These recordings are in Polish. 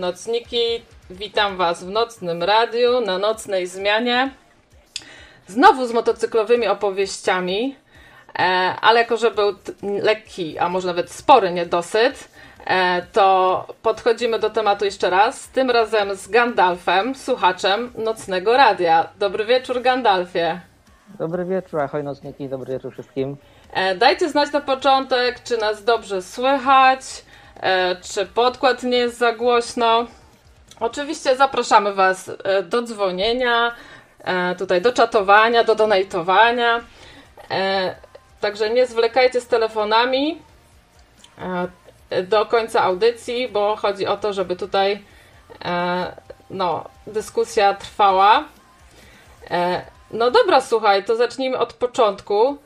nocniki, witam Was w nocnym radiu, na nocnej zmianie. Znowu z motocyklowymi opowieściami, e, ale jako, że był lekki, a może nawet spory niedosyt, e, to podchodzimy do tematu jeszcze raz, tym razem z Gandalfem, słuchaczem nocnego radia. Dobry wieczór, Gandalfie. Dobry wieczór, ahoj nocniki, dobry wieczór wszystkim. E, Dajcie znać na początek, czy nas dobrze słychać, czy podkład nie jest za głośno. Oczywiście zapraszamy Was e, do dzwonienia, e, tutaj do czatowania, do donatowania. E, Także nie zwlekajcie z telefonami e, do końca audycji, bo chodzi o to, żeby tutaj e, no, dyskusja trwała. E, No dobra, słuchaj, to zacznijmy od początku.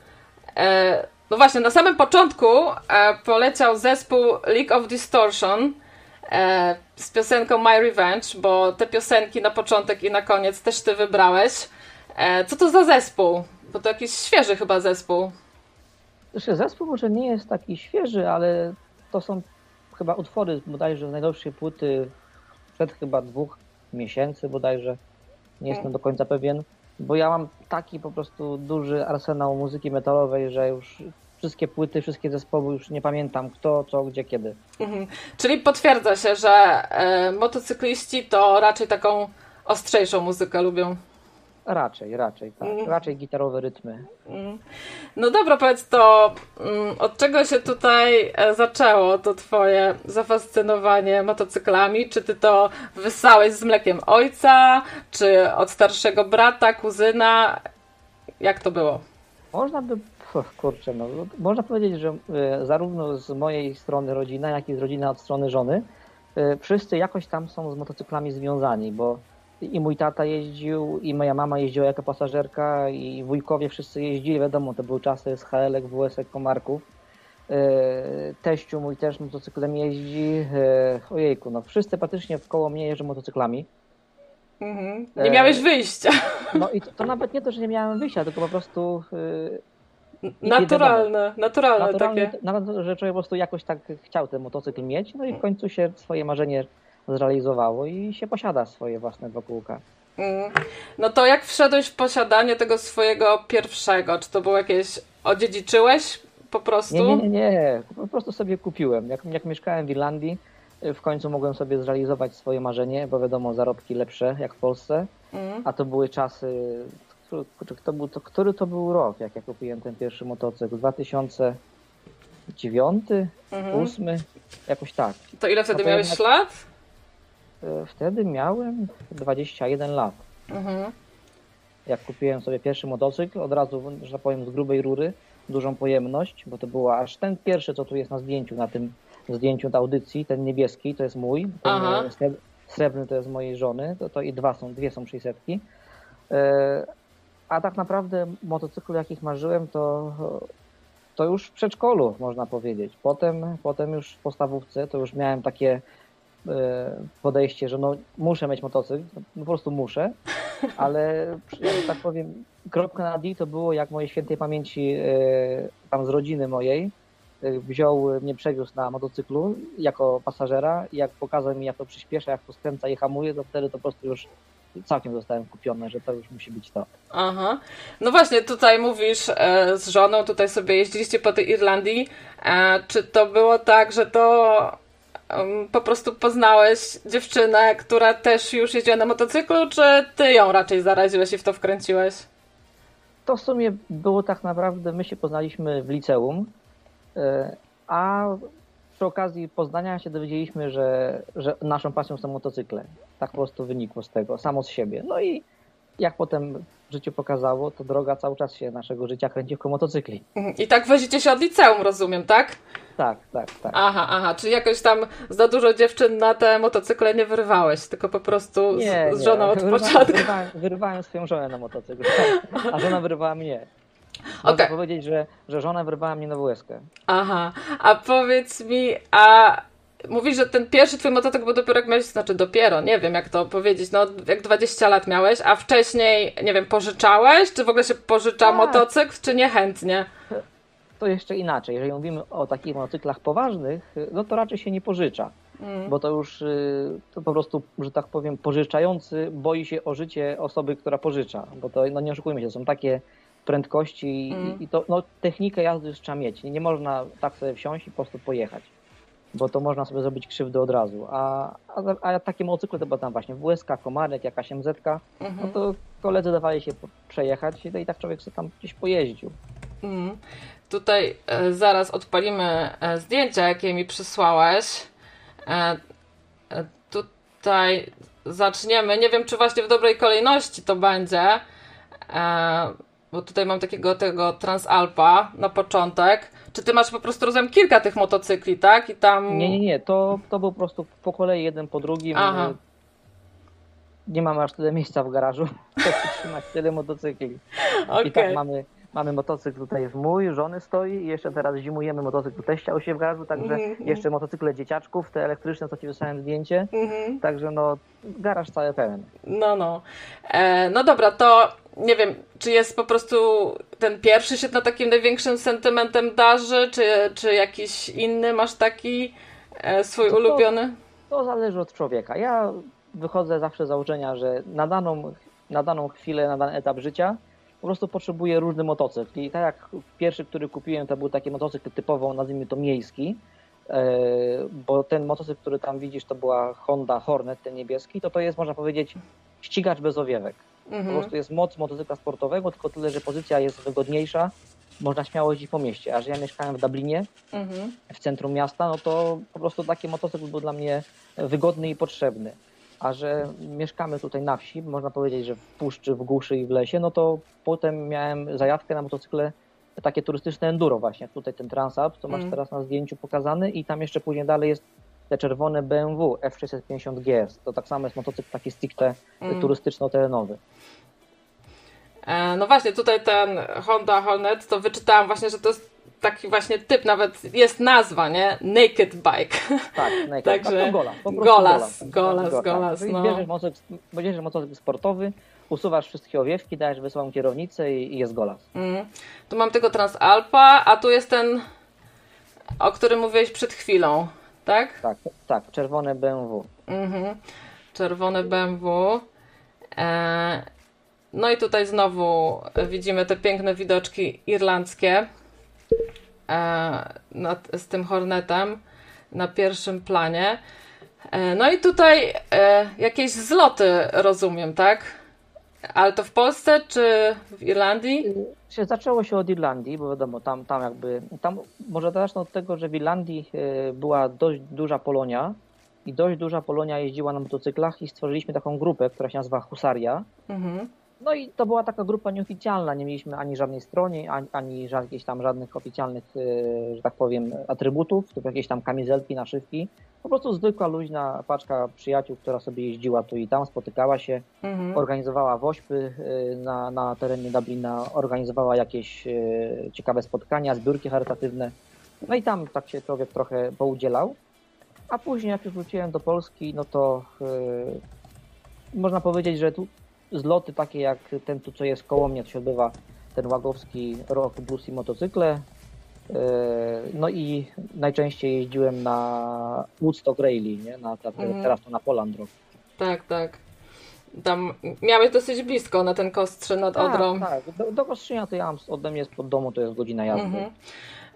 No właśnie, na samym początku e, poleciał zespół League of Distortion e, z piosenką My Revenge, bo te piosenki na początek i na koniec też ty wybrałeś. E, Co to za zespół? Bo to jakiś świeży chyba zespół. Znaczy, zespół może nie jest taki świeży, ale to są chyba utwory bodajże z najnowszej płyty przed chyba dwóch miesięcy bodajże. Nie jestem do końca pewien, bo ja mam taki po prostu duży arsenał muzyki metalowej, że już wszystkie płyty, wszystkie zespoły już nie pamiętam kto, co, gdzie, kiedy. Mhm. Czyli potwierdza się, że e, motocykliści to raczej taką ostrzejszą muzykę lubią. Raczej, raczej, tak. Mm. Raczej gitarowe rytmy. No dobra, powiedz to, mm, od czego się tutaj e, zaczęło to twoje zafascynowanie motocyklami? Czy ty to wysałeś z mlekiem ojca, czy od starszego brata, kuzyna? Jak to było? Można by, kurczę, no, można powiedzieć, że e, zarówno z mojej strony rodzina, jak i z rodziny od strony żony, e, wszyscy jakoś tam są z motocyklami związani, bo i mój tata jeździł, i moja mama jeździła jako pasażerka, i wujkowie wszyscy jeździli, wiadomo, to były czasy z HL-ek, WS-ek, Komarków. E, Teściu mój też motocyklem jeździ, e, ojejku, no wszyscy praktycznie wkoło mnie jeżdżą motocyklami. Mhm. Nie E, miałeś wyjścia. No i to, to nawet nie to, że nie miałem wyjścia, tylko po prostu Naturalne, naturalne Naturalnie, takie. nawet, że człowiek po prostu jakoś tak chciał ten motocykl mieć, no i w końcu się swoje marzenie zrealizowało i się posiada swoje własne dwa kółka. Mm. No to jak wszedłeś w posiadanie tego swojego pierwszego? Czy to było jakieś, odziedziczyłeś po prostu? Nie, nie, nie, nie, po prostu sobie kupiłem. Jak, jak mieszkałem w Irlandii, w końcu mogłem sobie zrealizować swoje marzenie, bo wiadomo, zarobki lepsze jak w Polsce, Mm. a to były czasy, który, kto był, to, który to był rok, jak ja kupiłem ten pierwszy motocykl? 2009, Mhm. 2008, jakoś tak. To ile wtedy No to miałeś jednak- lat? Y, Wtedy miałem 21 lat. Mhm. jak kupiłem sobie pierwszy motocykl, od razu, że tak powiem, z grubej rury, dużą pojemność, bo to była aż ten pierwszy, co tu jest na zdjęciu, na tym zdjęciu na audycji, ten niebieski, to jest mój, ten e, sreb- srebrny to jest mojej żony, to, to i dwa są, dwie są 600. E, a tak naprawdę motocyklu, jakich marzyłem, to, to już w przedszkolu, można powiedzieć. Potem, potem już w podstawówce, to już miałem takie e, podejście, że no muszę mieć motocykl, no, po prostu muszę, ale że tak powiem, kropka na D to było jak mojej świętej pamięci e, tam z rodziny mojej e, wziął mnie, przewiózł na motocyklu jako pasażera i jak pokazał mi jak to przyspiesza, jak to skręca i hamuje, to wtedy to po prostu już całkiem zostałem kupiony, że to już musi być to. Aha. No właśnie, tutaj mówisz e, z żoną, tutaj sobie jeździliście po tej Irlandii. E, czy to było tak, że to em, po prostu poznałeś dziewczynę, która też już jeździła na motocyklu, czy ty ją raczej zaraziłeś i w to wkręciłeś? To w sumie było tak naprawdę, my się poznaliśmy w liceum, e, a przy okazji Poznania się dowiedzieliśmy, że, że naszą pasją są motocykle. Tak po prostu wynikło z tego, samo z siebie. No i jak potem życie pokazało, to droga cały czas się naszego życia kręci wokół motocykli. I tak wozicie się od liceum, rozumiem, tak? Tak, tak, tak. Aha, aha, czyli jakoś tam za dużo dziewczyn na te motocykle nie wyrwałeś, tylko po prostu z, z żoną od Wyrwa- początku. Wyrwałem, wyrwałem swoją żonę na motocykl, a żona wyrwała mnie. Można Okej. powiedzieć, że, że żona wyrwała mnie na WSkę. Aha, a powiedz mi, a mówisz, że ten pierwszy twój motocykl był dopiero jak miałeś, znaczy dopiero, nie wiem jak to powiedzieć, no jak 20 lat miałeś, a wcześniej, nie wiem, pożyczałeś, czy w ogóle się pożycza Tak. motocykl, czy niechętnie? To jeszcze inaczej. Jeżeli mówimy o takich motocyklach poważnych, no to raczej się nie pożycza. Mm. Bo to już y, to po prostu, że tak powiem, pożyczający boi się o życie osoby, która pożycza. Bo to, no nie oszukujmy się, to są takie prędkości i- Mm. i to, no, technikę jazdy już trzeba mieć. Nie można tak sobie wsiąść i po prostu pojechać. Bo to można sobie zrobić krzywdę od razu. A, a, a takie motocykle to była tam właśnie WSK, Komarek, jakaś MZ, no Mhm. to koledzy dawali się przejechać no i tak człowiek sobie tam gdzieś pojeździł. Mm. Tutaj e, zaraz odpalimy e, zdjęcia, jakie mi przysłałeś. E, e, tutaj zaczniemy. Nie wiem, czy właśnie w dobrej kolejności to będzie. E, bo tutaj mam takiego tego Transalpa na początek. Czy ty masz po prostu rozumiem kilka tych motocykli, tak? I tam. Nie, nie, nie, to, to był po prostu po kolei jeden po drugim. Aha. Nie mamy aż tyle miejsca w garażu, żeby trzymać tyle motocykli. Okej. I tak mamy, mamy motocykl tutaj jest mój, żony stoi i jeszcze teraz zimujemy motocykl teścia u się w garażu, także Mhm. jeszcze motocykle dzieciaczków, te elektryczne, co ci wysłałem zdjęcie. Mhm. Także no, garaż cały pełen. No, no. E, no dobra, to nie wiem, czy jest po prostu ten pierwszy się na takim największym sentymentem darzy, czy, czy jakiś inny masz taki e, swój To to- ulubiony? To zależy od człowieka. Ja wychodzę zawsze z założenia, że na daną, na daną chwilę, na dany etap życia po prostu potrzebuję różny motocykl. I tak jak pierwszy, który kupiłem, to był taki motocykl typowo, nazwijmy to miejski, e, bo ten motocykl, który tam widzisz, to była Honda Hornet, ten niebieski, to to jest, można powiedzieć, ścigacz bez owiewek. Po Mhm. prostu jest moc motocykla sportowego, tylko tyle, że pozycja jest wygodniejsza, można śmiało jeździć po mieście. A że ja mieszkałem w Dublinie, Mhm. w centrum miasta, no to po prostu taki motocykl był dla mnie wygodny i potrzebny. A że mieszkamy tutaj na wsi, można powiedzieć, że w puszczy, w głuszy i w lesie, no to potem miałem zajawkę na motocykle takie turystyczne enduro właśnie. Tutaj ten Transalp, to masz Mm. teraz na zdjęciu pokazany i tam jeszcze później dalej jest te czerwone BMW F650 GS. To tak samo jest motocykl taki stricte Mm. turystyczno-terenowy. E, no właśnie, tutaj ten Honda Hornet, to wyczytałam właśnie, że to jest taki właśnie typ, nawet jest nazwa, nie? Naked Bike. Tak, no i Także tak, to golas. Po prostu golas, golas, golas, Tak, golas, Czyli no. Bierzesz motocykl, bierzesz motocykl sportowy, usuwasz wszystkie owiewki, dajesz wysoką kierownicę i, i jest golas. Mm. Tu mam tego Transalpa, a tu jest ten, o którym mówiłeś przed chwilą, tak? Tak, tak, czerwone BMW. Mhm. Czerwone BMW. E, no i tutaj znowu widzimy te piękne widoczki irlandzkie nad, z tym Hornetem na pierwszym planie. E, no i tutaj e, jakieś zloty rozumiem, tak? Ale to w Polsce czy w Irlandii? Się zaczęło się od Irlandii, bo wiadomo, tam, tam jakby, tam może zacznę od tego, że w Irlandii e, była dość duża Polonia i dość duża Polonia jeździła na motocyklach i stworzyliśmy taką grupę, która się nazywa Husaria. Mhm. No i to była taka grupa nieoficjalna, nie mieliśmy ani żadnej stronie, ani, ani jakichś tam żadnych oficjalnych, e, że tak powiem, atrybutów, typu jakieś tam kamizelki, naszywki. Po prostu zwykła, luźna paczka przyjaciół, która sobie jeździła tu i tam, spotykała się, Mhm. organizowała wośpy e, na, na terenie Dublina, organizowała jakieś e, ciekawe spotkania, zbiórki charytatywne. No i tam tak się człowiek trochę poudzielał. A później, jak już wróciłem do Polski, no to e, można powiedzieć, że tu zloty takie jak ten tu, co jest koło mnie, to się odbywa ten łagowski rok blues i motocykle. E, No i najczęściej jeździłem na Woodstock Rally, nie? Na, Mhm. teraz to na Poland Rock. Tak, tak. tam miałeś dosyć blisko na ten Kostrze nad Odrą. Tak, tak. Do, do Kostrzynia to ja mam ode mnie spod domu to jest godzina jazdy. Mhm.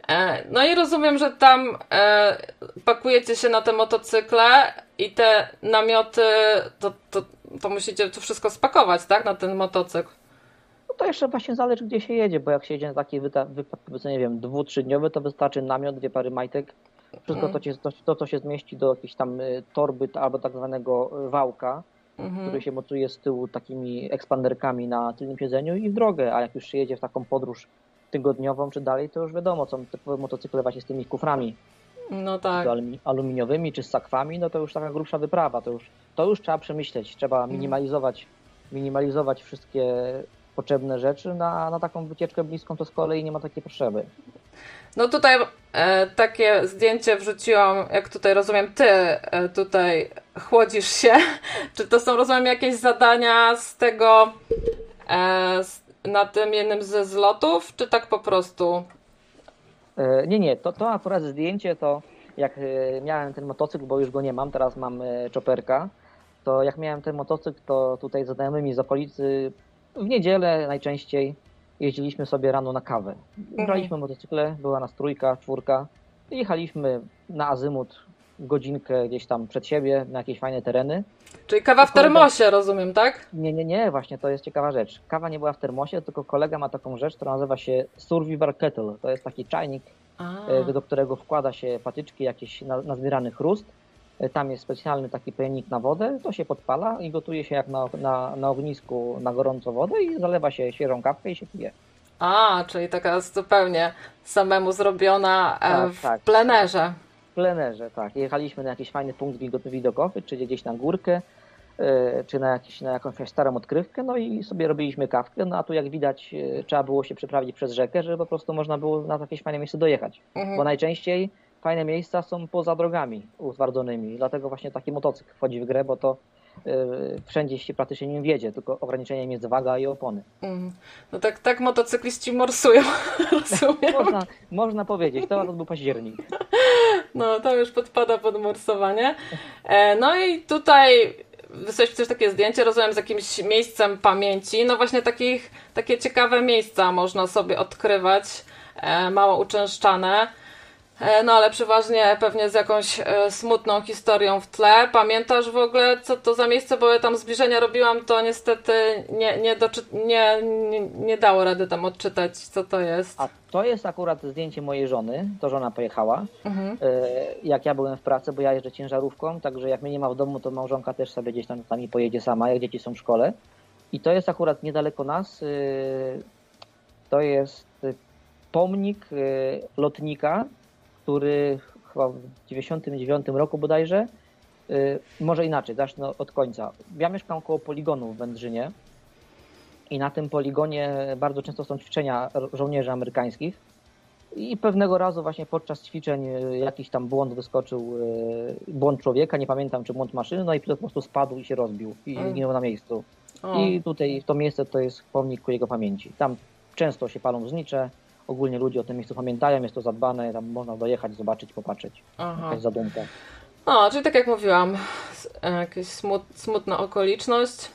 E, No i rozumiem, że tam e, pakujecie się na te motocykle i te namioty, to, to, to musicie to wszystko spakować, tak? Na ten motocykl. No to jeszcze właśnie zależy gdzie się jedzie, bo jak się jedzie na taki wypad, nie wiem, dwu, trzydniowy, to wystarczy namiot, dwie pary majtek. Wszystko Mhm. to, ci- to, się zmieści do jakiejś tam y, torby albo tak zwanego y, wałka, Mhm. który się mocuje z tyłu takimi ekspanderkami na tylnym siedzeniu i w drogę, a jak już się jedzie w taką podróż tygodniową czy dalej, to już wiadomo, są typowe motocykle właśnie z tymi kuframi No tak. aluminiowymi, czy z sakwami, no to już taka grubsza wyprawa, to już, to już trzeba przemyśleć, trzeba Mhm. minimalizować, minimalizować wszystkie potrzebne rzeczy, na, na taką wycieczkę bliską to z kolei nie ma takiej potrzeby. No tutaj e, takie zdjęcie wrzuciłam, jak tutaj rozumiem, ty e, tutaj chłodzisz się. Czy to są, rozumiem, jakieś zadania z tego, e, z, na tym jednym ze zlotów, czy tak po prostu? E, Nie, nie, to, to akurat zdjęcie to jak e, miałem ten motocykl, bo już go nie mam, teraz mam e, chopperka, to jak miałem ten motocykl, to tutaj z znajomymi z okolicy w niedzielę najczęściej jeździliśmy sobie rano na kawę. Braliśmy motocykle, była nas trójka, czwórka i jechaliśmy na azymut godzinkę gdzieś tam przed siebie na jakieś fajne tereny. Czyli kawa w termosie, rozumiem, tak? Nie, nie, nie, właśnie to jest ciekawa rzecz. Kawa nie była w termosie, tylko kolega ma taką rzecz, która nazywa się Survivor Kettle. To jest taki czajnik, A, e, do którego wkłada się patyczki, jakiś na- nazbierany chrust. Tam jest specjalny taki pojemnik na wodę, to się podpala i gotuje się jak na, na, na ognisku na gorąco wodę i zalewa się świeżą kawkę i się pije. A, czyli taka zupełnie samemu zrobiona e, Tak, w tak. plenerze. W plenerze, tak. Jechaliśmy na jakiś fajny punkt widok- widokowy, czy gdzieś na górkę, e, czy na, jakiś, na jakąś starą odkrywkę, no i sobie robiliśmy kawkę, no a tu jak widać e, trzeba było się przeprawić przez rzekę, żeby po prostu można było na jakieś fajne miejsce dojechać. Mhm. Bo najczęściej fajne miejsca są poza drogami utwardzonymi. Dlatego właśnie taki motocykl wchodzi w grę, bo to yy, wszędzie się praktycznie nim wiedzie, tylko ograniczeniem jest waga i opony. Mm. No tak, tak motocykliści morsują, rozumiem. Można, można powiedzieć, to był październik. No, to już podpada pod morsowanie. E, no i tutaj wysłałeś też takie zdjęcie, rozumiem, z jakimś miejscem pamięci. No właśnie takich, takie ciekawe miejsca można sobie odkrywać, e, mało uczęszczane. E, no ale przeważnie pewnie z jakąś e, smutną historią w tle. Pamiętasz w ogóle, co to za miejsce? Bo ja tam zbliżenia robiłam, to niestety nie, nie, nie, nie, nie dało rady tam odczytać, co to jest. A to jest akurat zdjęcie mojej żony, to żona pojechała. Mhm. E, Jak ja byłem w pracy, bo ja jeżdżę ciężarówką, także jak mnie nie ma w domu, to małżonka też sobie gdzieś tam z nami pojedzie sama, jak dzieci są w szkole. I to jest akurat niedaleko nas. To jest pomnik lotnika, który chyba w 99 roku bodajże, e, może inaczej, zacznę od końca. Ja mieszkam koło poligonu w Wędrzynie i na tym poligonie bardzo często są ćwiczenia żołnierzy amerykańskich. I pewnego razu właśnie podczas ćwiczeń e, jakiś tam błąd wyskoczył, e, błąd człowieka, nie pamiętam czy błąd maszyny, no i pilot po prostu spadł i się rozbił i Mm. zginął na miejscu. I tutaj to miejsce to jest pomnik ku jego pamięci. Tam często się palą znicze, ogólnie ludzie o tym miejscu pamiętają, jest to zadbane, tam można dojechać, zobaczyć, popatrzeć. Aha. Jakaś zadumka. No, czyli tak jak mówiłam, e, jakaś smut, smutna okoliczność,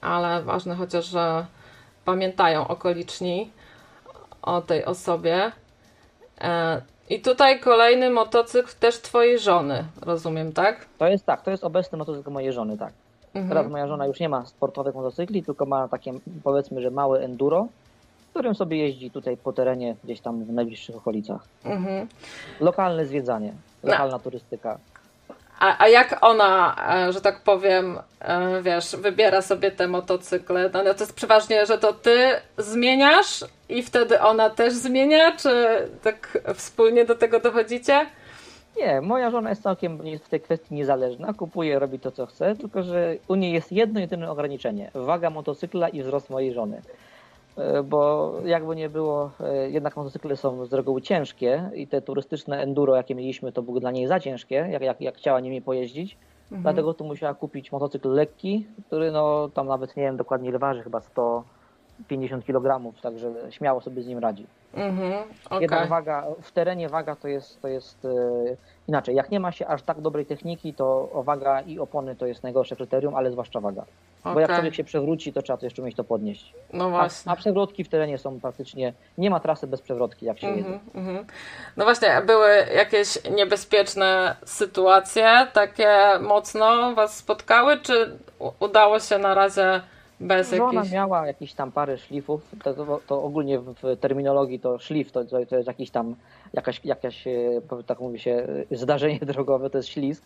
ale ważne chociaż, że pamiętają okoliczni o tej osobie. E, I tutaj kolejny motocykl też twojej żony, rozumiem, tak? To jest tak, to jest obecny motocykl mojej żony, tak. Teraz Mhm. moja żona już nie ma sportowych motocykli, tylko ma takie powiedzmy, że małe enduro, którym sobie jeździ tutaj po terenie gdzieś tam w najbliższych okolicach. Mhm. Lokalne zwiedzanie, lokalna turystyka. A, a jak ona, e, że tak powiem, e, wiesz, wybiera sobie te motocykle? No, no to jest przeważnie, że to ty zmieniasz i wtedy ona też zmienia, czy tak wspólnie do tego dochodzicie? Nie, moja żona jest całkiem w tej kwestii niezależna, kupuje, robi to co chce, tylko że u niej jest jedno jedyne ograniczenie. Waga motocykla i wzrost mojej żony. E, Bo jakby nie było, e, jednak motocykle są z reguły ciężkie i te turystyczne enduro, jakie mieliśmy, to były dla niej za ciężkie, jak, jak, jak chciała nimi pojeździć. Mhm. Dlatego tu musiała kupić motocykl lekki, który no tam nawet nie wiem dokładnie ile waży, chyba 150 kg, także śmiało sobie z nim radzi. Mhm, okej. Jednak waga, w terenie waga to jest, to jest e, inaczej. Jak nie ma się aż tak dobrej techniki, to waga i opony to jest najgorsze kryterium, ale zwłaszcza waga. Bo jak człowiek się przewróci, to trzeba to jeszcze umieć to podnieść. No A, właśnie. a przewrotki w terenie są praktycznie, nie ma trasy bez przewrotki, jak się jedzie. Mhm, mhm. No właśnie, a były jakieś niebezpieczne sytuacje, takie mocno was spotkały, czy udało się na razie bez Żona jakichś... miała jakieś tam parę szlifów, to, to, to ogólnie w, terminologii to szlif to, to, jest jakiś tam, jakaś, jakaś, e, tak mówi się, e, zdarzenie drogowe, to jest ślizg,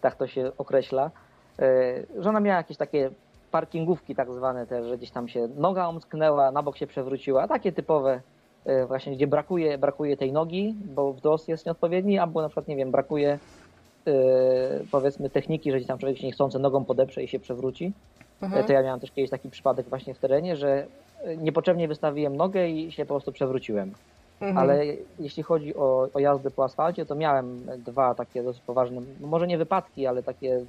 tak to się określa. E, Żona miała jakieś takie parkingówki tak zwane też, że gdzieś tam się noga omsknęła, na bok się przewróciła, takie typowe e, właśnie, gdzie brakuje, brakuje tej nogi, bo wzrost jest nieodpowiedni, albo na przykład, nie wiem, brakuje e, powiedzmy techniki, że gdzieś tam człowiek się niechcący nogą podeprze i się przewróci. Mhm. To ja miałem też kiedyś taki przypadek właśnie w terenie, że e, niepotrzebnie wystawiłem nogę i się po prostu przewróciłem. Mhm. Ale jeśli chodzi o, o jazdę po asfalcie, to miałem dwa takie dosyć poważne, może nie wypadki, ale takie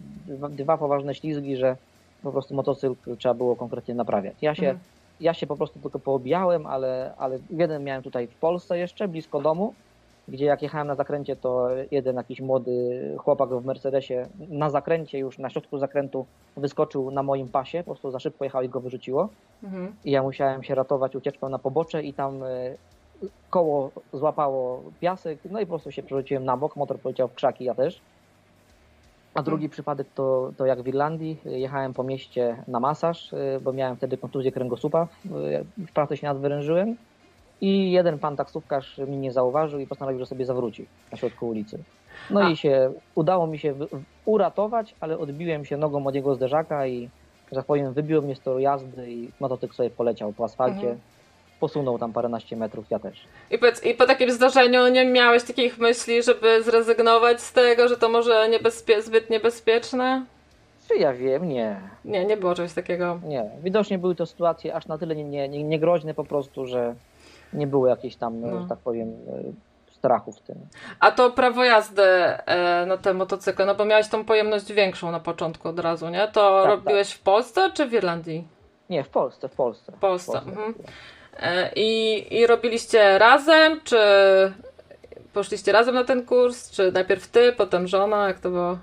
dwa poważne ślizgi, że po prostu motocykl trzeba było konkretnie naprawiać. Ja się, Mhm. ja się po prostu tylko poobijałem, ale, ale jeden miałem tutaj w Polsce jeszcze, blisko domu, gdzie jak jechałem na zakręcie, to jeden jakiś młody chłopak w Mercedesie na zakręcie, już na środku zakrętu wyskoczył na moim pasie, po prostu za szybko jechał i go wyrzuciło. Mhm. I ja musiałem się ratować ucieczką na pobocze i tam e, koło złapało piasek, no i po prostu się przerzuciłem na bok, motor poleciał w krzaki, ja też. A drugi przypadek to, to jak w Irlandii, jechałem po mieście na masaż, e, bo miałem wtedy kontuzję kręgosłupa, e, w pracy się nadwyrężyłem i jeden pan taksówkarz mnie nie zauważył i postanowił, że sobie zawróci na środku ulicy. No A. i się udało mi się uratować, ale odbiłem się nogą od jego zderzaka i, że tak powiem, wybiło mnie z toru jazdy i motocykl sobie poleciał po asfalcie. Mhm. Posunął tam paręnaście metrów, ja też. I, powiedz, I po takim zdarzeniu nie miałeś takich myśli, żeby zrezygnować z tego, że to może niebezpie- zbyt niebezpieczne? Czy ja wiem? Nie. Nie, nie było czegoś takiego. Nie. Widocznie były to sytuacje aż na tyle nie, nie, nie, niegroźne po prostu, że nie było jakiejś tam, No. że tak powiem, e, strachu w tym. A to prawo jazdy e, na te motocykle, no bo miałeś tą pojemność większą na początku od razu, nie? To Tak, robiłeś w Polsce czy w Irlandii? Nie, w Polsce, w Polsce. W Polsce. Mhm. E, I, I robiliście razem, czy poszliście razem na ten kurs, czy najpierw ty, potem żona, jak to było?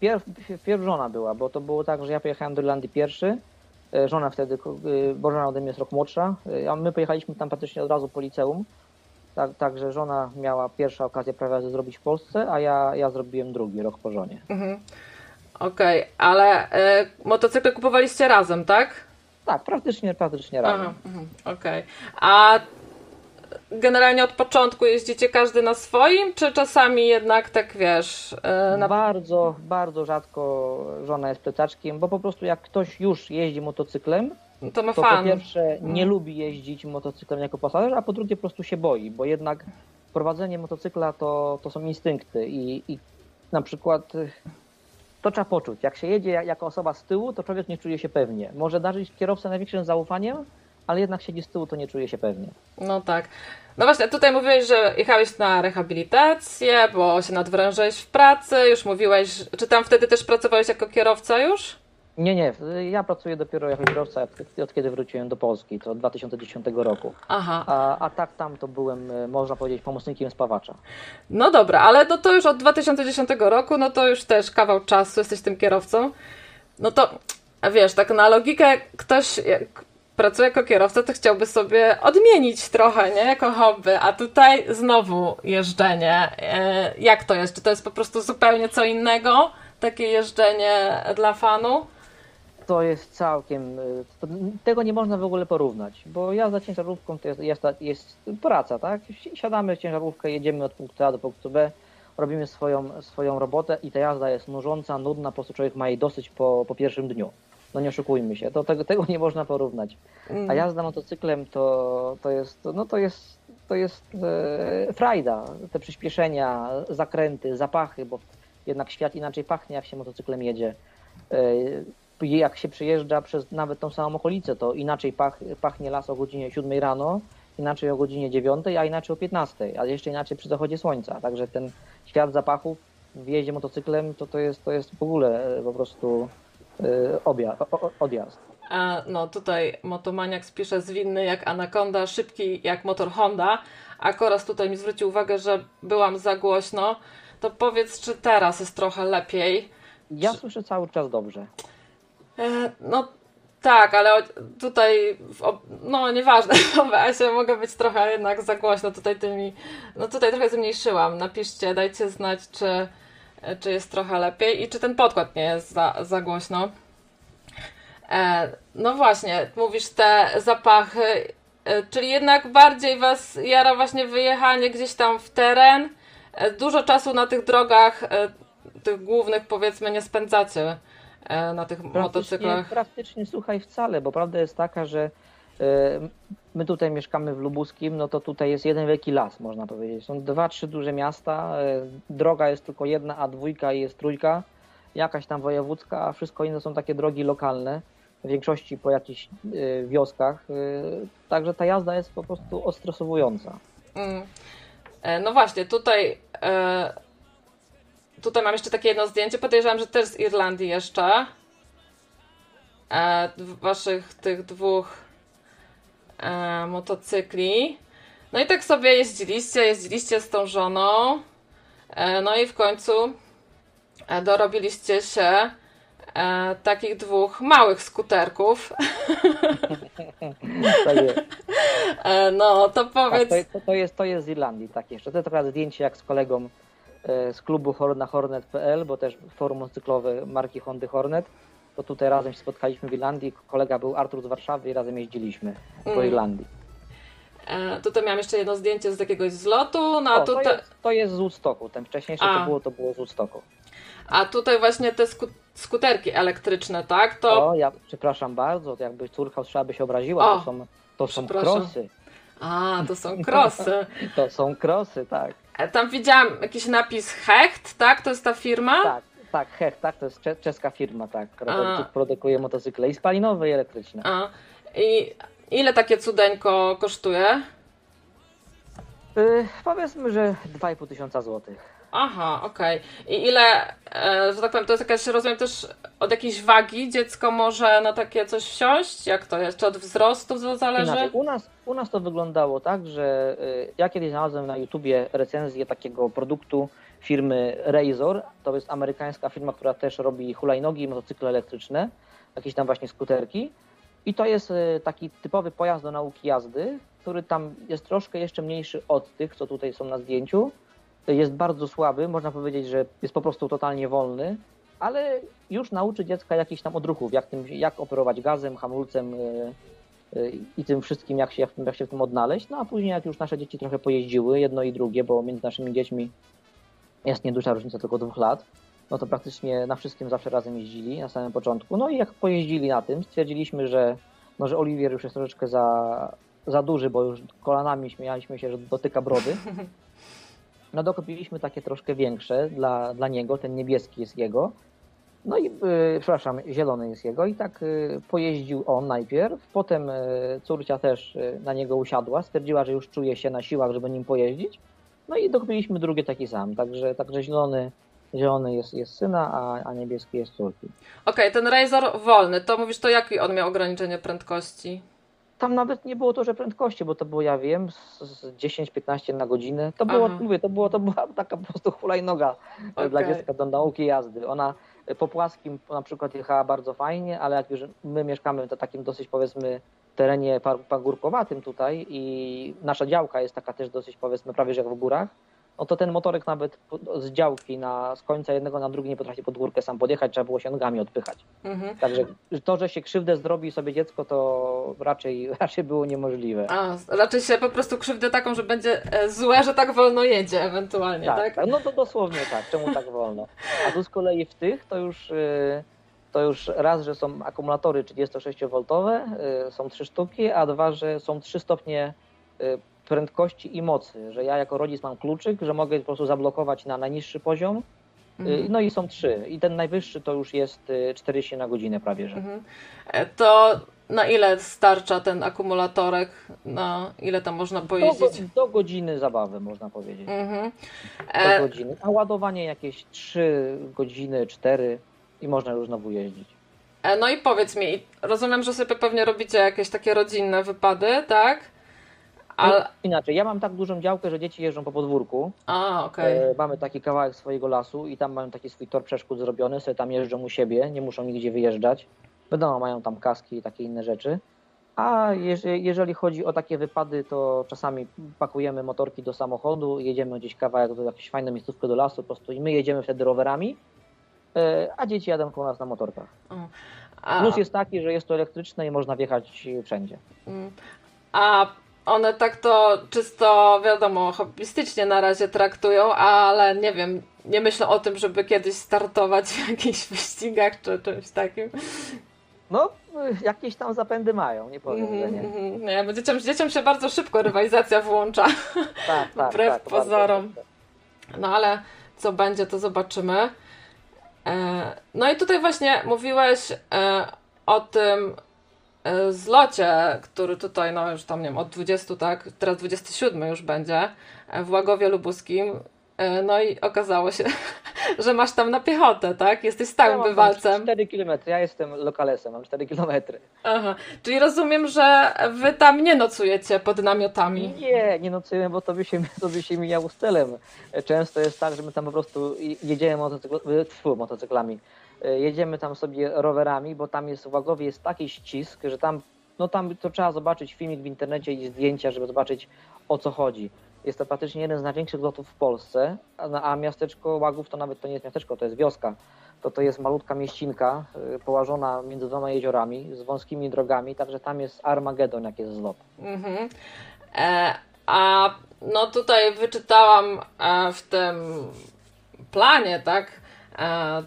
Pierw, pierw żona była, bo to było tak, że ja pojechałem do Irlandii pierwszy. e, Żona wtedy, e, bo żona ode mnie jest rok młodsza, e, a my pojechaliśmy tam praktycznie od razu po liceum. Tak, także żona miała pierwsza okazję prawie zrobić w Polsce, a ja, ja zrobiłem drugi rok po żonie. Mhm. Okej, ale e, motocykle kupowaliście razem, tak? Tak, praktycznie, praktycznie razem. Mhm, okej. A generalnie od początku jeździcie każdy na swoim, czy czasami jednak tak wiesz, e, na... Bardzo, bardzo rzadko żona jest plecaczkiem, bo po prostu jak ktoś już jeździ motocyklem, to ma to po pierwsze nie lubi jeździć motocyklem jako pasażer, a po drugie po prostu się boi, bo jednak prowadzenie motocykla to, to są instynkty i, i na przykład to trzeba poczuć. Jak się jedzie jak- jako osoba z tyłu, to człowiek nie czuje się pewnie. Może darzyć kierowcę największym zaufaniem, ale jednak siedzi z tyłu, to nie czuje się pewnie. No tak. No właśnie, tutaj mówiłeś, że jechałeś na rehabilitację, bo się nadwrężyłeś w pracy, już mówiłeś, czy tam wtedy też pracowałeś jako kierowca już? Nie, nie, ja pracuję dopiero jako kierowca od, od kiedy wróciłem do Polski, to od 2010 roku. Aha. A, a tak tam to byłem, y, można powiedzieć, pomocnikiem spawacza. No dobra, ale no to już od 2010 roku, no to już też kawał czasu jesteś tym kierowcą. No to, wiesz, tak na logikę ktoś jak pracuje jako kierowca, to chciałby sobie odmienić trochę, nie? Jako hobby, a tutaj znowu jeżdżenie. E, Jak to jest? Czy to jest po prostu zupełnie co innego? Takie jeżdżenie dla fanu? To jest całkiem. y, To, tego nie można w ogóle porównać, bo jazda ciężarówką to jest, jest, jest praca, tak? Si- Siadamy w ciężarówkę, jedziemy od punktu A do punktu B, robimy swoją, swoją robotę i ta jazda jest nużąca, nudna, po prostu człowiek ma jej dosyć po, po pierwszym dniu. No nie oszukujmy się, to tego, tego nie można porównać. A jazda motocyklem to, to jest, no to jest, to jest e, frajda. Te przyspieszenia, zakręty, zapachy, bo jednak świat inaczej pachnie, jak się motocyklem jedzie. Jak się przyjeżdża przez nawet tą samą okolicę, to inaczej pach, pachnie las o godzinie 7 rano, inaczej o godzinie 9, a inaczej o 15, ale jeszcze inaczej przy zachodzie słońca. Także ten świat zapachów w jeździe motocyklem to, to, jest, to jest w ogóle e, po prostu e, obja, odjazd. A, no tutaj Motomaniak spisze zwinny jak Anaconda, szybki jak motor Honda. A Koraz tutaj mi zwrócił uwagę, że byłam za głośno. To powiedz, czy teraz jest trochę lepiej? Ja słyszę cały czas dobrze. E, No tak, ale tutaj, no nieważne, w OBS-ie mogę być trochę jednak za głośno tutaj tymi, no tutaj trochę zmniejszyłam. Napiszcie, dajcie znać, czy, czy jest trochę lepiej i czy ten podkład nie jest za, za głośno. E, no właśnie, mówisz te zapachy, e, czyli jednak bardziej was jara właśnie wyjechanie gdzieś tam w teren. Dużo czasu na tych drogach, tych głównych powiedzmy nie spędzacie na tych Praktycznie, motocyklach. praktycznie słuchaj wcale, bo prawda jest taka, że e, my tutaj mieszkamy w Lubuskim, no to tutaj jest jeden wielki las, można powiedzieć. Są dwa, trzy duże miasta, e, droga jest tylko jedna, a dwójka i jest trójka, jakaś tam wojewódzka, a wszystko inne są takie drogi lokalne, w większości po jakichś e, wioskach, e, także ta jazda jest po prostu ostresowująca. Mm. E, No właśnie, tutaj e, tutaj mam jeszcze takie jedno zdjęcie. Podejrzewam, że też z Irlandii jeszcze. E, waszych tych dwóch e, motocykli. No i tak sobie jeździliście, jeździliście z tą żoną. E, no i w końcu e, dorobiliście się e, takich dwóch małych skuterków. Tak jest. E, no to Tak, powiedz. to, to, to, jest, to jest z Irlandii, tak jeszcze. To jest akurat zdjęcie jak z kolegą z klubu na Hornet.pl, bo też forum motocyklowe marki Hondy Hornet. To tutaj razem się spotkaliśmy w Irlandii. Kolega był Artur z Warszawy i razem jeździliśmy po Mm. Irlandii. E, tutaj miałam jeszcze jedno zdjęcie z jakiegoś zlotu, no O, to, tutaj, jest, to jest z Woodstocku. Ten wcześniejszy to było, to było z Woodstocku. a tutaj właśnie te sku, skuterki elektryczne, tak? To. O, ja przepraszam bardzo, to jakby córka usłyszała, by się obraziła. O, To są, to są krosy. A, to są krosy. To są krosy, tak. E, Tam widziałam jakiś napis Hecht, tak? To jest ta firma? Tak, tak, Hech, tak, to jest cze- czeska firma, tak, A. produkuje motocykle i spalinowe i elektryczne. A, I ile takie cudeńko kosztuje? Y, powiedzmy, że 2,5 tysiąca złotych. Aha, okej. I ile, e, że tak powiem, to jest jakaś, rozumiem też od jakiejś wagi dziecko może na takie coś wsiąść? Jak to jest? Czy od wzrostu to zależy? Inaczej, u nas, u nas to wyglądało tak, że y, ja kiedyś znalazłem na YouTubie recenzję takiego produktu firmy Razor. To jest amerykańska firma, która też robi hulajnogi i motocykle elektryczne, jakieś tam właśnie skuterki. I to jest y, taki typowy pojazd do nauki jazdy, który tam jest troszkę jeszcze mniejszy od tych, co tutaj są na zdjęciu. Jest bardzo słaby, można powiedzieć, że jest po prostu totalnie wolny, ale już nauczy dziecka jakichś tam odruchów, jak, tym, jak operować gazem, hamulcem, y, y, i tym wszystkim, jak się, jak, się w tym odnaleźć. No a później, jak już nasze dzieci trochę pojeździły, jedno i drugie, bo między naszymi dziećmi jest nieduża różnica tylko dwóch lat, no to praktycznie na wszystkim zawsze razem jeździli na samym początku. No i jak pojeździli na tym, stwierdziliśmy, że, no, że Oliwier już jest troszeczkę za, za duży, bo już kolanami śmialiśmy się, że dotyka brody. No dokupiliśmy takie troszkę większe dla, dla niego, ten niebieski jest jego. No i, y, przepraszam, zielony jest jego i tak y, pojeździł on najpierw, potem y, córcia też y, na niego usiadła, stwierdziła, że już czuje się na siłach, żeby nim pojeździć. No i dokupiliśmy drugi taki sam, także, także zielony, zielony jest, jest syna, a, a niebieski jest córki. Okej, ten Razor wolny, to mówisz, to jakie on miał ograniczenie prędkości? Tam nawet nie było to, że prędkości, bo to było, ja wiem, z, z 10-15 na godzinę. To było, Aha. mówię, to, było, to była taka po prostu hulajnoga e, dla dziecka do nauki jazdy. Ona e, po płaskim na przykład jechała bardzo fajnie, ale jak już my mieszkamy na takim dosyć powiedzmy terenie pagórkowatym tutaj i nasza działka jest taka też dosyć powiedzmy prawie że jak w górach, no to ten motorek nawet z działki na, z końca jednego na drugi nie potrafi pod górkę sam podjechać, trzeba było się nogami odpychać. Mhm. Także to, że się krzywdę zrobi sobie dziecko, to raczej, raczej było niemożliwe. A, raczej się po prostu krzywdę taką, że będzie e, złe, że tak wolno jedzie ewentualnie, tak? tak, tak, no to dosłownie tak, czemu tak wolno. A tu z kolei w tych to już, y, to już raz, że są akumulatory 36V, y, są trzy sztuki, a dwa, że są trzy stopnie y, prędkości i mocy, że ja jako rodzic mam kluczyk, że mogę po prostu zablokować na najniższy poziom, y, Mhm. no i są trzy. I ten najwyższy to już jest y, 40 na godzinę prawie, że. Mhm. E, To na ile starcza ten akumulatorek? Na ile tam można Do, pojeździć? do godziny zabawy można powiedzieć. Mhm. do E, godziny, a ładowanie jakieś 3 godziny, 4 i można już znowu jeździć. e, no i powiedz mi, rozumiem, że sobie pewnie robicie jakieś takie rodzinne wypady, tak? Ale... Inaczej, ja mam tak dużą działkę, że dzieci jeżdżą po podwórku. A, okej. E, mamy taki kawałek swojego lasu i tam mają taki swój tor przeszkód zrobiony, sobie tam jeżdżą u siebie, nie muszą nigdzie wyjeżdżać. Wiadomo, mają tam kaski i takie inne rzeczy. A jeże- jeżeli chodzi o takie wypady, to czasami pakujemy motorki do samochodu, jedziemy gdzieś kawałek do jakieś fajne miejscówkę do lasu, po prostu i my jedziemy wtedy rowerami, e, a dzieci jadą koło nas na motorkach. A, Plus jest taki, że jest to elektryczne i można wjechać wszędzie. mm, a one tak to czysto, wiadomo, hobbystycznie na razie traktują, ale nie wiem, nie myślę o tym, żeby kiedyś startować w jakichś wyścigach czy czymś takim. No, jakieś tam zapędy mają, nie powiem, że Mhm, nie. mhm. Nie, bo dzieciom, dzieciom się bardzo szybko rywalizacja włącza. Tak, tak, Wbrew tak, pozorom. No ale co będzie, to zobaczymy. E, No i tutaj właśnie mówiłeś e, o tym zlocie, który tutaj, no już tam nie wiem, od 20, tak, teraz 27 już będzie e, w Łagowie Lubuskim. E, No i okazało się, że masz tam na piechotę, tak? Jesteś Ja stałym tam bywalcem. 4 km, ja jestem lokalesem, mam 4 km. Aha. Czyli rozumiem, że wy tam nie nocujecie pod namiotami. Nie, nie nocujemy, bo to by się, to by się mijało stylem. Często jest tak, że my tam po prostu jedziemy motocykl, tfu, motocyklami. Jedziemy tam sobie rowerami, bo tam jest w Łagowie jest taki ścisk, że tam, no tam to trzeba zobaczyć filmik w internecie i zdjęcia, żeby zobaczyć o co chodzi. Jest to praktycznie jeden z największych lotów w Polsce, a, a miasteczko Łagów to nawet to nie jest miasteczko, to jest wioska. To to jest malutka mieścinka y, położona między dwoma jeziorami z wąskimi drogami, także tam jest Armagedon, jak jest zlot. Mhm. E, a no tutaj wyczytałam e, w tym planie, tak, e,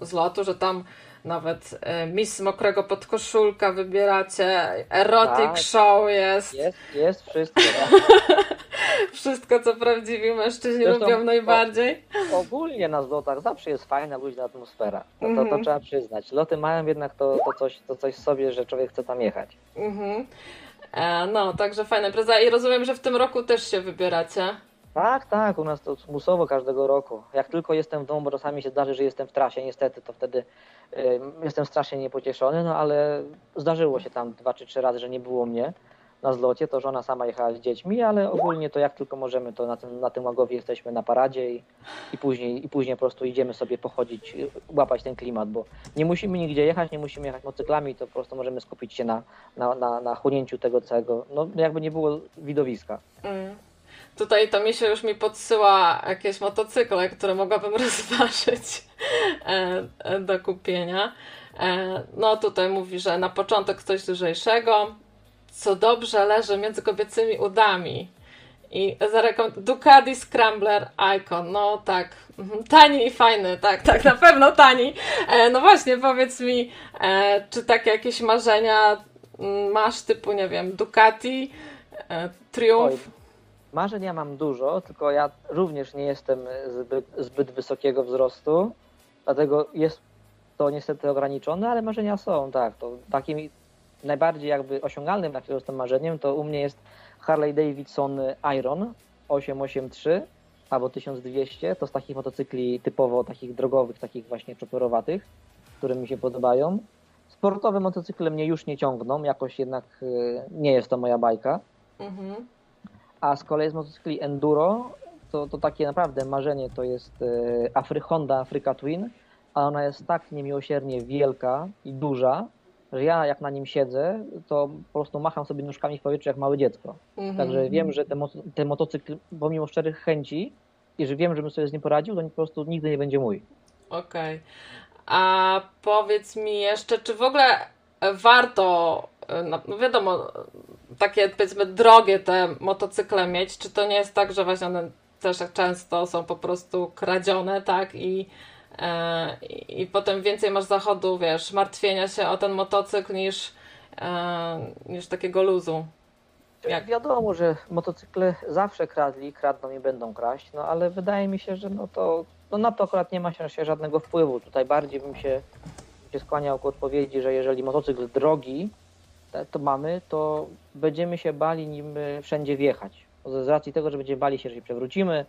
tego zlotu, że tam nawet e, Miss Mokrego Podkoszulka wybieracie, erotic Tak. show jest, Jest, jest wszystko. Tak? wszystko co prawdziwi mężczyźni Zresztą- lubią najbardziej. Ogólnie na zlotach zawsze jest fajna, luźna atmosfera. To, to, to Mhm. trzeba przyznać. Loty mają jednak to, to, coś, to coś w sobie, że człowiek chce tam jechać. Mhm. E, no, także fajna impreza i rozumiem, że w tym roku też się wybieracie. Tak, tak, u nas to musowo każdego roku. Jak tylko jestem w domu, bo czasami się zdarzy, że jestem w trasie, niestety, to wtedy y, jestem strasznie niepocieszony, no ale zdarzyło się tam dwa czy trzy razy, że nie było mnie na zlocie, to żona sama jechała z dziećmi, ale ogólnie to jak tylko możemy, to na tym, na tym Łagowie jesteśmy na paradzie i, i, później, i później po prostu idziemy sobie pochodzić, łapać ten klimat, bo nie musimy nigdzie jechać, nie musimy jechać motocyklami, to po prostu możemy skupić się na, na, na, na chłonięciu tego całego, no jakby nie było widowiska. Mm. Tutaj to mi się już mi podsyła jakieś motocykle, które mogłabym rozważyć e, e, do kupienia. E, No tutaj mówi, że na początek coś lżejszego, co dobrze leży między kobiecymi udami. I zarekom- Ducati Scrambler Icon, no tak, mhm, tani i fajny, tak, tak, na pewno tani. No właśnie, powiedz mi, czy takie jakieś marzenia mm, masz typu, nie wiem, Ducati, Triumph? Oj, Marzeń ja mam dużo, tylko ja również nie jestem zbyt, zbyt wysokiego wzrostu, dlatego jest to niestety ograniczone, ale marzenia są, tak. To takim najbardziej jakby osiągalnym takim jestem marzeniem, to u mnie jest Harley Davidson Iron 883 albo 1200, to z takich motocykli typowo takich drogowych, takich właśnie czoperowatych, które mi się podobają. Sportowe motocykle mnie już nie ciągną, jakoś jednak y, nie jest to moja bajka. Mhm. A z kolei z motocykli enduro, to, to takie naprawdę marzenie to jest e, Afry, Honda Africa Twin, a ona jest tak niemiłosiernie wielka i duża, że ja jak na nim siedzę, to po prostu macham sobie nóżkami w powietrzu jak małe dziecko. Mhm. Także wiem, że ten, ten motocykl, pomimo szczerych chęci i że wiem, że bym sobie z nim poradził, to po prostu nigdy nie będzie mój. Okej. A powiedz mi jeszcze, czy w ogóle warto, e, no wiadomo, takie powiedzmy drogie te motocykle mieć, czy to nie jest tak, że właśnie one też często są po prostu kradzione, tak? I, e, i, potem więcej masz zachodu, wiesz, martwienia się o ten motocykl niż, e, niż takiego luzu. Jak? Wiadomo, że motocykle zawsze kradli, kradną i będą kraść, no ale wydaje mi się, że no to no na to akurat nie ma się żadnego wpływu. Tutaj bardziej bym się, się skłaniał ku odpowiedzi, że jeżeli motocykl drogi to mamy, to będziemy się bali nim y, wszędzie wjechać. Z racji tego, że będziemy bali się, że się przewrócimy,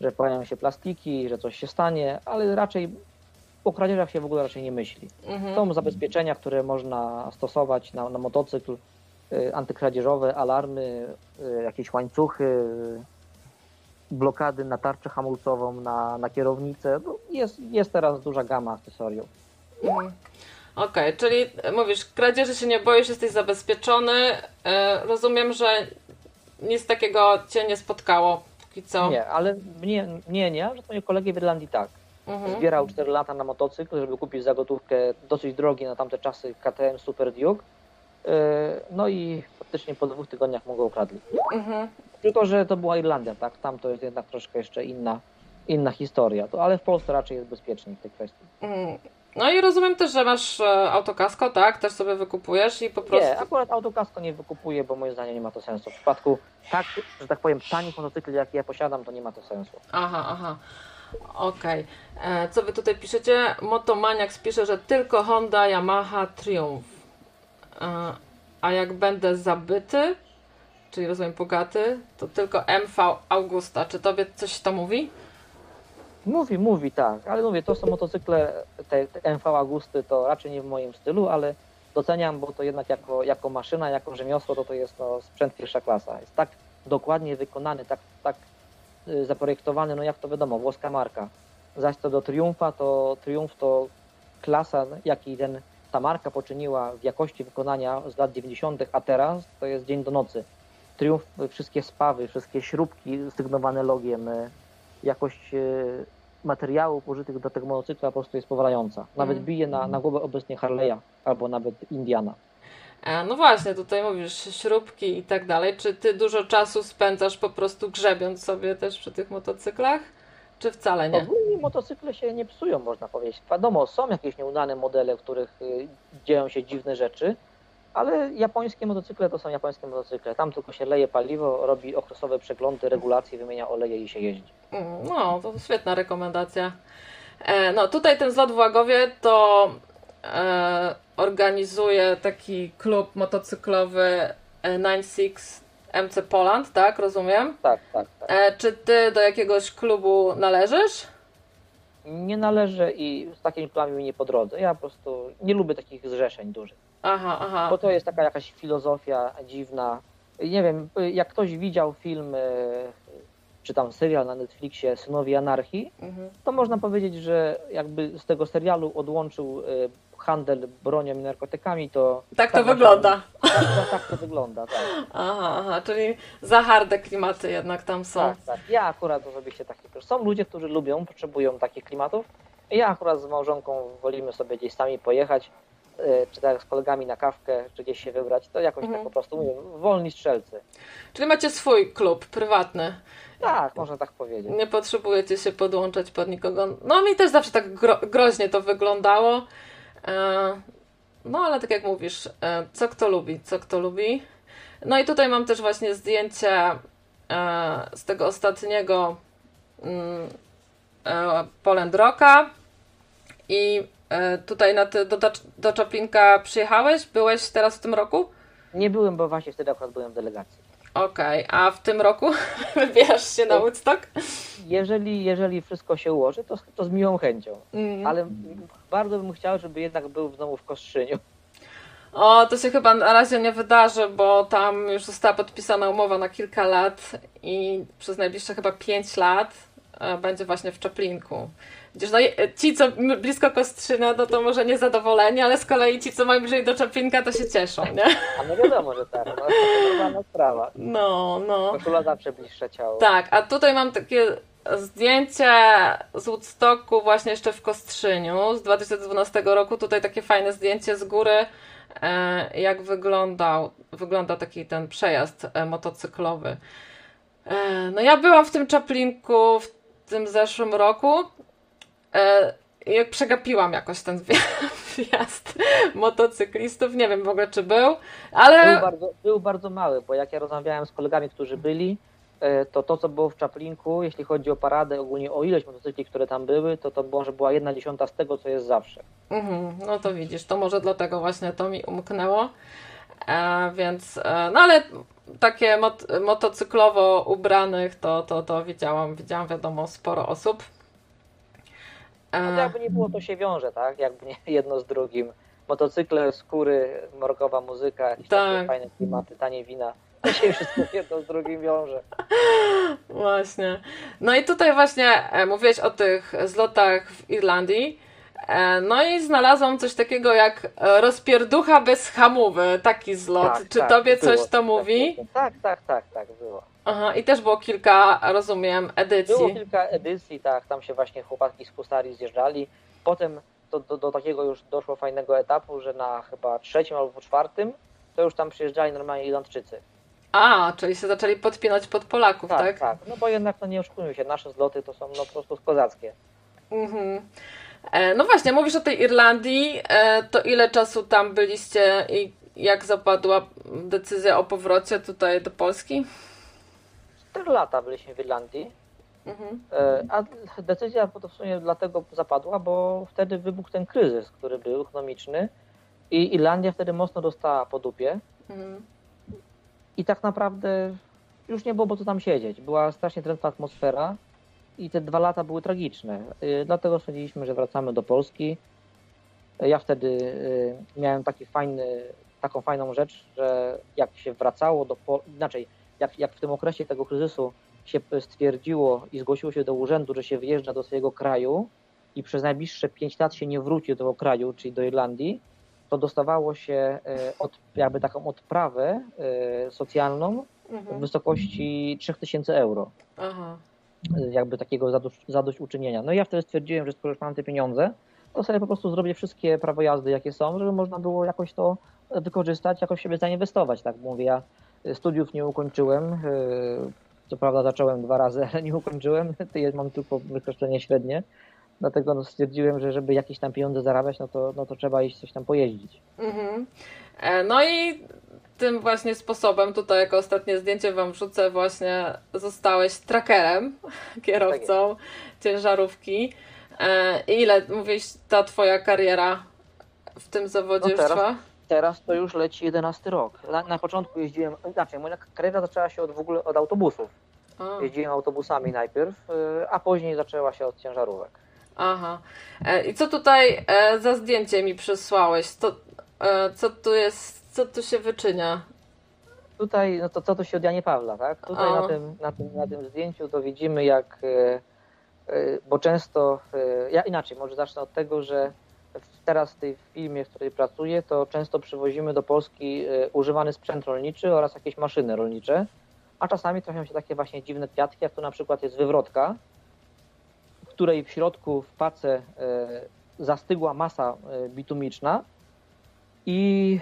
że pojawią się plastiki, że coś się stanie, ale raczej o kradzieżach się w ogóle raczej nie myśli. Mhm. Są zabezpieczenia, które można stosować na, na motocykl, y, antykradzieżowe, alarmy, y, jakieś łańcuchy, blokady na tarczę hamulcową, na, na kierownicę. No jest, jest teraz duża gama akcesoriów. Mhm. Okej, czyli mówisz, kradzieży się nie boisz, jesteś zabezpieczony. E, rozumiem, że nic takiego cię nie spotkało póki co. Nie, ale mnie, mnie nie, że moje kolegi w Irlandii tak. Mhm. Zbierał 4 lata na motocykl, żeby kupić za gotówkę dosyć drogi na tamte czasy KTM Super Duke. Yy, No i faktycznie po dwóch tygodniach mu go ukradli. Mhm. Tylko, że to była Irlandia, tak? Tam to jest jednak troszkę jeszcze inna, inna historia. To, ale w Polsce raczej jest bezpieczniej w tej kwestii. Mm. No i rozumiem też, że masz e, autokasko, tak? Też sobie wykupujesz i po prostu. Nie, akurat autokasko nie wykupuję, bo moim zdaniem nie ma to sensu. W przypadku tak, że tak powiem, tanich motocykli, jakie ja posiadam, to nie ma to sensu. Aha, aha. Okej. E, Co wy tutaj piszecie? Motomaniax pisze, że tylko Honda, Yamaha, Triumph. E, A jak będę zabyty, czyli rozumiem bogaty, to tylko MV Augusta. Czy tobie coś to mówi? Mówi, mówi, tak, ale mówię, to są motocykle, te, te MV Agusty, to raczej nie w moim stylu, ale doceniam, bo to jednak jako, jako maszyna, jako rzemiosło, to to jest no, sprzęt pierwsza klasa. Jest tak dokładnie wykonany, tak, tak y, zaprojektowany, no jak to wiadomo, włoska marka. Zaś co do Triumfa, to Triumph to klasa, jakiej ten, ta marka poczyniła w jakości wykonania z lat 90., a teraz to jest dzień do nocy. Triumph, y, wszystkie spawy, wszystkie śrubki sygnowane logiem, y, jakość y, materiałów użytych do tego motocykla po prostu jest powalająca. Nawet Mm. bije na, na głowę obecnie Harley'a albo nawet Indiana. E, No właśnie, tutaj mówisz śrubki i tak dalej. Czy ty dużo czasu spędzasz po prostu grzebiąc sobie też przy tych motocyklach? Czy wcale nie? Ogólnie motocykle się nie psują, można powiedzieć. Wiadomo, są jakieś nieudane modele, w których y, dzieją się dziwne rzeczy, ale japońskie motocykle to są japońskie motocykle. Tam tylko się leje paliwo, robi okresowe przeglądy, regulacje, wymienia oleje i się jeździ. Mm, No, to świetna rekomendacja. E, No, tutaj ten zlot w Łagowie to e, organizuje taki klub motocyklowy e, 96 MC Poland, tak? Rozumiem. Tak, tak, tak. E, czy ty do jakiegoś klubu należysz? Nie należy i z takimi planami mi nie po drodze. Ja po prostu nie lubię takich zrzeszeń dużych. Aha, aha. bo to jest taka jakaś filozofia dziwna. Nie wiem, jak ktoś widział film, e, czy tam serial na Netflixie Synowie Anarchii, Mhm. to można powiedzieć, że jakby z tego serialu odłączył e, handel bronią i narkotykami, to... Tak to właśnie- wygląda. Tak, tak, tak to wygląda, tak. Aha, aha, czyli za harde klimaty jednak tam są. tak, tak. Ja akurat osobiście taki... Są ludzie, którzy lubią, potrzebują takich klimatów. Ja akurat z małżonką wolimy sobie gdzieś sami pojechać, czy tak z kolegami na kawkę, czy gdzieś się wybrać, to jakoś Mhm. tak po prostu mówię, wolni strzelcy. Czyli macie swój klub prywatny. Tak, można tak powiedzieć. Nie potrzebujecie się podłączać pod nikogo. No mi też zawsze tak gro groźnie to wyglądało. E, no ale tak jak mówisz, e, co kto lubi, co kto lubi. No i tutaj mam też właśnie zdjęcie e, z tego ostatniego mm, Poland Rocka. I tutaj na ty, do, do Czaplinka przyjechałeś? Byłeś teraz w tym roku? Nie byłem, bo właśnie wtedy akurat byłem w delegacji. Okej, a w tym roku wybierasz się na Woodstock? Jeżeli, jeżeli wszystko się ułoży, to, to z miłą chęcią. Mm. Ale bardzo bym chciał, żeby jednak był znowu w Kostrzyniu. O, to się chyba na razie nie wydarzy, bo tam już została podpisana umowa na kilka lat i przez najbliższe chyba 5 lat e, będzie właśnie w Czaplinku. Gdzież no, ci, co blisko Kostrzyna, no to może niezadowoleni, ale z kolei ci, co mają bliżej do Czaplinka, to się cieszą, nie? A no wiadomo, że tak. No, to normalna sprawa. No, no. Koszula zawsze bliższe ciało. Tak, a tutaj mam takie zdjęcie z Woodstocku właśnie jeszcze w Kostrzyniu z 2012 roku. Tutaj takie fajne zdjęcie z góry, e, jak wyglądał, wygląda taki ten przejazd e, motocyklowy. E, no ja byłam w tym Czaplinku w tym zeszłym roku jak przegapiłam jakoś ten wja- wjazd motocyklistów. Nie wiem w ogóle czy był, ale... Był, bardzo, był bardzo mały, bo jak ja rozmawiałem z kolegami, którzy byli, e, to to, co było w Czaplinku, jeśli chodzi o paradę, ogólnie o ilość motocykli, które tam były, to to może była jedna dziesiąta z tego, co jest zawsze. Mhm, no to widzisz, to może dlatego właśnie to mi umknęło. E, więc, e, no ale takie mot, motocyklowo ubranych to, to, to widziałam, widziałam wiadomo sporo osób. No to E, jakby nie było, to się wiąże, tak? Jakby nie jedno z drugim. Motocykle, skóry, morkowa muzyka, jakieś Tak. takie fajne klimaty, tanie wina. To się wszystko jedno z drugim wiąże. Właśnie. No i tutaj właśnie e, mówiłeś o tych zlotach w Irlandii. E, No i znalazłam coś takiego jak e, rozpierducha bez hamówy, taki zlot. Tak, Czy tak, tobie było coś to mówi? Tak, tak, tak, tak, było. Aha, i też było kilka, rozumiem, Było edycji. kilka edycji, tak, tam się właśnie chłopaki z Hustari zjeżdżali. Potem do, do, do takiego już doszło fajnego etapu, że na chyba trzecim albo czwartym to już tam przyjeżdżali normalnie Irlandczycy. A, czyli się zaczęli podpinać pod Polaków, tak? Tak, tak, no bo jednak no nie oszukujmy się, nasze zloty to są no po prostu kozackie. Mhm. E, No właśnie, mówisz o tej Irlandii, e, to ile czasu tam byliście i jak zapadła decyzja o powrocie tutaj do Polski? 4 lata byliśmy w Irlandii, Mhm. e, a decyzja to w sumie dlatego zapadła, bo wtedy wybuchł ten kryzys, który był ekonomiczny i Irlandia wtedy mocno dostała po dupie Mhm. i tak naprawdę już nie było po co tam siedzieć. Była strasznie trętna atmosfera i te dwa lata były tragiczne. Y, Dlatego stwierdziliśmy, że wracamy do Polski. Ja wtedy miałem taki fajny, taką fajną rzecz, że jak się wracało do Polski, inaczej, jak, jak w tym okresie tego kryzysu się stwierdziło i zgłosiło się do urzędu, że się wyjeżdża do swojego kraju i przez najbliższe 5 lat się nie wróci do tego kraju, czyli do Irlandii, to dostawało się y, od, jakby taką odprawę y, socjalną w Mhm. wysokości 3000 euro, Aha. y, jakby takiego zadość, zadośćuczynienia. No i ja wtedy stwierdziłem, że skoro już mam te pieniądze, to sobie po prostu zrobię wszystkie prawo jazdy, jakie są, żeby można było jakoś to wykorzystać, jakoś siebie zainwestować, tak mówię. Ja studiów nie ukończyłem, y, co prawda zacząłem dwa razy, ale nie ukończyłem, mam tylko wykształcenie średnie, dlatego no stwierdziłem, że żeby jakieś tam pieniądze zarabiać, no to, no to trzeba iść coś tam pojeździć. Mhm. E, No i tym właśnie sposobem, tutaj jako ostatnie zdjęcie wam wrzucę, właśnie zostałeś trackerem, kierowcą ciężarówki. E, i Ile, mówisz, ta twoja kariera w tym zawodzie No teraz- trwa? Teraz to już leci 11 rok. Na, na początku jeździłem, znaczy moja kariera zaczęła się od, w ogóle od autobusów. A, Jeździłem autobusami najpierw, y, a później zaczęła się od ciężarówek. aha. E, I co tutaj e, za zdjęcie mi przysłałeś? To, e, co tu jest, co tu się wyczynia? Tutaj, no to co to się od Janie Pawla, tak? Tutaj na tym, na, tym, na tym zdjęciu to widzimy jak, bo często, ja inaczej, może zacznę od tego, że teraz w tej firmie, w której pracuję, to często przywozimy do Polski y, używany sprzęt rolniczy oraz jakieś maszyny rolnicze, a czasami trafią się takie właśnie dziwne kwiatki, jak tu na przykład jest wywrotka, w której w środku w pace y, zastygła masa y, bitumiczna i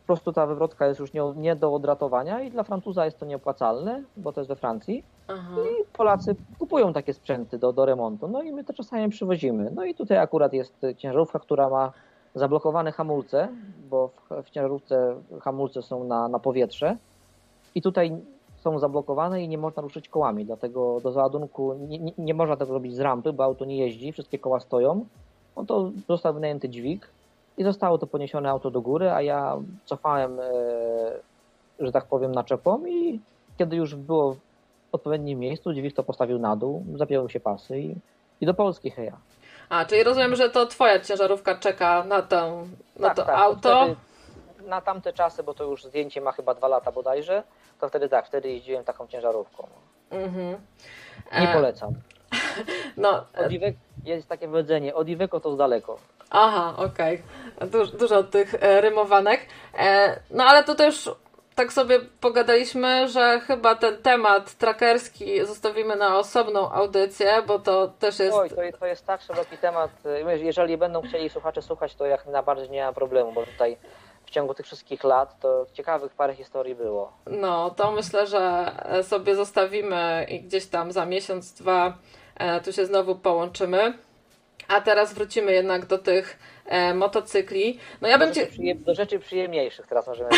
po prostu ta wywrotka jest już nie do odratowania i dla Francuza jest to nieopłacalne, bo to jest we Francji. Aha. I Polacy kupują takie sprzęty do, do remontu, no i my to czasami przywozimy. No i tutaj akurat jest ciężarówka, która ma zablokowane hamulce, bo w, w ciężarówce hamulce są na, na powietrze i tutaj są zablokowane i nie można ruszyć kołami, dlatego do załadunku nie, nie, nie można tego robić z rampy, bo auto nie jeździ, wszystkie koła stoją. No to został wynajęty dźwig i zostało to poniesione auto do góry, a ja cofałem, e, że tak powiem, naczepą i kiedy już było w odpowiednim miejscu, dźwig to postawił na dół, zapięły się pasy i, i do Polski heja. A, czyli rozumiem, że to twoja ciężarówka czeka na, tę, na Tak, to tak, auto. Wtedy, na tamte czasy, bo to już zdjęcie ma chyba dwa lata bodajże, to wtedy tak, wtedy jeździłem taką ciężarówką. Mhm. Nie E, polecam. No, e, Od Iwek jest takie powiedzenie, od Iweko to z daleko. aha, okej. Du- dużo tych e, rymowanek. No ale to też tak sobie pogadaliśmy, że chyba ten temat trackerski zostawimy na osobną audycję, bo to też jest... Oj, to, jest- to jest tak szeroki temat. Jeżeli będą chcieli słuchacze słuchać, to jak najbardziej nie ma problemu, bo tutaj w ciągu tych wszystkich lat to ciekawych parę historii było. No, to myślę, że sobie zostawimy i gdzieś tam za miesiąc, dwa e, tu się znowu połączymy. A teraz wrócimy jednak do tych e, motocykli. No ja Do bym rzeczy, do rzeczy przyjemniejszych teraz możemy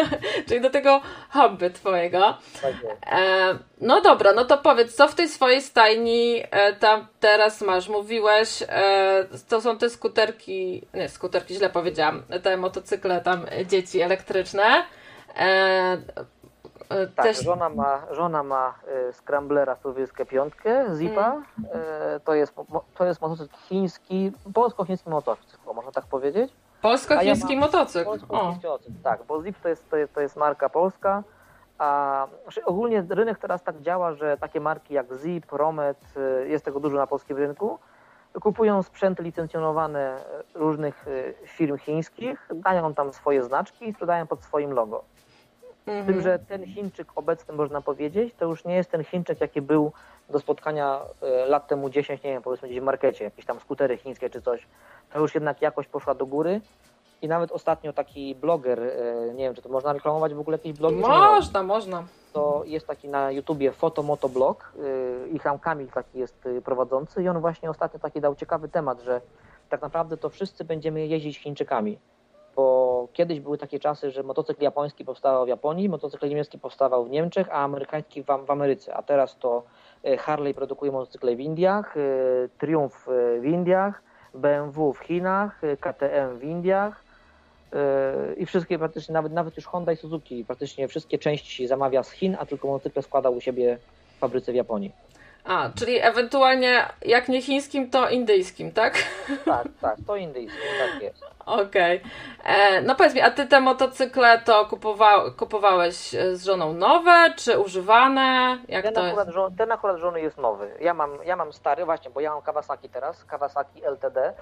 czyli do tego hobby twojego. Tak. E, no dobra, no to powiedz, co w tej swojej stajni e, tam teraz masz? Mówiłeś, e, to są te skuterki, nie, skuterki, źle powiedziałam, te motocykle tam e, dzieci elektryczne. Tak, też, żona ma, żona ma y, Scramblera piątkę, Zipa. Mm. Y, to, jest, to jest motocykl chiński, polsko-chiński motocykl, można tak powiedzieć. Polsko-chiński ja motocykl. Polsko-chiński motocykl, tak, bo Zip to jest, to, jest, to jest marka polska, a znaczy ogólnie rynek teraz tak działa, że takie marki jak Zip, Romet, y, jest tego dużo na polskim rynku, kupują sprzęty licencjonowane różnych firm chińskich, dają tam swoje znaczki i sprzedają pod swoim logo. Z Mhm. tym, że ten Chińczyk obecny, można powiedzieć, to już nie jest ten Chińczyk, jaki był do spotkania e, lat temu 10, nie wiem, powiedzmy gdzieś w markecie, jakieś tam skutery chińskie czy coś. To już jednak jakość poszła do góry. I nawet ostatnio taki bloger, e, nie wiem, czy to można reklamować w ogóle jakieś blogi? Można, można. to jest taki na YouTubie Fotomotoblog yy, i tam Kamil taki jest prowadzący i on właśnie ostatnio taki dał ciekawy temat, że tak naprawdę to wszyscy będziemy jeździć Chińczykami, bo kiedyś były takie czasy, że motocykl japoński powstawał w Japonii, motocykl niemiecki powstawał w Niemczech, a amerykański w, w Ameryce, a teraz to y, Harley produkuje motocykle w Indiach, y, Triumph y, w Indiach, BMW w Chinach, KTM w Indiach, i wszystkie praktycznie, nawet, nawet już Honda i Suzuki, praktycznie wszystkie części zamawia z Chin, a tylko motocykle składa u siebie w fabryce w Japonii. A, czyli ewentualnie jak nie chińskim, to indyjskim, tak? Tak, tak, to indyjskie, tak jest. Okej. E, No powiedz mi, a ty te motocykle to kupowa kupowałeś e, z żoną nowe, czy używane? Jak Ten to jest? akurat, żo- ten akurat żony jest nowy. Ja mam, ja mam stary, właśnie, bo ja mam Kawasaki teraz, Kawasaki LTD.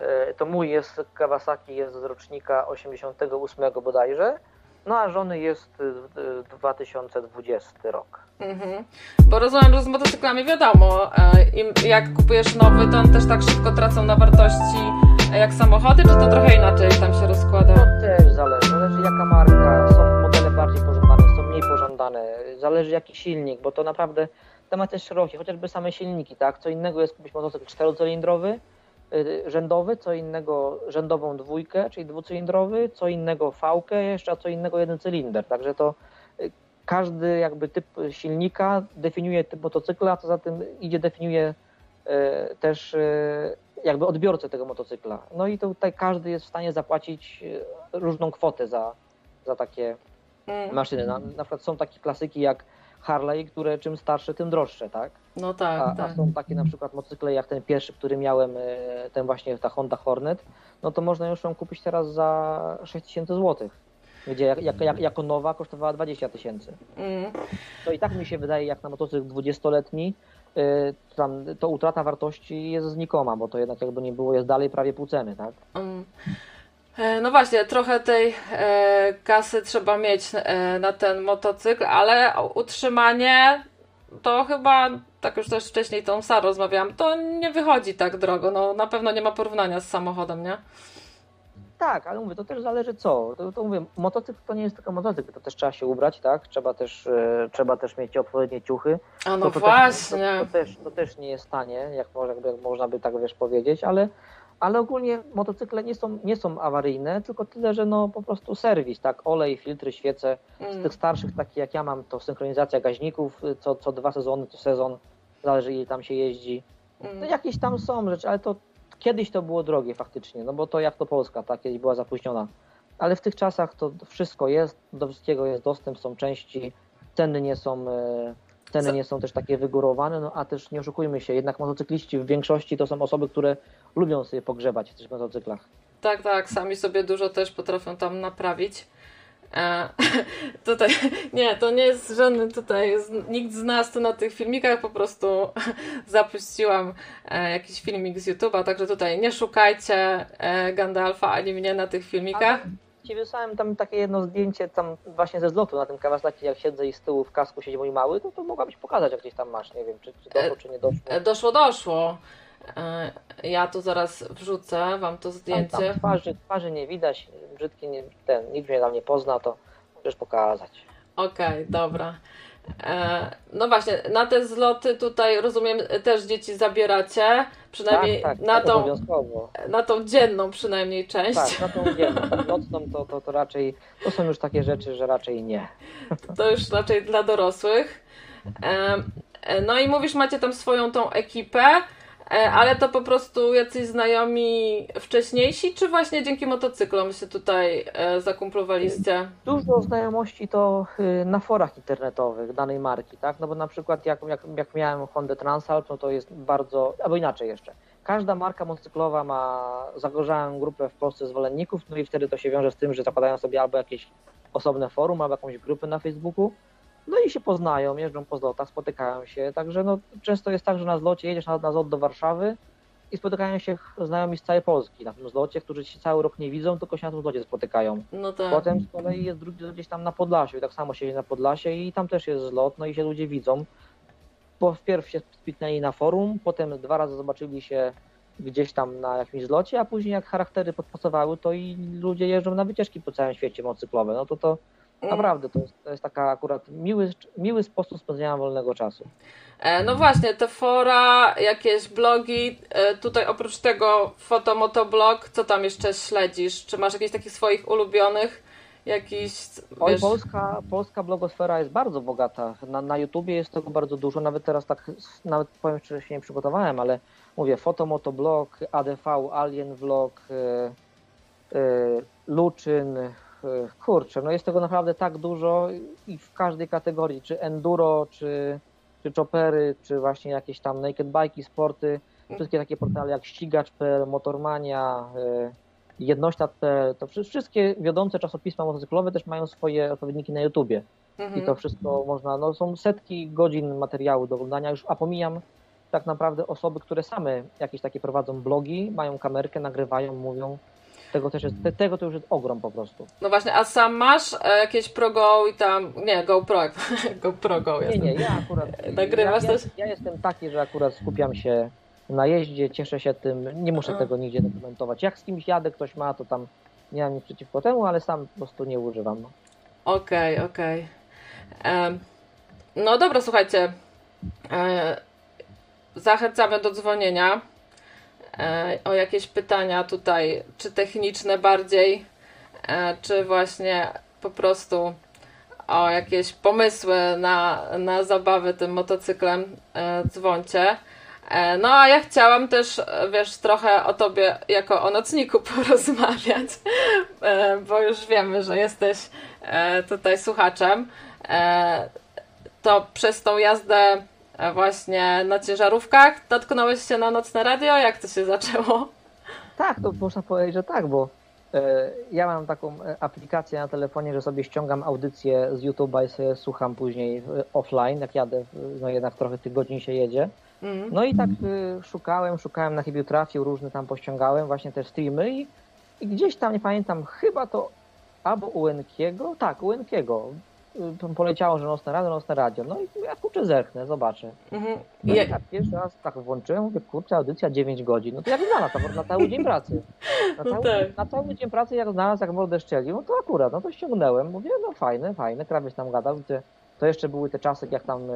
Yy, To mój jest, Kawasaki jest z rocznika 88 bodajże, no a żony jest y, y, 2020 rok. Mhm. Bo rozumiem, że z motocyklami wiadomo, e, im, jak kupujesz nowy, to on też tak szybko tracą na wartości e, jak samochody, czy to trochę inaczej tam się rozkłada? To też zależy, zależy jaka marka, są modele bardziej pożądane, są mniej pożądane, zależy jaki silnik, bo to naprawdę temat jest szeroki, chociażby same silniki, tak? Co innego jest kupić motocykl czterocylindrowy, y, rzędowy, co innego rzędową dwójkę, czyli dwucylindrowy, co innego fałkę jeszcze, a co innego jeden cylinder, także to y, każdy jakby typ silnika definiuje typ motocykla, a co za tym idzie definiuje y, też y, jakby odbiorcę tego motocykla. No i tutaj każdy jest w stanie zapłacić y, różną kwotę za, za takie Mm. maszyny. Na, na przykład są takie klasyki jak Harley, które czym starsze, tym droższe, tak? No tak, A, a tak. są takie na przykład motocykle jak ten pierwszy, który miałem, y, ten właśnie ta Honda Hornet, no to można już ją kupić teraz za 6000 zł. Gdzie jak, jak, jak, jako nowa kosztowała 20 tysięcy. Mm. To i tak mi się wydaje, jak na motocykl 20-letni, y, tam, to utrata wartości jest znikoma, bo to jednak jakby nie było, jest dalej prawie pół ceny, tak? Mm. E, No właśnie, trochę tej e, kasy trzeba mieć e, na ten motocykl, ale utrzymanie to chyba, tak już też wcześniej tą Sarą rozmawiałam, to nie wychodzi tak drogo. No na pewno nie ma porównania z samochodem, nie? Tak, ale mówię, to też zależy co. To, to mówię, motocykl to nie jest tylko motocykl, to też trzeba się ubrać, tak? Trzeba też, e, trzeba też mieć odpowiednie ciuchy. A no to, to właśnie. Też, to, to, też, to też nie jest tanie, jak, może, jak można by tak wiesz powiedzieć, ale, ale ogólnie motocykle nie są, nie są awaryjne, tylko tyle, że no po prostu serwis, tak? Olej, filtry, świece. Z Mm. tych starszych, takich jak ja mam, to synchronizacja gaźników, y, co, co dwa sezony, to sezon, zależy ile tam się jeździ. No Mm. jakieś tam są rzeczy, ale to kiedyś to było drogie faktycznie, no bo to jak to Polska, tak, kiedyś była zapóźniona. Ale w tych czasach to wszystko jest, do wszystkiego jest dostęp, są części, ceny nie są, e, ceny nie są też takie wygórowane, no a też nie oszukujmy się, jednak motocykliści w większości to są osoby, które lubią sobie pogrzebać w tych motocyklach. Tak, tak, sami sobie dużo też potrafią tam naprawić. E, tutaj, nie, to nie jest żadny tutaj, z, nikt z nas tu na tych filmikach, po prostu zapuściłam e, jakiś filmik z YouTube'a, także tutaj nie szukajcie e, Gandalfa ani mnie na tych filmikach. Ci wysłałem tam takie jedno zdjęcie tam właśnie ze zlotu na tym Kawasaki, jak siedzę i z tyłu w kasku siedzi mój mały, to, to mogłabyś pokazać, jak gdzieś tam masz, nie wiem, czy, czy doszło, czy nie doszło. E, Doszło, doszło. E, ja tu zaraz wrzucę wam to Tam, zdjęcie. tam twarzy, twarzy nie widać, brzydki nie, ten, nikt mnie tam nie pozna, to możesz pokazać. Okej, dobra. E, no właśnie, na te zloty tutaj rozumiem też dzieci zabieracie, przynajmniej tak, tak, na, tą, na tą dzienną przynajmniej część. Tak, na tą dzienną, nocną to, to, to raczej, to są już takie rzeczy, że raczej nie. To już raczej dla dorosłych. E, e, no i mówisz, macie tam swoją tą ekipę, ale to po prostu jacyś znajomi wcześniejsi, czy właśnie dzięki motocyklom się tutaj e, zakumplowaliście? Dużo znajomości to y, na forach internetowych danej marki, tak? No bo na przykład jak, jak, jak miałem Hondę Transalp, no to jest bardzo, albo inaczej jeszcze. Każda marka motocyklowa ma zagorzałą grupę w Polsce zwolenników, no i wtedy to się wiąże z tym, że zakładają sobie albo jakieś osobne forum, albo jakąś grupę na Facebooku, no i się poznają, jeżdżą po zlotach, spotykają się, także no często jest tak, że na zlocie jedziesz na, na zlot do Warszawy, i spotykają się znajomi z całej Polski na tym zlocie, którzy się cały rok nie widzą, tylko się na tym zlocie spotykają. No tak. Potem z kolei jest drugi zlot gdzieś tam na Podlasiu i tak samo siedzi na Podlasie i tam też jest zlot, no i się ludzie widzą. Bo wpierw się spiknęli na forum, potem dwa razy zobaczyli się gdzieś tam na jakimś zlocie, a później jak charaktery podpasowały, to i ludzie jeżdżą na wycieczki po całym świecie motocyklowe. No to to. Naprawdę to jest, to jest taka akurat miły, miły sposób spędzania wolnego czasu. E, No właśnie, te fora, jakieś blogi, e, tutaj oprócz tego fotomotoblog, co tam jeszcze śledzisz? Czy masz jakieś takich swoich ulubionych, jakiś, Oj, wiesz, polska, polska blogosfera jest bardzo bogata. Na, na YouTubie jest tego bardzo dużo. Nawet teraz tak, nawet powiem szczerze, się nie przygotowałem, ale mówię, fotomotoblog, ADV, Alien Vlog, yy, yy, Luczyn, kurczę, no jest tego naprawdę tak dużo i w każdej kategorii, czy enduro, czy, czy chopery, czy właśnie jakieś tam naked bike'i, sporty, wszystkie takie portale jak ścigacz.pl, motormania, yy, Jednośtat.pl, to wszy- wszystkie wiodące czasopisma motocyklowe też mają swoje odpowiedniki na YouTubie. I mhm. to wszystko można, no są setki godzin materiału do oglądania już, a pomijam tak naprawdę osoby, które same jakieś takie prowadzą blogi, mają kamerkę, nagrywają, mówią. Tego też jest, te, tego to już jest ogrom po prostu. No właśnie, a sam masz e, jakieś ProGo i tam, nie, GoPro, GoPro Go jest. Nie, nie, ja akurat. Nagrywasz ja, ja, też? ja jestem taki, że akurat skupiam się na jeździe, cieszę się tym, nie muszę tego nigdzie dokumentować. Jak z kimś jadę, ktoś ma, to tam nie mam nic przeciwko temu, ale sam po prostu nie używam. Okej, okej. Em, No dobra, słuchajcie. E, Zachęcamy do dzwonienia. E, O jakieś pytania tutaj, czy techniczne bardziej, e, czy właśnie po prostu o jakieś pomysły na, na zabawę tym motocyklem e, dzwońcie. No a ja chciałam też, wiesz, trochę o tobie jako o nocniku porozmawiać, bo już wiemy, że jesteś tutaj słuchaczem. To przez tą jazdę właśnie na ciężarówkach natknąłeś się na nocne radio? Jak to się zaczęło? Tak, to można powiedzieć, że tak, bo e, ja mam taką e, aplikację na telefonie, że sobie ściągam audycję z YouTube'a i sobie słucham później e, offline, jak jadę, no jednak trochę tych godzin się jedzie. Mm. No i tak szukałem, szukałem na chybił trafił, różne tam pościągałem, właśnie te streamy i, i gdzieś tam, nie pamiętam, chyba to albo u Enkiego, tak, u Enkiego y, poleciało, że nocne radio, nocne radio. No i ja kurczę zerknę, zobaczę. Mhm. No tak pierwszy raz tak włączyłem, mówię, kurczę, audycja 9 godzin. No to jak znalazł na, na cały dzień pracy. Na No cały, tak. na cały dzień pracy jak znalazł, jak mordę szczelił, no to akurat, no to ściągnąłem. Mówię, no fajne, fajne, krawiec tam gadał. To jeszcze były te czasy, jak tam e,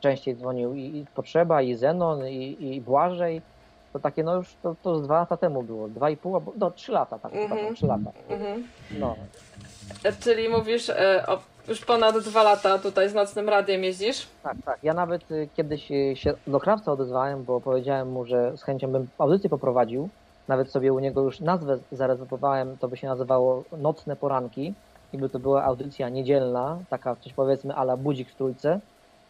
częściej dzwonił i, i Potrzeba, i Zenon, i, i Błażej. To takie, no już to, to z dwa lata temu było, dwa i pół, albo, no trzy lata, tak, Mhm. przepraszam, trzy lata. Mhm. No, E, Czyli mówisz, e, o, już ponad dwa lata tutaj z nocnym radiem jeździsz? Tak, tak. Ja nawet y, kiedyś y, się do krawca odezwałem, bo powiedziałem mu, że z chęcią bym audycję poprowadził. Nawet sobie u niego już nazwę zarezerwowałem, to by się nazywało Nocne Poranki. I by to była audycja niedzielna, taka coś powiedzmy ala budzik w trójce.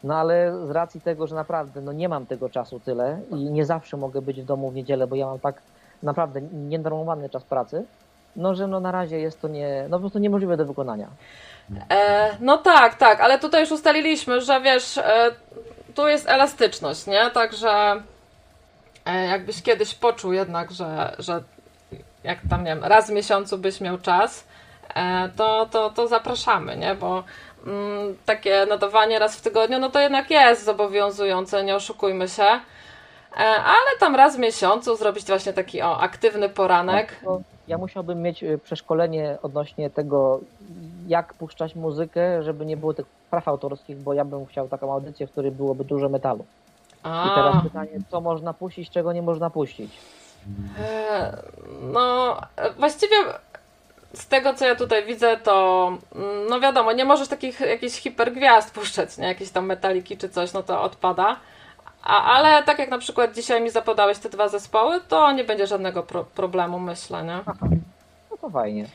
No ale z racji tego, że naprawdę no nie mam tego czasu tyle i nie zawsze mogę być w domu w niedzielę, bo ja mam tak naprawdę nienormowany czas pracy, no że no na razie jest to nie, no po prostu niemożliwe do wykonania. E, no tak, tak, ale tutaj już ustaliliśmy, że wiesz, e, tu jest elastyczność, nie? Także e, jakbyś kiedyś poczuł jednak, że, że jak tam, nie wiem, raz w miesiącu byś miał czas, e, to, to, to zapraszamy, nie? Bo takie nadawanie raz w tygodniu, no to jednak jest zobowiązujące, nie oszukujmy się. E, ale tam raz w miesiącu zrobić właśnie taki o, aktywny poranek. To ja musiałbym mieć y, przeszkolenie odnośnie tego, jak puszczać muzykę, żeby nie było tych praw autorskich, bo ja bym chciał taką audycję, w której byłoby dużo metalu. I teraz A. pytanie, co można puścić, czego nie można puścić. E, No, e, właściwie z tego, co ja tutaj widzę, to mm, no wiadomo, nie możesz takich jakichś hipergwiazd puszczać, nie? Jakieś tam metaliki czy coś, no to odpada. A, ale tak jak na przykład dzisiaj mi zapodałeś te dwa zespoły, to nie będzie żadnego pro problemu, myślę, nie? Aha, no to fajnie.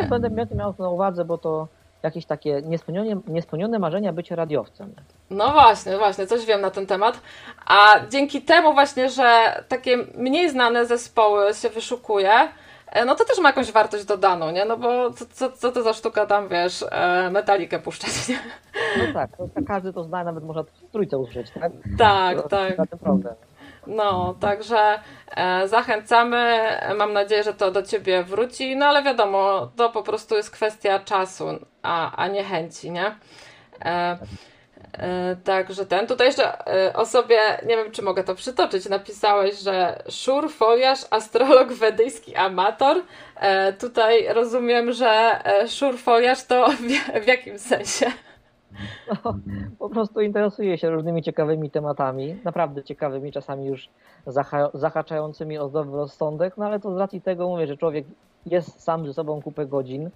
Nie będę miał, miał to na uwadze, bo to jakieś takie niespełnione, niespełnione marzenia bycia radiowcem. No właśnie, właśnie, coś wiem na ten temat. A dzięki temu właśnie, że takie mniej znane zespoły się wyszukuje, no to też ma jakąś wartość dodaną, nie? No bo co, co, co to za sztuka tam, wiesz, e, metalikę puszczać, nie? No tak, to, każdy to zna, nawet można trójce usłyszeć, tak? Tak, to, tak. Na tym problem. No, także e, zachęcamy. Mam nadzieję, że to do ciebie wróci. No ale wiadomo, to po prostu jest kwestia czasu, a, a nie chęci, nie? E, e, także ten. Tutaj jeszcze e, o sobie, nie wiem czy mogę to przytoczyć, napisałeś, że szur, foliarz, astrolog wedyjski, amator. E, tutaj rozumiem, że e, szur, foliarz to w, jakim sensie? No, po prostu interesuję się różnymi ciekawymi tematami, naprawdę ciekawymi, czasami już zaha zahaczającymi o zdrowy rozsądek, no ale to z racji tego mówię, że człowiek jest sam ze sobą kupę godzin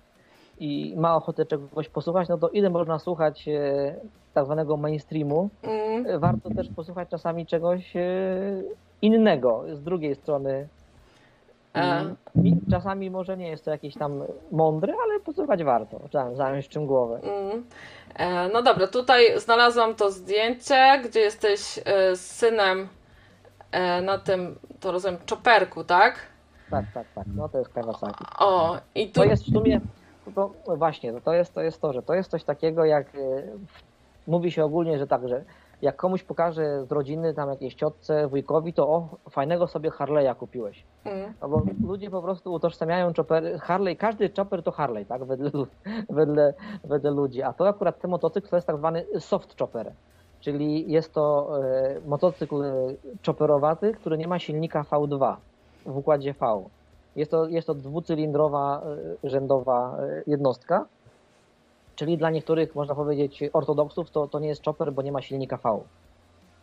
i ma ochotę czegoś posłuchać, no to ile można słuchać e, tak zwanego mainstreamu, Mm, warto też posłuchać czasami czegoś e, innego z drugiej strony. E. I Czasami może nie jest to jakieś tam mądre, ale posłuchać warto. Trzeba zająć czym głowę. mm. E, no dobra, tutaj znalazłam to zdjęcie, gdzie jesteś e, z synem e, na tym, to rozumiem, czoperku, tak? Tak, tak, tak. No to jest Kawasaki. O, i tu. To jest w sumie, to, no właśnie, to jest, to jest to, że to jest coś takiego jak, e, mówi się ogólnie, że tak, że jak komuś pokaże z rodziny, tam jakiejś ciotce, wujkowi, to o, fajnego sobie Harley'a kupiłeś. Mm, No bo ludzie po prostu utożsamiają chopper, Harley, każdy chopper to Harley, tak, wedle, wedle, wedle ludzi, a to akurat ten motocykl to jest tak zwany soft chopper, czyli jest to e, motocykl e, chopperowaty, który nie ma silnika V2 w układzie V. Jest to, jest to dwucylindrowa e, rzędowa e, jednostka, czyli dla niektórych, można powiedzieć, ortodoksów to, to nie jest chopper, bo nie ma silnika V.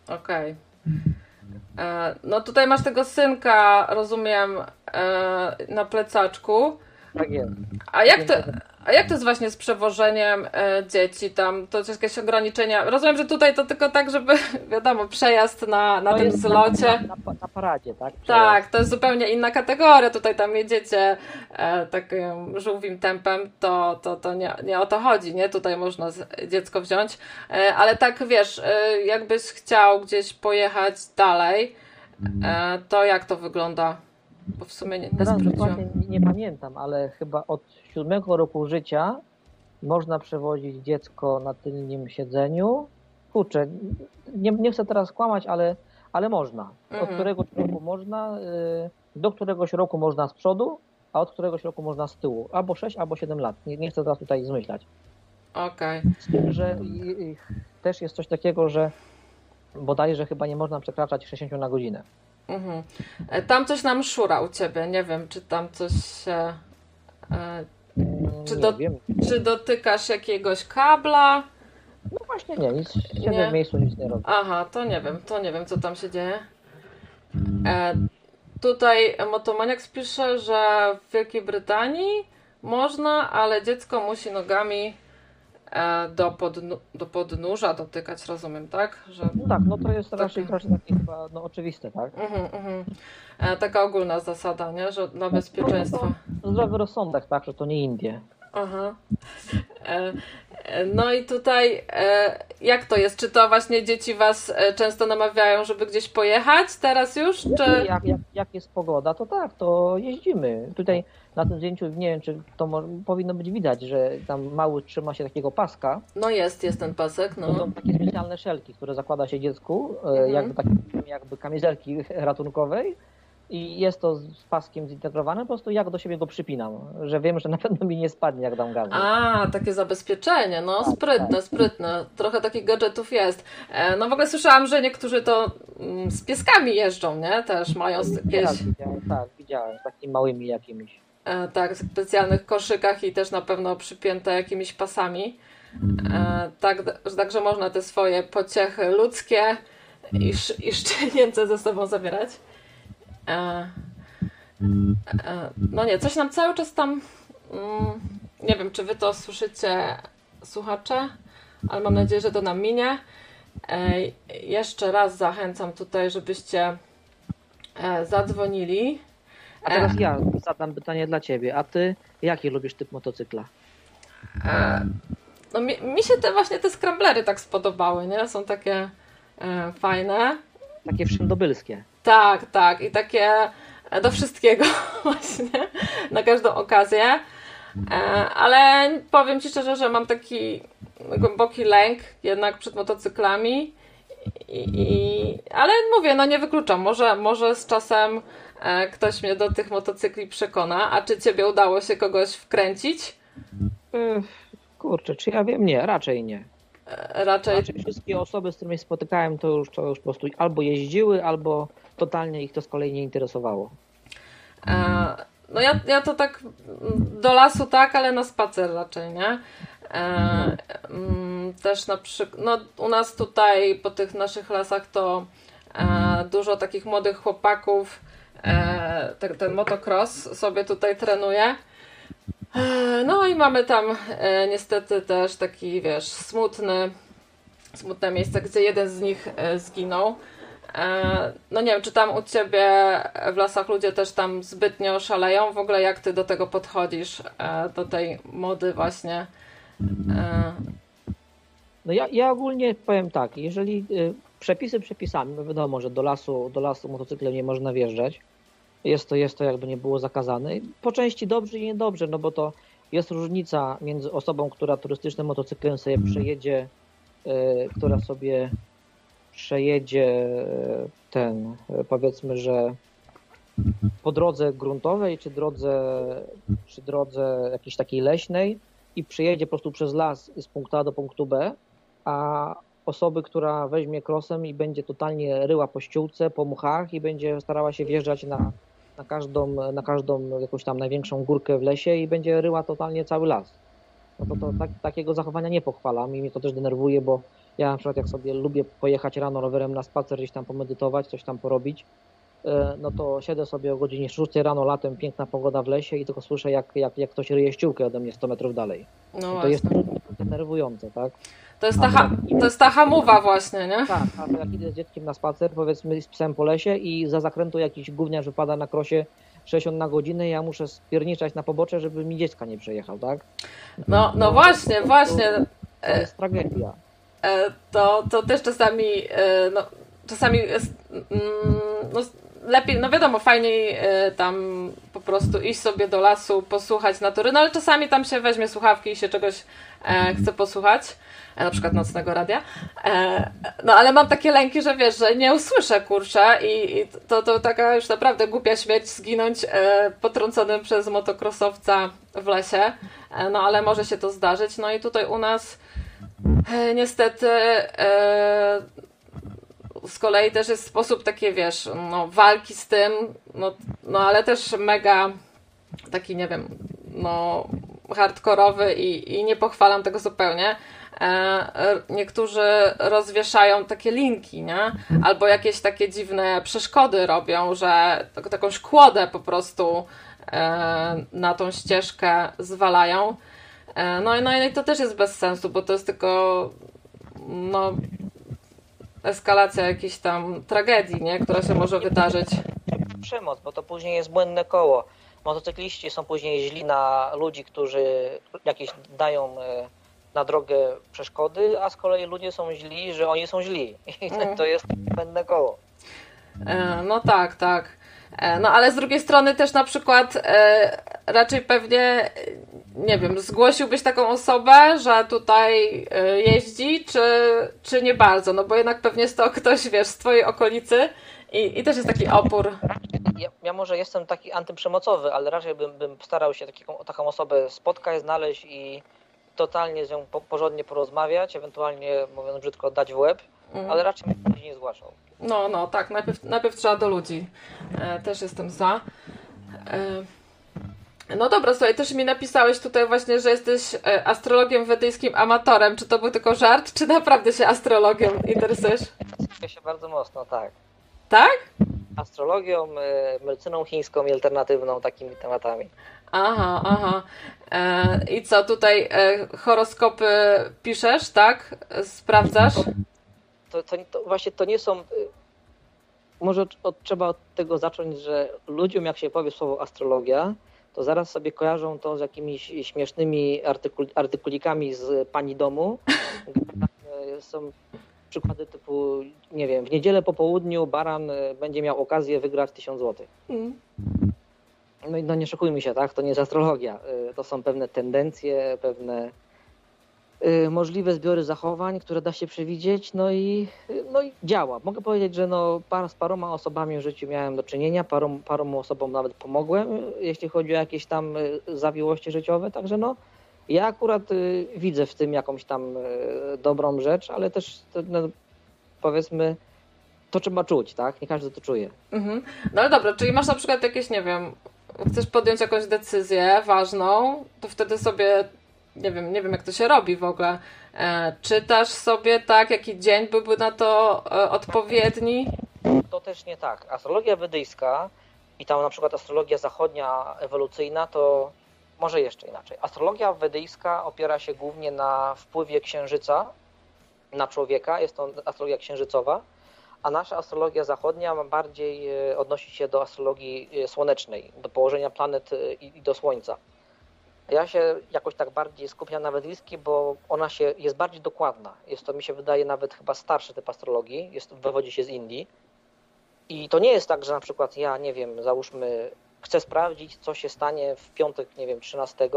Okej. E, No tutaj masz tego synka, rozumiem, e, na plecaczku. Tak jest. A jak to, a jak to jest właśnie z przewożeniem e, dzieci tam? To jakieś ograniczenia? Rozumiem, że tutaj to tylko tak, żeby, wiadomo, przejazd na, na To tym zlocie. Na, na, na paradzie, tak? Tak, to jest zupełnie inna kategoria. Tutaj tam jedziecie e, takim żółwim tempem, to, to, to nie, nie o to chodzi, nie? Tutaj można dziecko wziąć. E, ale tak wiesz, e, jakbyś chciał gdzieś pojechać dalej, e, to jak to wygląda? Bo w sumie nie, nie dokładnie nie, pamiętam, ale chyba od siódmego roku życia można przewozić dziecko na tylnym siedzeniu. Kurczę, nie, nie chcę teraz kłamać, ale, ale można. Od Mhm. któregoś roku można, y, do któregoś roku można z przodu, a od któregoś roku można z tyłu. Albo 6, albo 7 lat. Nie, nie chcę teraz tutaj zmyślać. Okej. Z tym, że i, i, też jest coś takiego, że bodajże chyba nie można przekraczać 60 na godzinę. Mhm. E, Tam coś nam szura u ciebie. Nie wiem, czy tam coś się. E, Czy do- czy dotykasz jakiegoś kabla? No właśnie nie, nic, siedzę Nie. w miejscu, nic nie robię. Aha, to nie wiem, to nie wiem, co tam się dzieje. E, tutaj Motomaniak pisze, że w Wielkiej Brytanii można, ale dziecko musi nogami do, podnu- do podnóża dotykać, rozumiem, tak? Że... No tak, no to jest raczej, Takie- raczej takie chyba no, oczywiste, tak? Mhm, mhm. E, taka ogólna zasada, nie? Że dla bezpieczeństwa. Zdrowy rozsądek, tak, że to nie Indie. Aha. E, e, No i tutaj e, jak to jest? Czy to właśnie dzieci was e, często namawiają, żeby gdzieś pojechać teraz już? Czy... Jak, jak, jak jest pogoda, to tak, to jeździmy. Tutaj na tym zdjęciu, nie wiem, czy to mo- powinno być widać, że tam mały trzyma się takiego paska. No jest, jest ten pasek, To no. są takie specjalne szelki, które zakłada się dziecku, e, Mhm. jakby takie jakby kamizelki ratunkowej. I jest to z paskiem zintegrowane, po prostu jak do siebie go przypinam, że wiem, że na pewno mi nie spadnie, jak dam gazu. A, takie zabezpieczenie, no Tak, sprytne, tak. sprytne. Trochę takich gadżetów jest. E, No w ogóle słyszałam, że niektórzy to mm, z pieskami jeżdżą, nie? Też mają Tak, jakieś, widziałem, tak, widziałem, z takimi małymi jakimiś. E, tak, w specjalnych koszykach i też na pewno przypięte jakimiś pasami. E, tak, że- także można te swoje pociechy ludzkie i, i szczenięce ze sobą zabierać. E, no nie, coś nam cały czas tam. Mm, nie wiem, czy wy to słyszycie, słuchacze, ale mam nadzieję, że to nam minie. Jeszcze raz zachęcam tutaj, żebyście zadzwonili. A teraz ja zadam pytanie dla ciebie. A ty jaki lubisz typ motocykla? E, no mi, mi się te właśnie te scramblery tak spodobały, nie? Są takie e, fajne. Takie wszędobylskie. Tak, tak. I takie do wszystkiego właśnie, na każdą okazję. E, ale powiem Ci szczerze, że mam taki głęboki lęk jednak przed motocyklami i, i, ale mówię, no nie wykluczam, może, może z czasem e, ktoś mnie do tych motocykli przekona. A czy ciebie udało się kogoś wkręcić? E, kurczę, czy ja wiem? Nie, raczej nie. E, raczej. Raczej wszystkie osoby, z którymi spotykałem, to już, to już po prostu albo jeździły, albo totalnie ich to z kolei nie interesowało. E, no ja, ja to tak do lasu tak, ale na spacer raczej, nie? E, mm, też na przykład, no u nas tutaj po tych naszych lasach to e, dużo takich młodych chłopaków e, ten, ten motocross sobie tutaj trenuje. E, no i mamy tam e, niestety też taki, wiesz, smutny, smutne miejsce, gdzie jeden z nich e, zginął. No nie wiem, czy tam u ciebie w lasach ludzie też tam zbytnio szaleją? W ogóle jak ty do tego podchodzisz, do tej mody właśnie? E, No ja, ja ogólnie powiem tak, jeżeli y, przepisy przepisami, no wiadomo, że do lasu, do lasu motocyklem nie można wjeżdżać, jest to, jest to jakby nie było zakazane. Po części dobrze i niedobrze, no bo to jest różnica między osobą, która turystycznym motocyklem sobie przejedzie, y, która sobie przejedzie ten, powiedzmy, że po drodze gruntowej, czy drodze, czy drodze jakiejś takiej leśnej i przyjedzie po prostu przez las z punktu A do punktu B, a osoby, która weźmie krosem i będzie totalnie ryła po ściółce, po muchach i będzie starała się wjeżdżać na, na, każdą, na każdą jakąś tam największą górkę w lesie i będzie ryła totalnie cały las. No to, to tak, takiego zachowania nie pochwalam i mnie to też denerwuje, bo ja na przykład jak sobie lubię pojechać rano rowerem na spacer, gdzieś tam pomedytować, coś tam porobić, no to siedzę sobie o godzinie 6 rano latem, piękna pogoda w lesie i tylko słyszę jak, jak, jak ktoś ryje ściółkę ode mnie 100 metrów dalej. no To właśnie. jest denerwujące, tak? To jest ta, ha- to jest ta hamowa właśnie, nie? Tak, albo jak idę z dzieckiem na spacer, powiedzmy z psem po lesie i za zakrętu jakiś gówniarz wypada na krosie 60 na godzinę, ja muszę spierniczać na pobocze, żeby mi dziecka nie przejechał, tak? No, no właśnie, właśnie. To jest tragedia. E, to, to też czasami, e, no, czasami jest, mm, no, lepiej, no wiadomo, fajniej e, tam po prostu iść sobie do lasu, posłuchać natury, no ale czasami tam się weźmie słuchawki i się czegoś e, chce posłuchać, e, na przykład nocnego radia. E, no ale mam takie lęki, że wiesz, że nie usłyszę, kurczę i, i to, to taka już naprawdę głupia śmierć zginąć potrąconym przez motokrosowca w lesie, no ale może się to zdarzyć, no i tutaj u nas Niestety z kolei też jest sposób takie, wiesz, no, walki z tym, no, no ale też mega taki, nie wiem, no hardkorowy i, i nie pochwalam tego zupełnie. E, niektórzy rozwieszają takie linki, nie? Albo jakieś takie dziwne przeszkody robią, że tak, takąś kłodę po prostu e, na tą ścieżkę zwalają. E, No no i to też jest bez sensu, bo to jest tylko no, eskalacja jakiejś tam tragedii, nie? która się może wydarzyć. Przemoc, bo to później jest błędne koło. Motocykliści są później źli na ludzi, którzy jakieś dają e, na drogę przeszkody, a z kolei ludzie są źli, że oni są źli. I Mm. to jest błędne koło. E, No tak, tak. E, No ale z drugiej strony też na przykład raczej pewnie, e, nie wiem, zgłosiłbyś taką osobę, że tutaj e, jeździ, czy, czy nie bardzo? No bo jednak pewnie jest to ktoś, wiesz, z twojej okolicy i, i też jest taki opór. Ja, ja może jestem taki antyprzemocowy, ale raczej bym, bym starał się taką, taką osobę spotkać, znaleźć i totalnie z nią po, porządnie porozmawiać, ewentualnie, mówiąc brzydko, dać w łeb, Mm. ale raczej bym później nie zgłaszał. No, no, tak, najpierw, najpierw trzeba do ludzi. E, też jestem za. E, no dobra, słuchaj, też mi napisałeś tutaj właśnie, że jesteś e, astrologiem wedyjskim amatorem. Czy to był tylko żart, czy naprawdę się astrologią interesujesz? Interesuję się bardzo mocno, tak. Tak? Astrologią, e, medycyną chińską i alternatywną, takimi tematami. Aha, aha. E, I co, tutaj e, horoskopy piszesz, tak? Sprawdzasz? To, to, to właśnie to nie są. y, Może od, trzeba od tego zacząć, że ludziom, jak się powie słowo astrologia, to zaraz sobie kojarzą to z jakimiś śmiesznymi artykul, artykulikami z pani domu. Są przykłady typu, nie wiem, w niedzielę po południu baran y, będzie miał okazję wygrać 1000 zł. Mm. No, i no nie szokujmy się, tak? To nie jest astrologia. Y, To są pewne tendencje, pewne możliwe zbiory zachowań, które da się przewidzieć, no i, y, no i działa. Mogę powiedzieć, że no, par, z paroma osobami w życiu miałem do czynienia, parom, parom osobom nawet pomogłem, y, jeśli chodzi o jakieś tam y, zawiłości życiowe, także no, ja akurat y, widzę w tym jakąś tam y, dobrą rzecz, ale też no, powiedzmy, to trzeba czuć, tak? Nie każdy to czuje. Mhm. No ale dobra, czyli masz na przykład jakieś, nie wiem, chcesz podjąć jakąś decyzję ważną, to wtedy sobie, nie wiem, nie wiem jak to się robi w ogóle, e, czytasz sobie tak, jaki dzień byłby na to e, odpowiedni? To też nie tak. Astrologia wedyjska i tam na przykład astrologia zachodnia ewolucyjna to może jeszcze inaczej. Astrologia wedyjska opiera się głównie na wpływie księżyca na człowieka, jest to astrologia księżycowa, a nasza astrologia zachodnia bardziej e, odnosi się do astrologii e, słonecznej, do położenia planet e, i i do Słońca. Ja się jakoś tak bardziej skupiam na wedyjskiej, bo ona się jest bardziej dokładna. Jest to, mi się wydaje, nawet chyba starszy typ astrologii, jest, wywodzi się z Indii. I to nie jest tak, że na przykład ja, nie wiem, załóżmy, chcę sprawdzić, co się stanie w piątek, nie wiem, 13,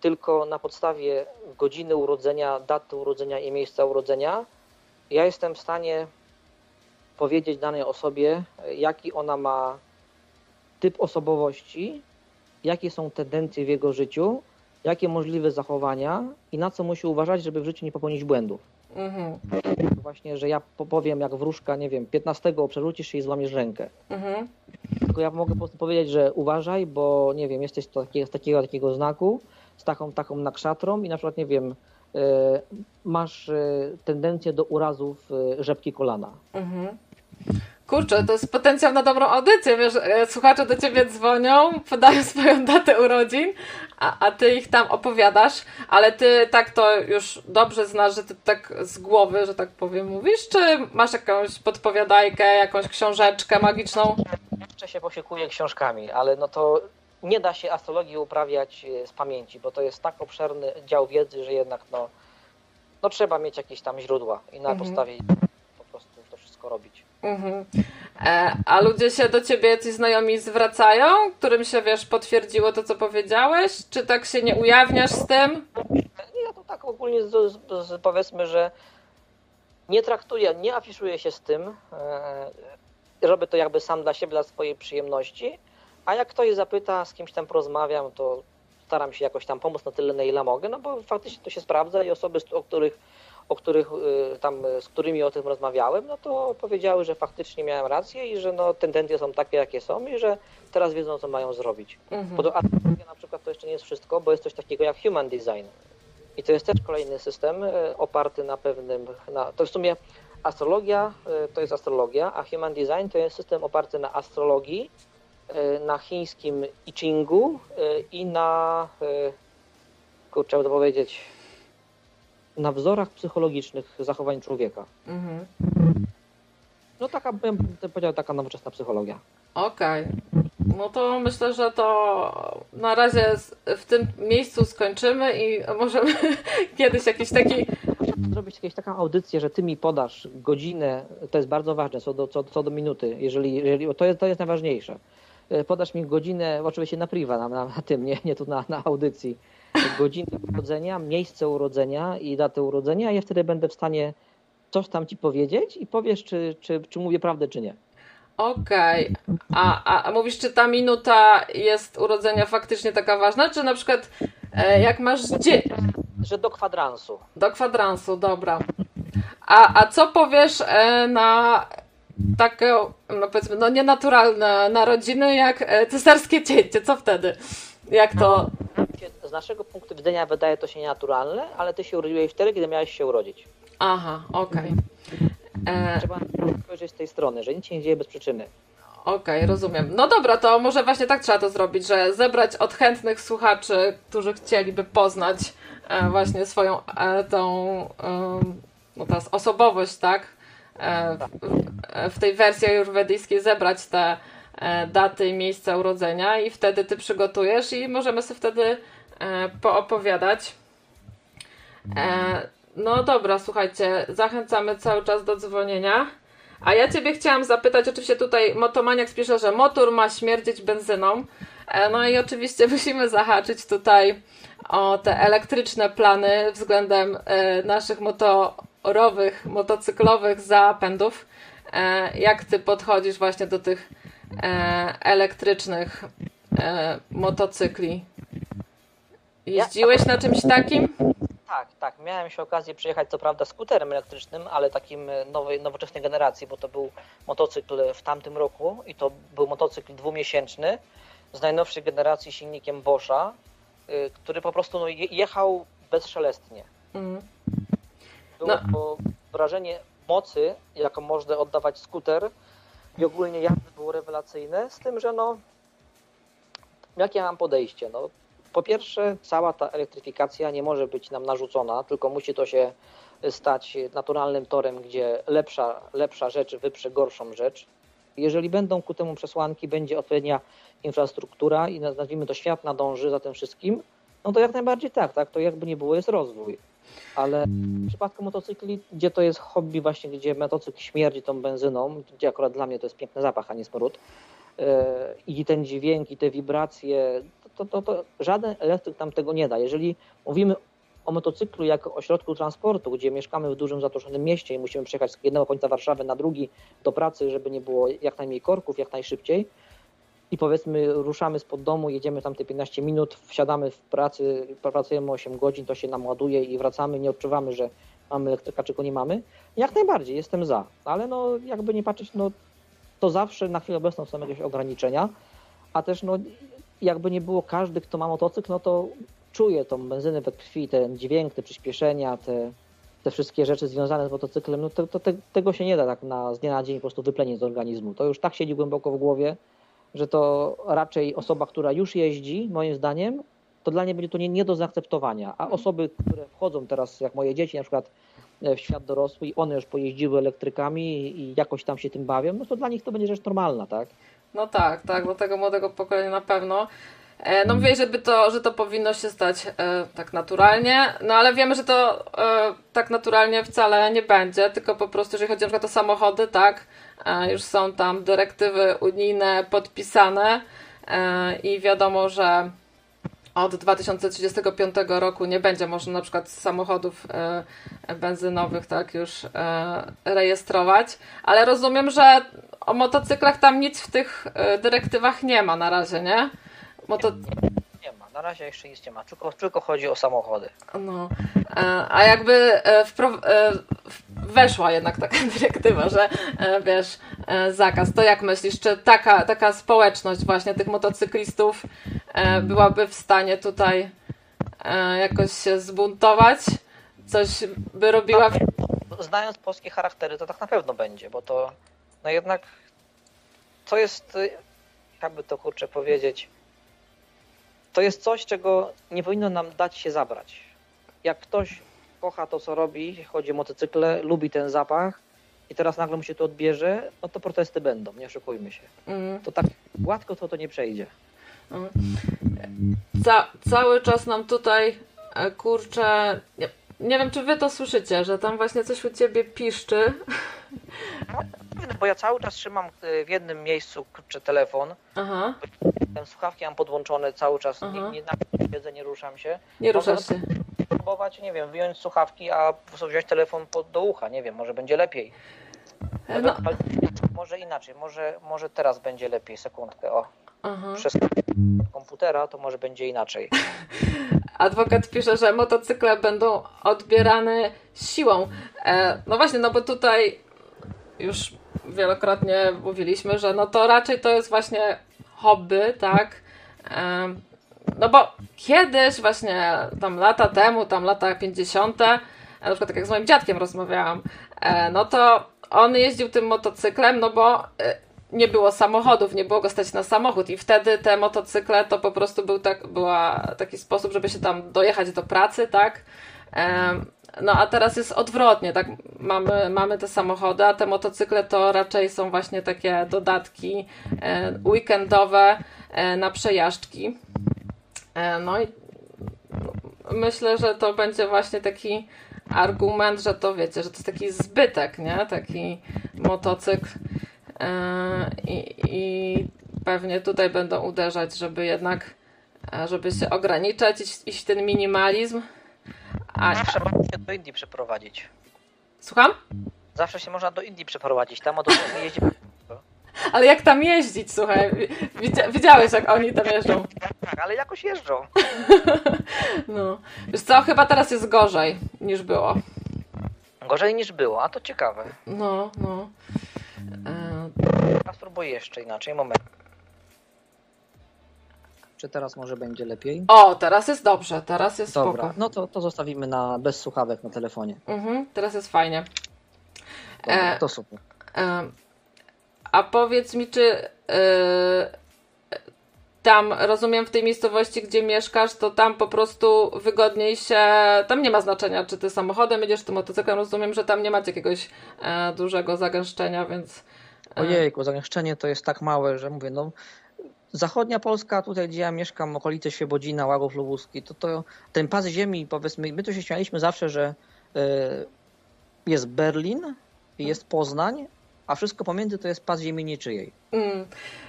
tylko na podstawie godziny urodzenia, daty urodzenia i miejsca urodzenia, ja jestem w stanie powiedzieć danej osobie, jaki ona ma typ osobowości, jakie są tendencje w jego życiu, jakie możliwe zachowania i na co musi uważać, żeby w życiu nie popełnić błędów. Mhm, Właśnie, że ja po- powiem jak wróżka, nie wiem, 15 przerzucisz się i złamiesz rękę. mhm, Tylko ja mogę po prostu powiedzieć, że uważaj, bo nie wiem, jesteś z takiego, z takiego, takiego znaku, z taką, taką nakszatrą i na przykład, nie wiem, e, masz e, tendencję do urazów e, rzepki kolana. mhm. Kurczę, to jest potencjał na dobrą audycję, wiesz, e, słuchacze do ciebie dzwonią, podają swoją datę urodzin, a, a ty ich tam opowiadasz, ale ty tak to już dobrze znasz, że ty tak z głowy, że tak powiem, mówisz, czy masz jakąś podpowiadajkę, jakąś książeczkę magiczną? Jeszcze się posiekuję książkami, ale no to nie da się astrologii uprawiać e, z pamięci, bo to jest tak obszerny dział wiedzy, że jednak no, no trzeba mieć jakieś tam źródła i na Mhm. podstawie po prostu to wszystko robić. Mhm. E, a ludzie się do ciebie, jacyś znajomi zwracają, którym się, wiesz, potwierdziło to, co powiedziałeś? Czy tak się nie ujawniasz z tym? Ja to tak ogólnie z, z, z, powiedzmy, że nie traktuję, nie afiszuję się z tym. E, robię to jakby sam dla siebie, dla swojej przyjemności. A jak ktoś zapyta, z kimś tam porozmawiam, to staram się jakoś tam pomóc na tyle, na ile mogę, no bo faktycznie to się sprawdza i osoby, o których, o których y, tam, y, z którymi o tym rozmawiałem, no to powiedziały, że faktycznie miałem rację i że no, tendencje są takie, jakie są i że teraz wiedzą, co mają zrobić. Mhm. Astrologia na przykład to jeszcze nie jest wszystko, bo jest coś takiego jak human design. I to jest też kolejny system e, oparty na pewnym, na, to w sumie astrologia to jest astrologia, a human design to jest system oparty na astrologii, na chińskim I Chingu i na, kurczę, to powiedzieć, na wzorach psychologicznych zachowań człowieka. Mhm. No taka, bym powiedział, taka nowoczesna psychologia. Okej. No to myślę, że to na razie w tym miejscu skończymy i możemy kiedyś jakiś taki. zrobić jakąś taką audycję, że ty mi podasz godzinę, to jest bardzo ważne, co do, co, co do minuty, jeżeli, jeżeli to, jest, to jest najważniejsze. E, Podasz mi godzinę, oczywiście na priwa, na, na, na tym, nie, nie tu na, na audycji, godzinę urodzenia, miejsce urodzenia i datę urodzenia, ja wtedy będę w stanie coś tam ci powiedzieć i powiesz, czy, czy, czy mówię prawdę, czy nie. Okej. A, a, a mówisz, czy ta minuta jest urodzenia faktycznie taka ważna, czy na przykład e, jak masz dzień Że do kwadransu. do kwadransu, dobra. A, a co powiesz e, na takie, no powiedzmy, no nienaturalne narodziny jak e, cesarskie cięcie? Co wtedy? Jak to? Z naszego punktu widzenia wydaje to się nienaturalne, ale ty się urodziłeś wtedy, kiedy miałeś się urodzić. Aha, okej. E, Trzeba spojrzeć z tej strony, że nic się nie dzieje bez przyczyny. Okej, rozumiem. No dobra, to może właśnie tak trzeba to zrobić, że zebrać od chętnych słuchaczy, którzy chcieliby poznać e, właśnie swoją e, tą no teraz osobowość, tak? W, tej wersji ajurwedyjskiej zebrać te daty i miejsca urodzenia i wtedy ty przygotujesz i możemy sobie wtedy poopowiadać. E, no dobra, słuchajcie, zachęcamy cały czas do dzwonienia. A ja Ciebie chciałam zapytać, oczywiście tutaj Motomaniak pisze, że motor ma śmierdzieć benzyną. E, no i oczywiście musimy zahaczyć tutaj o te elektryczne plany względem e, naszych motorowych, motocyklowych zapędów. E, jak Ty podchodzisz właśnie do tych elektrycznych motocykli? Jeździłeś na czymś takim? Tak, tak. Miałem się okazję przejechać co prawda skuterem elektrycznym, ale takim nowej, nowoczesnej generacji, bo to był motocykl w tamtym roku i to był motocykl dwumiesięczny z najnowszej generacji silnikiem Boscha, y, który po prostu no, jechał bezszelestnie. Mm. Było no. wrażenie mocy, jaką może oddawać skuter i ogólnie jazdy było rewelacyjne, z tym, że no jakie mam podejście? No, po pierwsze, cała ta elektryfikacja nie może być nam narzucona, tylko musi to się stać naturalnym torem, gdzie lepsza, lepsza rzecz wyprze gorszą rzecz. Jeżeli będą ku temu przesłanki, będzie odpowiednia infrastruktura i nazwijmy to świat nadąży za tym wszystkim, no to jak najbardziej tak, tak, to jakby nie było jest rozwój. Ale w przypadku motocykli, gdzie to jest hobby właśnie, gdzie motocykl śmierdzi tą benzyną, gdzie akurat dla mnie to jest piękny zapach, a nie smród, i ten dźwięk, i te wibracje, to, to, to żaden elektryk nam tego nie da. Jeżeli mówimy o motocyklu jako o środku transportu, gdzie mieszkamy w dużym zatłoczonym mieście i musimy przejechać z jednego końca Warszawy na drugi do pracy, żeby nie było jak najmniej korków, jak najszybciej, i powiedzmy ruszamy spod domu, jedziemy tam te 15 minut, wsiadamy w pracy, pracujemy 8 godzin, to się nam ładuje i wracamy, nie odczuwamy, że mamy elektryka, czy go nie mamy. Jak najbardziej, jestem za, ale no jakby nie patrzeć, no to zawsze na chwilę obecną są jakieś ograniczenia, a też no jakby nie było każdy, kto ma motocykl, no to czuje tą benzynę we krwi, ten dźwięk, te przyspieszenia, te, te wszystkie rzeczy związane z motocyklem, no to, to te, tego się nie da tak na, z dnia na dzień po prostu wyplenić z organizmu. To już tak siedzi głęboko w głowie, że to raczej osoba, która już jeździ, moim zdaniem, to dla niej będzie to nie, nie do zaakceptowania. A osoby, które wchodzą teraz, jak moje dzieci na przykład w świat dorosły i one już pojeździły elektrykami i jakoś tam się tym bawią, no to dla nich to będzie rzecz normalna, tak? No tak, tak, do tego młodego pokolenia na pewno. E, no mówię, żeby to, że to powinno się stać e, tak naturalnie, no ale wiemy, że to e, tak naturalnie wcale nie będzie, tylko po prostu, jeżeli chodzi na przykład o samochody, tak, e, już są tam dyrektywy unijne podpisane e, i wiadomo, że od 2035 roku nie będzie można na przykład samochodów e, benzynowych tak już rejestrować, ale rozumiem, że o motocyklach tam nic w tych dyrektywach nie ma na razie, nie? Moto... Na razie jeszcze nic nie ma, tylko, tylko chodzi o samochody. No, e, a jakby e, e, weszła jednak taka dyrektywa, że wiesz, zakaz, to jak myślisz, czy taka, taka społeczność właśnie tych motocyklistów byłaby w stanie tutaj jakoś się zbuntować? Coś by robiła? Znając polskie charaktery, to tak na pewno będzie, bo to no jednak to jest, jakby to kurczę powiedzieć, to jest coś, czego nie powinno nam dać się zabrać. Jak ktoś kocha to, co robi, chodzi o motocykle, lubi ten zapach i teraz nagle mu się to odbierze, no to protesty będą, nie oszukujmy się. Mm. To tak gładko to to nie przejdzie. Ca cały czas nam tutaj e, kurczę. Nie, wiem, czy wy to słyszycie, że tam właśnie coś u ciebie piszczy. No, bo ja cały czas trzymam e, w jednym miejscu kurczę, telefon. Aha. Słuchawki mam podłączone cały czas, nie, nie, nie siedzę, nie ruszam się. Nie ruszasz się. Próbować, nie wiem, wyjąć słuchawki, a po prostu wziąć telefon pod, do ucha, nie wiem, może będzie lepiej. E, no. Może inaczej, może, może teraz będzie lepiej, sekundkę, o. Aha. Przez komputera to może będzie inaczej. Adwokat pisze, że motocykle będą odbierane siłą. E, no właśnie, no bo tutaj już wielokrotnie mówiliśmy, że no to raczej to jest właśnie hobby, tak? No bo kiedyś, właśnie tam lata temu, tam lata 50., na przykład tak jak z moim dziadkiem rozmawiałam, e, no to on jeździł tym motocyklem, no bo e, nie było samochodów, nie było go stać na samochód i wtedy te motocykle to po prostu był tak, była taki sposób, żeby się tam dojechać do pracy, tak? No a teraz jest odwrotnie, tak? Mamy, mamy te samochody, a te motocykle to raczej są właśnie takie dodatki e, weekendowe e, na przejażdżki. E, no i myślę, że to będzie właśnie taki argument, że to wiecie, że to jest taki zbytek, nie? Taki motocykl i, i pewnie tutaj będą uderzać, żeby jednak e, żeby się ograniczać, iść, iść ten minimalizm. A, Zawsze można się do Indii przeprowadzić. słucham? Zawsze się można do Indii przeprowadzić. Tam od razu jeździ. Ale jak tam jeździć, słuchaj? Widzia, widziałeś, jak oni tam jeżdżą. Tak, ale jakoś jeżdżą. No. Wiesz co, chyba teraz jest gorzej niż było. Gorzej niż było, a to ciekawe. No, no. A spróbuję jeszcze inaczej. Moment. Czy teraz może będzie lepiej? O, teraz jest dobrze, teraz jest Dobra, spoko. no to, to zostawimy na bez słuchawek na telefonie. Mhm, teraz jest fajnie. Dobra, E, to super. E, a powiedz mi, czy e, tam, rozumiem, w tej miejscowości, gdzie mieszkasz, to tam po prostu wygodniej się. Tam nie ma znaczenia, czy ty samochodem jedziesz, czy motocyklem. Rozumiem, że tam nie macie jakiegoś e, dużego zagęszczenia, więc. Ojejku, zagęszczenie to jest tak małe, że mówię, no zachodnia Polska, tutaj gdzie ja mieszkam, okolice Świebodzina, Łagów Lubuski, to, to ten pas ziemi, powiedzmy, my tu się śmialiśmy zawsze, że y, jest Berlin, jest Poznań, a wszystko pomiędzy to jest pas ziemi niczyjej. Mm,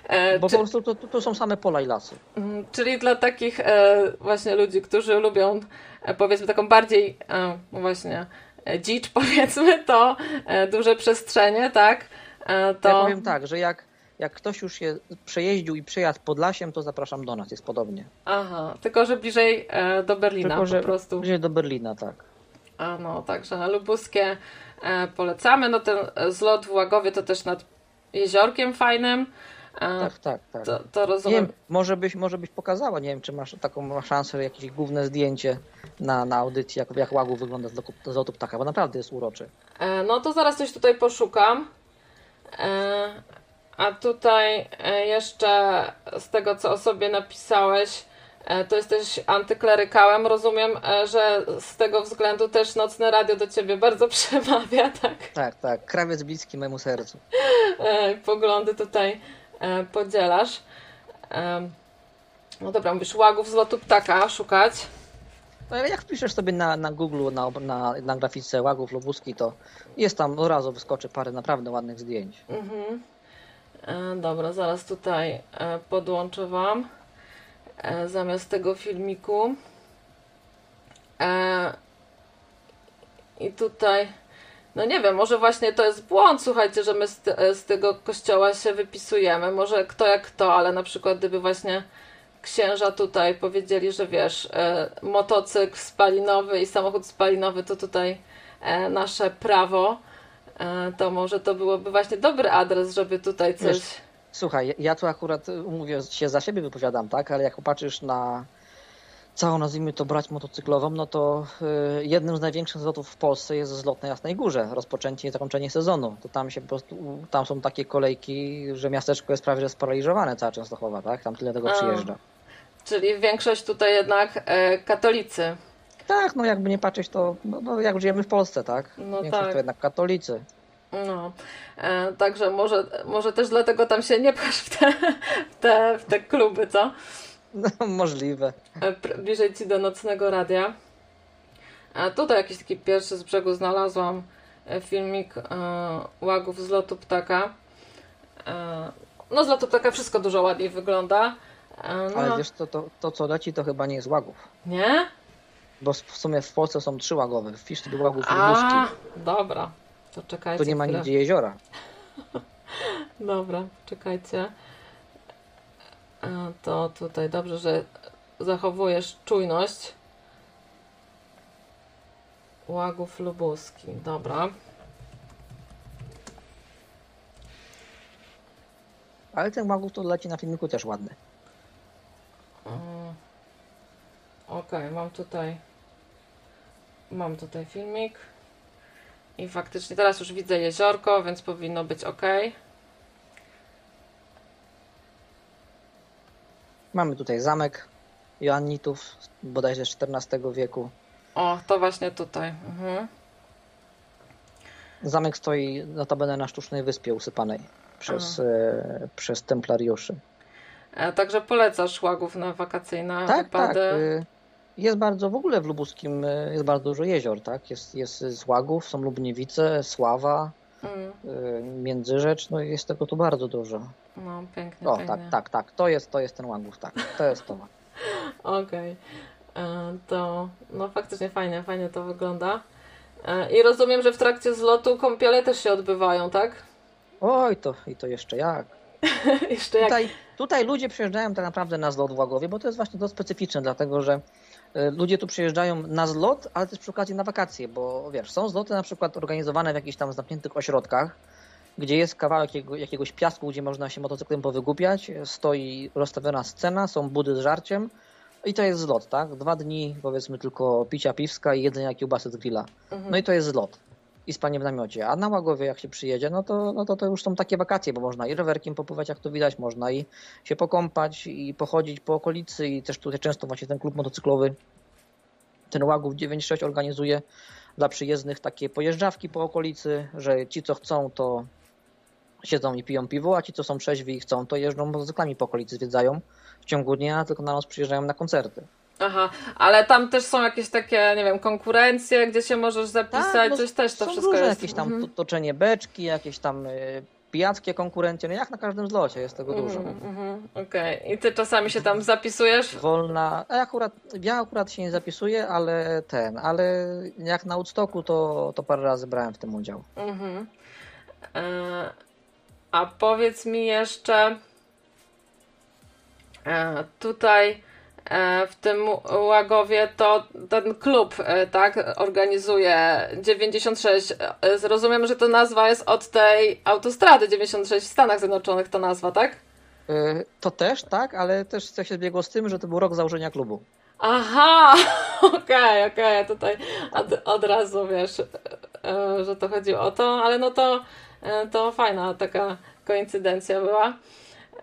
e, Bo czy, po prostu to, to, to są same pola i lasy. mm, czyli dla takich e, właśnie ludzi, którzy lubią e, powiedzmy taką bardziej e, właśnie e, dzicz powiedzmy, to duże przestrzenie, tak? E, to... Ja powiem tak, że jak, jak ktoś już się przejeździł i przejadł Podlasiem, to zapraszam do nas, jest podobnie. Aha, tylko że bliżej e, do Berlina Tylko, że po prostu. bliżej do Berlina, tak. A no, także na Lubuskie e, polecamy. No ten zlot w Łagowie to też nad jeziorkiem fajnym. Tak, tak, tak. to, to Nie rozumiem. wiem, może byś, może byś pokazała, nie wiem, czy masz taką szansę, jakieś główne zdjęcie na, na audycji, jak, jak Łagów wygląda z lotu, ptaka, bo naprawdę jest uroczy. No to zaraz coś tutaj poszukam. E, a tutaj e, jeszcze z tego, co o sobie napisałeś, e, to jesteś antyklerykałem. Rozumiem, że z tego względu też nocne radio do ciebie bardzo przemawia, tak? Tak, tak, krawiec bliski memu sercu. poglądy tutaj podzielasz. No dobra, mówisz łagów z lotu ptaka szukać. No, jak wpiszesz sobie na, na Google, na, na, na grafice Łagów Lubuski, to jest tam od razu wyskoczy parę naprawdę ładnych zdjęć. Mhm. E, dobra, zaraz tutaj e, podłączę Wam e, zamiast tego filmiku. E, I tutaj, no nie wiem, może właśnie to jest błąd, słuchajcie, że my z, z tego kościoła się wypisujemy. Może kto jak kto, ale na przykład gdyby właśnie księża tutaj powiedzieli, że wiesz, e, motocykl spalinowy i samochód spalinowy to tutaj e, nasze prawo, e, to może to byłoby właśnie dobry adres, żeby tutaj coś. Wiesz, Słuchaj, ja tu akurat y, mówię, się za siebie wypowiadam, tak, ale jak popatrzysz na całą, nazwijmy to, brać motocyklową, no to y, jednym z największych zlotów w Polsce jest zlot na Jasnej Górze, rozpoczęcie i zakończenie sezonu. To tam się po prostu, tam są takie kolejki, że miasteczko jest prawie że sparaliżowane, cała Częstochowa, tak, tam tyle tego A. Czyli większość tutaj jednak e, katolicy. Tak, no jakby nie patrzeć, to no, no, jak żyjemy w Polsce, tak? No Większość tak. to jednak katolicy. No, e, także może, może też dlatego tam się nie pchasz w te, w te, w te kluby, co? No, możliwe. E, bliżej ci do nocnego radia. A tutaj jakiś taki pierwszy z brzegu znalazłam e, filmik e, łagów z lotu ptaka. E, no z lotu ptaka wszystko dużo ładniej wygląda. E, Ale no, wiesz, to, to, to co leci, to chyba nie jest łagów. nie? Bo w sumie w Polsce są trzy łagowe. Wpisz sobie łagów A, lubuski. dobra. To czekajcie. Tu nie ma chwilę. nigdzie jeziora. Dobra, czekajcie. E, To tutaj dobrze, że zachowujesz czujność. Łagów Lubuski. Dobra. Ale ten łagów to leci na filmiku też ładny. Okej, mam tutaj. Mam tutaj filmik. I faktycznie teraz już widzę jeziorko, więc powinno być ok. Mamy tutaj zamek Joannitów, bodajże z XIV wieku. O, to właśnie tutaj. Mhm. Zamek stoi notabene na sztucznej wyspie usypanej przez, e, przez templariuszy. E, Także polecasz łagów na wakacyjne Tak, tak. wypady. y, Jest bardzo, w ogóle w Lubuskim y, jest bardzo dużo jezior, tak? Jest, jest z Łagów, są Lubniewice, Sława, Mm, y, Międzyrzecz, no jest tego tu bardzo dużo. no, pięknie, O, pięknie. tak, tak, tak, to jest, to jest ten Łangów, tak, to jest to. Okej. E, To, no faktycznie fajnie, fajnie to wygląda. E, I rozumiem, że w trakcie zlotu kąpiele też się odbywają, tak? Oj, to i to jeszcze jak. Jeszcze jak... Tutaj, tutaj ludzie przyjeżdżają tak naprawdę na zlot w Łagowie, bo to jest właśnie to specyficzne, dlatego że y, ludzie tu przyjeżdżają na zlot, ale też przy okazji na wakacje, bo wiesz, są zloty na przykład organizowane w jakichś tam zamkniętych ośrodkach, gdzie jest kawałek jakiego, jakiegoś piasku, gdzie można się motocyklem powygłupiać, stoi rozstawiona scena, są budy z żarciem i to jest zlot, tak? Dwa dni powiedzmy tylko picia piwska i jedzenia kiełbasy z grilla. Mhm. No i to jest zlot. I spanie w namiocie. A na Łagowie jak się przyjedzie, no to, no to to już są takie wakacje, bo można i rowerkiem popływać, jak to widać, można i się pokąpać i pochodzić po okolicy i też tutaj często właśnie ten klub motocyklowy, ten Łagów 96 organizuje dla przyjezdnych takie pojeżdżawki po okolicy, że ci co chcą to siedzą i piją piwo, a ci co są trzeźwi i chcą to jeżdżą motocyklami po okolicy, zwiedzają w ciągu dnia, tylko na noc przyjeżdżają na koncerty. Aha, ale tam też są jakieś takie, nie wiem, konkurencje, gdzie się możesz zapisać, no, coś też to wszystko różne jest. jakieś tam Mhm. to- toczenie beczki, jakieś tam y, pijackie konkurencje, no jak na każdym zlocie jest tego dużo. Mhm, mhm, Okej, i ty czasami się tam zapisujesz? Wolna, a ja akurat, ja akurat się nie zapisuję, ale ten, ale jak na Woodstocku to, to parę razy brałem w tym udział. Mhm. E, a powiedz mi jeszcze e, tutaj w tym Łagowie to ten klub, e, tak, organizuje 96. E, Rozumiem, że to nazwa jest od tej autostrady 96 w Stanach Zjednoczonych, ta nazwa, tak? To też, tak, ale też coś się zbiegło z tym, że to był rok założenia klubu. Aha, okej, okej, tutaj od, od razu wiesz, e, że to chodzi o to, ale no to, e, to fajna taka koincydencja była,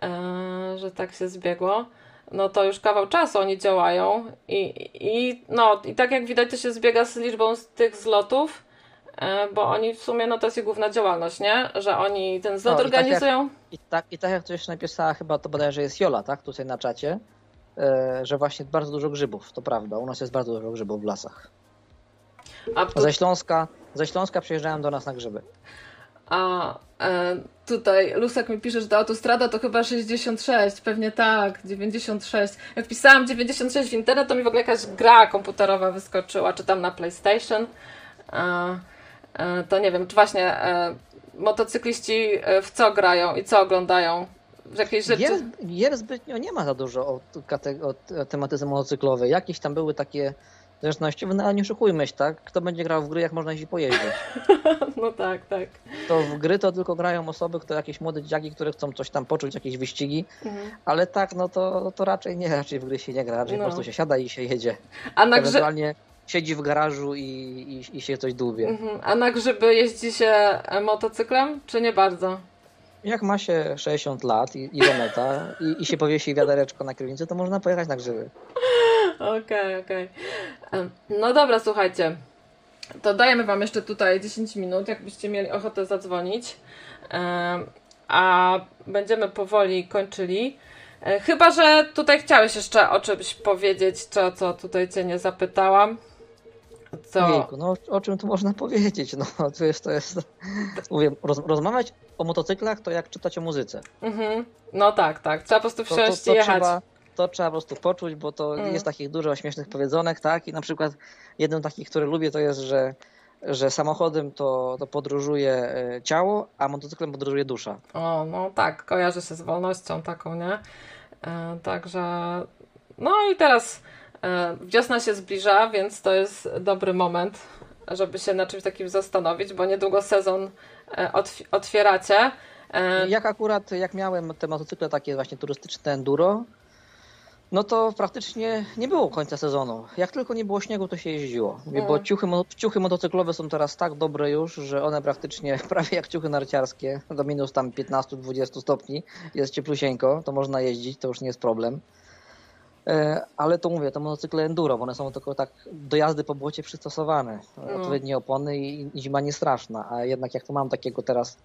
e, że tak się zbiegło. No to już kawał czasu oni działają i, i no i tak jak widać to się zbiega z liczbą z tych zlotów, e, bo oni w sumie no to jest ich główna działalność, nie? Że oni ten zlot No i tak jak- organizują. I tak, I tak jak coś napisała, chyba to bodajże jest Jola, tak, tutaj na czacie, e, że właśnie bardzo dużo grzybów, to prawda, u nas jest bardzo dużo grzybów w lasach. A tu Ze Śląska, ze Śląska przyjeżdżają do nas na grzyby. A e, tutaj Lusek mi pisze, że ta autostrada to chyba 66, pewnie tak, 96. Jak wpisałam 96 w internet, to mi w ogóle jakaś gra komputerowa wyskoczyła, czy tam na PlayStation. E, e, to nie wiem, czy właśnie e, motocykliści w co grają i co oglądają? Jakiejś rzeczy. Gier, gier zbytnio nie ma za dużo o, o tematyce motocyklowej. Jakieś tam były takie zręcznościowe, no ale nie oszukujmy się, tak? Kto będzie grał w gry, jak można jeździć pojeździć? No tak, tak. To w gry to tylko grają osoby, które jakieś młode dzieciaki, które chcą coś tam poczuć, jakieś wyścigi, Mhm. ale tak, no to, to raczej nie, raczej w gry się nie gra, raczej No. po prostu się siada i się jedzie. A na, grze... Ewentualnie siedzi w garażu i, i, i się coś dłubie. Mhm. A na grzyby jeździ się e, motocyklem, czy nie bardzo? Jak ma się 60 lat i, i doneta i, i się powiesi wiadereczko na kierownicy, to można pojechać na grzyby. Okej, okej. No dobra, słuchajcie. To dajemy Wam jeszcze tutaj 10 minut, jakbyście mieli ochotę zadzwonić. A będziemy powoli kończyli. E, Chyba, że tutaj chciałeś jeszcze o czymś powiedzieć, czy co tutaj Cię nie zapytałam. Co? Ojejku, no o czym tu można powiedzieć? No to jest, to jest, mówię, roz, rozmawiać o motocyklach to jak czytać o muzyce. Mhm. No tak, tak. Trzeba po prostu To, to, wsiąść to, i jechać. trzeba, to trzeba po prostu poczuć, bo to Mm. jest takich dużo śmiesznych powiedzonek, tak? I na przykład jednym takich, który lubię, to jest, że, że samochodem to, to podróżuje e, ciało, a motocyklem podróżuje dusza. O, no tak, kojarzy się z wolnością taką, nie? E, także, no i teraz e, wiosna się zbliża, więc to jest dobry moment, żeby się na czymś takim zastanowić, bo niedługo sezon e, otw- otwieracie. E, Jak akurat, jak miałem te motocykle takie właśnie turystyczne enduro, no to praktycznie nie było końca sezonu. Jak tylko nie było śniegu, to się jeździło. Bo Mm. ciuchy, ciuchy motocyklowe są teraz tak dobre już, że one praktycznie prawie jak ciuchy narciarskie, do minus tam 15-20 stopni jest cieplusieńko, to można jeździć, to już nie jest problem. E, Ale to mówię, to motocykle enduro, bo one są tylko tak do jazdy po błocie przystosowane. No. Odpowiednie opony i, zima nie straszna. A jednak jak tu mam takiego teraz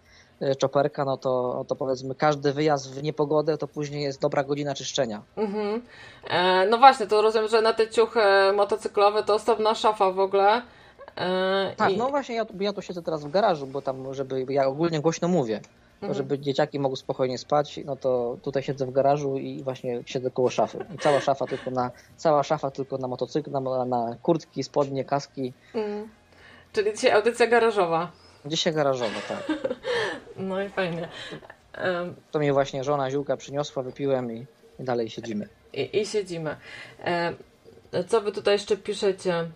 czoperka, no to, to powiedzmy każdy wyjazd w niepogodę to później jest dobra godzina czyszczenia. mhm. e, no właśnie, to rozumiem, że na te ciuchy motocyklowe to osobna szafa w ogóle. E, Tak, i- no właśnie ja, tu- ja tu siedzę teraz w garażu, bo tam, żeby, ja ogólnie głośno mówię, Mhm. żeby dzieciaki mogły spokojnie spać, no to tutaj siedzę w garażu i właśnie siedzę koło szafy. I cała szafa tylko na, cała szafa tylko na motocykl, na, na kurtki, spodnie, kaski. Mm. Czyli dzisiaj audycja garażowa. Dzisiaj garażowo, tak. No i fajnie. Em, To mi właśnie żona ziółka przyniosła, wypiłem i, i dalej siedzimy. I, i siedzimy. E, co wy tutaj jeszcze piszecie?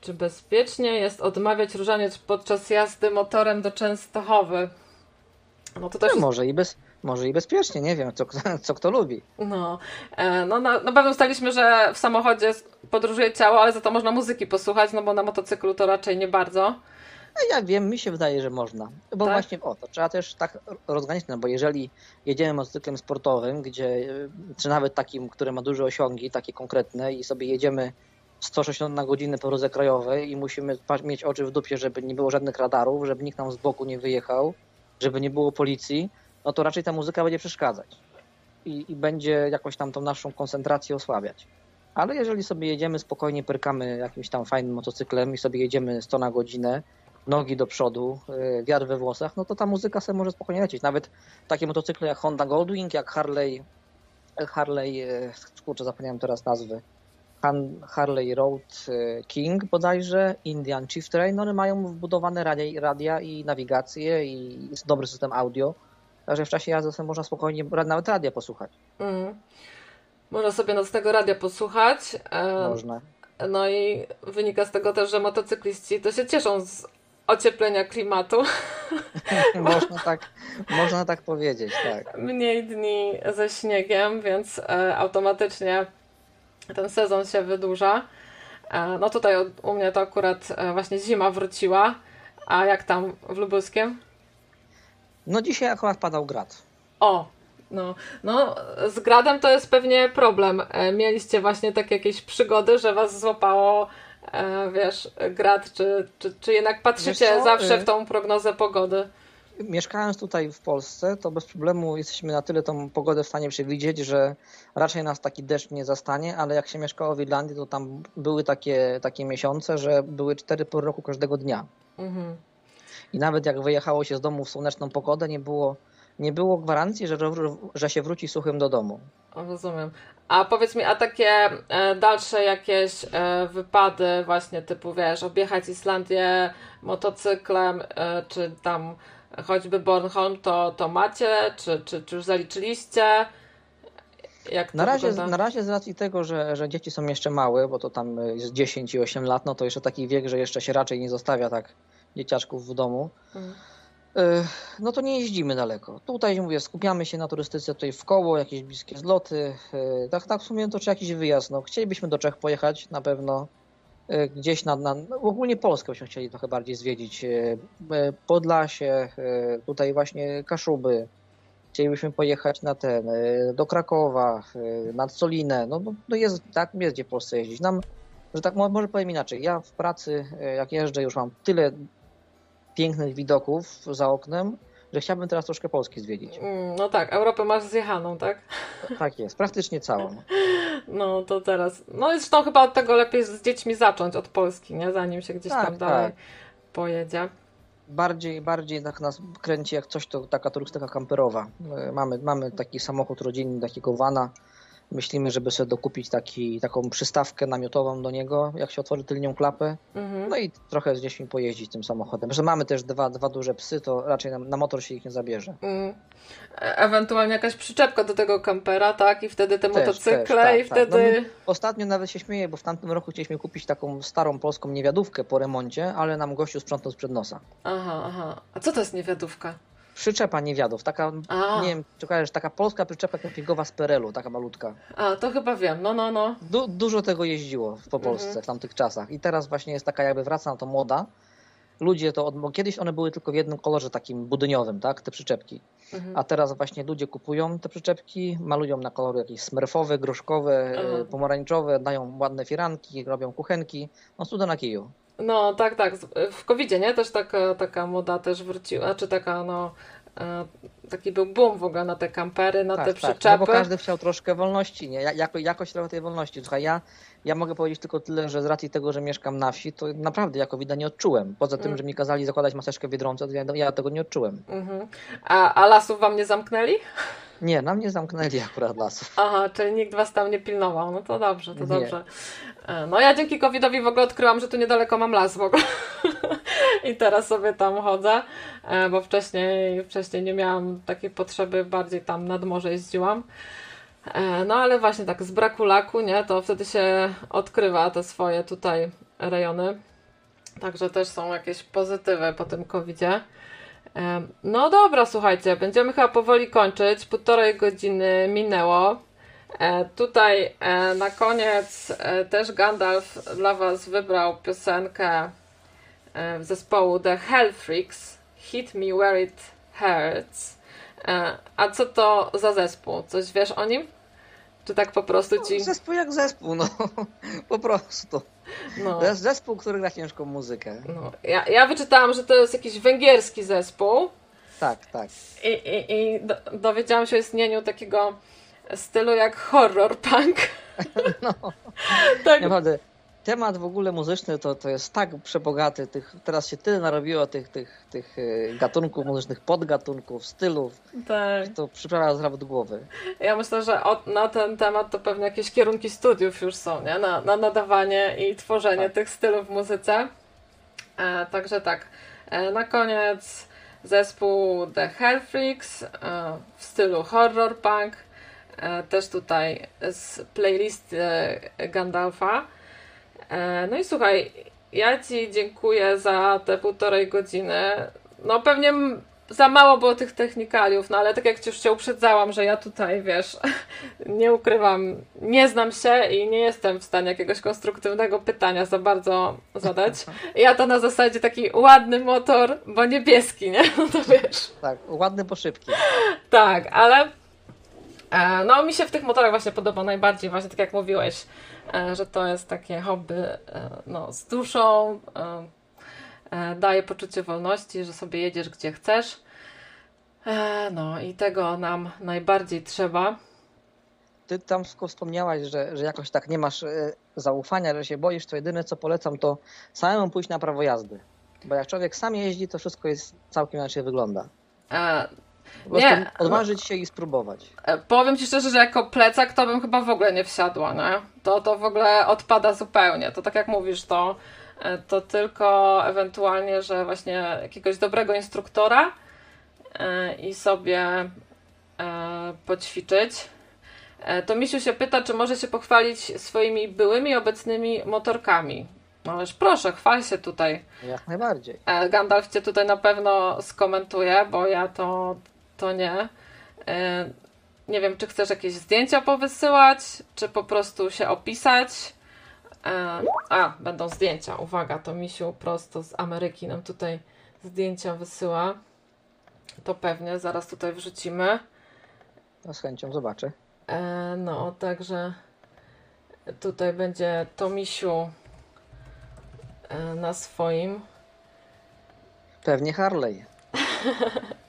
Czy bezpiecznie jest odmawiać różaniec podczas jazdy motorem do Częstochowy? No to też No, może, i bez, może i bezpiecznie, nie wiem, co, co kto lubi. no, e, no na, na pewno ustaliśmy, że w samochodzie podróżuje ciało, ale za to można muzyki posłuchać, no bo na motocyklu to raczej nie bardzo. A ja wiem, mi się wydaje, że można. Bo Tak? właśnie o to trzeba też tak rozgraniczyć, no bo jeżeli jedziemy motocyklem sportowym, gdzie, y, czy nawet takim, który ma duże osiągi, takie konkretne i sobie jedziemy 160 na godzinę po drodze krajowej i musimy mieć oczy w dupie, żeby nie było żadnych radarów, żeby nikt nam z boku nie wyjechał, żeby nie było policji, no to raczej ta muzyka będzie przeszkadzać i, i będzie jakoś tam tą naszą koncentrację osłabiać. Ale jeżeli sobie jedziemy spokojnie, pyrkamy jakimś tam fajnym motocyklem i sobie jedziemy 100 na godzinę, nogi do przodu, y, wiatr we włosach, no to ta muzyka sobie może spokojnie lecieć. Nawet takie motocykle jak Honda Goldwing, jak Harley, Harley, y, kurczę, zapomniałem teraz nazwy, Harley Road y, King bodajże, Indian Chief Train, one mają wbudowane radia, radia i nawigację i dobry system audio, także w czasie jazdy sobie można spokojnie nawet radia posłuchać. Mm. Można sobie nocnego radia posłuchać. Można. No i wynika z tego też, że motocykliści to się cieszą z ocieplenia klimatu. można, tak, można tak powiedzieć, tak. Mniej dni ze śniegiem, więc e, automatycznie ten sezon się wydłuża. E, no tutaj u, mnie to akurat e, właśnie zima wróciła. A jak tam w Lubuskiem? No dzisiaj akurat padał grad. O, no, no z gradem to jest pewnie problem. Mieliście właśnie takie jakieś przygody, że was złapało, wiesz, grad, czy, czy, czy jednak patrzycie zawsze y- w tą prognozę pogody? Mieszkając tutaj w Polsce, to bez problemu jesteśmy na tyle tą pogodę w stanie przewidzieć, że raczej nas taki deszcz nie zastanie, ale jak się mieszkało w Irlandii, to tam były takie, takie miesiące, że były cztery pory roku każdego dnia. Mhm. I nawet jak wyjechało się z domu w słoneczną pogodę, nie było, nie było gwarancji, że, że się wróci suchym do domu. Rozumiem. A powiedz mi, a takie e, dalsze jakieś e, wypady właśnie typu, wiesz, objechać Islandię motocyklem, e, czy tam choćby Bornholm, to, to macie? Czy, czy, czy już zaliczyliście? Na razie, wygląda? na razie z racji tego, że, że dzieci są jeszcze małe, bo to tam jest 10 i 8 lat, no to jeszcze taki wiek, że jeszcze się raczej nie zostawia tak dzieciaczków w domu. Mhm. Y, No to nie jeździmy daleko. Tutaj mówię, skupiamy się na turystyce tutaj w koło, jakieś bliskie zloty. y, Tak, tak w sumie to czy jakiś wyjazd. No, chcielibyśmy do Czech pojechać na pewno. y, Gdzieś na, na no, ogólnie Polskę byśmy chcieli trochę bardziej zwiedzić. Podlasie, tutaj właśnie Kaszuby. Chcielibyśmy pojechać na ten, do Krakowa, nad Solinę. No, no, no jest, tak, jest gdzie w Polsce jeździć. Nam, że tak mo- może powiem inaczej. Ja w pracy, jak jeżdżę, już mam tyle pięknych widoków za oknem, że chciałbym teraz troszkę Polski zwiedzić. Mm, No tak, Europę masz zjechaną, tak? Tak jest, praktycznie całą. No to teraz. No i zresztą chyba od tego lepiej z dziećmi zacząć od Polski, nie? Zanim się gdzieś Tak, tam dalej tak. pojedzie. Bardziej, bardziej tak nas kręci jak coś, to taka turystyka kamperowa. E, Mamy, mamy taki samochód rodzinny, takiego vana. Myślimy, żeby sobie dokupić taki, taką przystawkę namiotową do niego, jak się otworzy tylnią klapę. Mhm. No i trochę z dziećmi pojeździć tym samochodem. Że mamy też dwa, dwa duże psy, to raczej na, na motor się ich nie zabierze. Mm. Ewentualnie jakaś przyczepka do tego kampera, tak? I wtedy te Też, motocykle też, tak, i tak. wtedy. No Ostatnio nawet się śmieję, bo w tamtym roku chcieliśmy kupić taką starą polską niewiadówkę po remoncie, ale nam gościu sprzątnął sprzed nosa. Aha, aha. A co to jest niewiadówka? Przyczepa niewiadów, taka, A. nie wiem, czy kojarzysz, taka polska przyczepa kempingowa z Perelu, taka malutka. A, to chyba wiem. No, no, no. Du dużo tego jeździło po Polsce Mhm. w tamtych czasach i teraz właśnie jest taka jakby wraca na to moda. Ludzie to, od, kiedyś one były tylko w jednym kolorze takim budyniowym, tak, te przyczepki. Mhm. A teraz właśnie ludzie kupują te przyczepki, malują na kolory jakieś smerfowe, groszkowe, e, pomarańczowe, dają ładne firanki, robią kuchenki. No cuda na kiju. No, tak, tak. W covid nie? Też taka, taka moda też wróciła, czy taka, no, e, taki był boom w ogóle na te kampery, na te Tak, tak, przyczepy. no bo każdy chciał troszkę wolności, nie? Ja- Jako, jakoś trochę tej wolności. Słuchaj, ja, ja mogę powiedzieć tylko tyle, że z racji tego, że mieszkam na wsi, to naprawdę jako widać nie odczułem. Poza tym, Mm. że mi kazali zakładać maseczkę w Biedronce, to ja, ja tego nie odczułem. Mhm. A, a lasów wam nie zamknęli? Nie, na mnie zamknęli akurat lasów. Aha, czyli nikt was tam nie pilnował. No to dobrze, to Nie. dobrze. E, No ja dzięki COVID-owi w ogóle odkryłam, że tu niedaleko mam las w ogóle. I teraz sobie tam chodzę, e, bo wcześniej, wcześniej nie miałam takiej potrzeby, bardziej tam nad morze jeździłam. E, No ale właśnie tak, z braku laku, nie, to wtedy się odkrywa te swoje tutaj rejony. Także też są jakieś pozytywy po tym covidzie. Em, No dobra, słuchajcie, będziemy chyba powoli kończyć. Półtorej godziny minęło. E, tutaj e, na koniec e, też Gandalf dla Was wybrał piosenkę e, zespołu The Hell Freaks Hit Me Where It Hurts. E, a co to za zespół? Coś wiesz o nim? Czy tak po prostu ci. Zespół jak zespół, no. Po prostu. No, To jest zespół, który gra ciężką muzykę. no. Ja, ja wyczytałam, że to jest jakiś węgierski zespół. Tak, tak. I, i, i do, dowiedziałam się o istnieniu takiego stylu jak horror punk. No. tak, Naprawdę, temat w ogóle muzyczny to, to jest tak przebogaty. Tych, teraz się tyle narobiło tych, tych, tych e, gatunków muzycznych, podgatunków, stylów. tak. To przyprawia zawód głowy. Ja myślę, że na ten temat to pewnie jakieś kierunki studiów już są, nie? Na, na nadawanie i tworzenie Tak. tych stylów w muzyce. E, także tak. E, na koniec zespół The Hell Freaks e, w stylu horror punk. E, też tutaj z playlisty Gandalfa. E, no i słuchaj, ja Ci dziękuję za te półtorej godziny. No pewnie za mało było tych technikaliów, no ale tak jak Ci już Cię uprzedzałam, że ja tutaj, wiesz, nie ukrywam, nie znam się i nie jestem w stanie jakiegoś konstruktywnego pytania za bardzo zadać. Ja to na zasadzie taki ładny motor, bo niebieski, nie? No to wiesz. Tak, ładny po szybki. Tak, ale e, no mi się w tych motorach właśnie podoba najbardziej, właśnie tak jak mówiłeś, że to jest takie hobby e, no, z duszą, e, e, daje poczucie wolności, że sobie jedziesz gdzie chcesz. E, no i tego nam najbardziej trzeba. Ty tam wspomniałaś, że, że jakoś tak nie masz e, zaufania, że się boisz, to jedyne co polecam to samemu pójść na prawo jazdy. Bo jak człowiek sam jeździ, to wszystko jest całkiem inaczej wygląda. E, Po Nie, odważyć się i spróbować. E, Powiem Ci szczerze, że jako plecak to bym chyba w ogóle nie wsiadła, nie? To, to w ogóle odpada zupełnie. To tak jak mówisz, to, e, to tylko ewentualnie, że właśnie jakiegoś dobrego instruktora e, i sobie poćwiczyć. To Misiu się pyta, czy może się pochwalić swoimi byłymi, obecnymi motorkami. No ależ proszę, chwal się tutaj. Jak najbardziej. Gandalf cię tutaj na pewno skomentuje, bo ja to, to nie. E, Nie wiem, czy chcesz jakieś zdjęcia powysyłać, czy po prostu się opisać. E, A, będą zdjęcia. Uwaga, to Misiu prosto z Ameryki nam tutaj zdjęcia wysyła. To pewnie zaraz tutaj wrzucimy. No, z chęcią zobaczę. E, No, także tutaj będzie to Misiu e, na swoim. Pewnie Harley.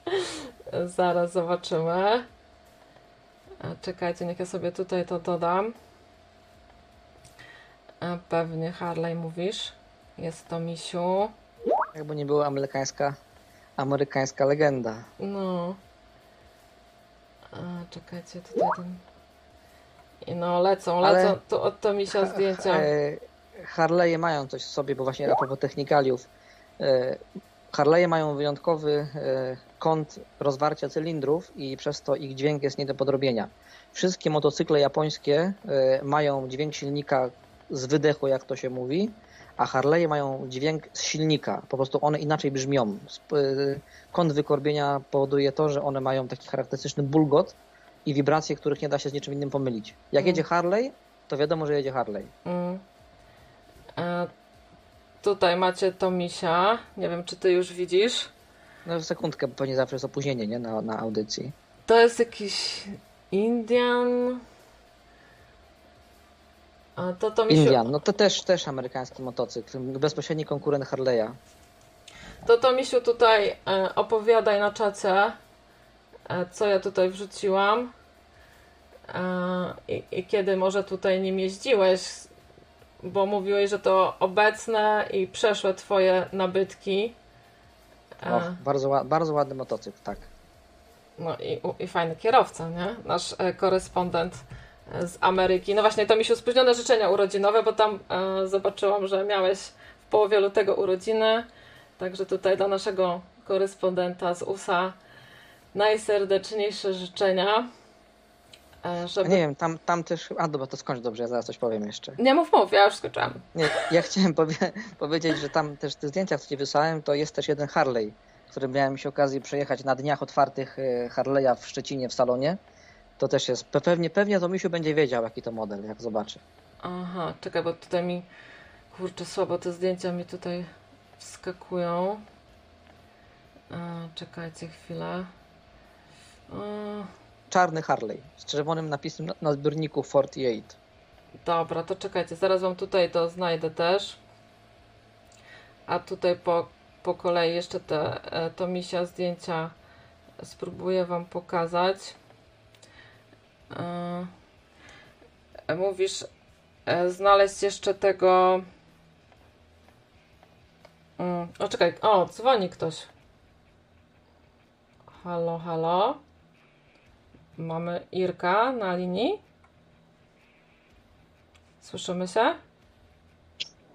Zaraz zobaczymy. Czekajcie, niech ja sobie tutaj to dodam. Pewnie Harley mówisz. Jest to misiu. Jakby nie była amerykańska, amerykańska legenda. No. A, czekajcie, tutaj ten. I no, lecą, Ale- lecą tu od to misia zdjęcia. E, Harley'e mają coś w sobie, bo właśnie a propos technikaliów. E, Harley'e mają wyjątkowy e, kąt rozwarcia cylindrów i przez to ich dźwięk jest nie do podrobienia. Wszystkie motocykle japońskie e, mają dźwięk silnika z wydechu, jak to się mówi, a Harley'e mają dźwięk z silnika. Po prostu one inaczej brzmią. E, Kąt wykorbienia powoduje to, że one mają taki charakterystyczny bulgot i wibracje, których nie da się z niczym innym pomylić. Jak Mm. jedzie Harley, to wiadomo, że jedzie Harley. Mm. A, tutaj macie to misia. Nie wiem, czy ty już widzisz. No sekundkę, bo pewnie zawsze jest opóźnienie, nie? Na, na audycji. To jest jakiś Indian. A to to misiu, Indian, no to też, też amerykański motocykl, bezpośredni konkurent Harley'a. to to misiu tutaj e, opowiadaj na czacie. e, co ja tutaj wrzuciłam e, i, i kiedy może tutaj nim jeździłeś, bo mówiłeś, że to obecne i przeszłe twoje nabytki. Och, bardzo, bardzo ładny motocykl, tak. No i, i fajny kierowca, nie? Nasz e, korespondent e, z Ameryki. No właśnie, to mi się spóźnione życzenia urodzinowe, bo tam e, zobaczyłam, że miałeś w połowie lutego urodziny. Także tutaj dla naszego korespondenta z USA najserdeczniejsze życzenia. E, A żeby... nie wiem, tam, tam też. A dobra, to skończ dobrze, ja zaraz coś powiem jeszcze. Nie mów, mów, ja już skończyłam. Nie, ja chciałem powie powiedzieć, że tam też w tych zdjęciach, co ci wysłałem, to jest też jeden Harley, który miałem się okazji przejechać na dniach otwartych e, Harley'a w Szczecinie w salonie. To też jest. pe- Pewnie, pewnie to Misiu będzie wiedział, jaki to model, jak zobaczy. Aha, czekaj, bo tutaj mi, kurczę, słabo te zdjęcia mi tutaj wskakują. E, czekajcie chwilę. E, Czarny Harley z czerwonym napisem na, zbiorniku 48. Dobra, to czekajcie, zaraz wam tutaj to znajdę też. A tutaj po, po kolei jeszcze te e, to misia zdjęcia spróbuję wam pokazać. E, mówisz e, znaleźć jeszcze tego. Mm, o, czekaj, o, dzwoni ktoś. Halo, halo. Mamy Irka na linii. Słyszymy się?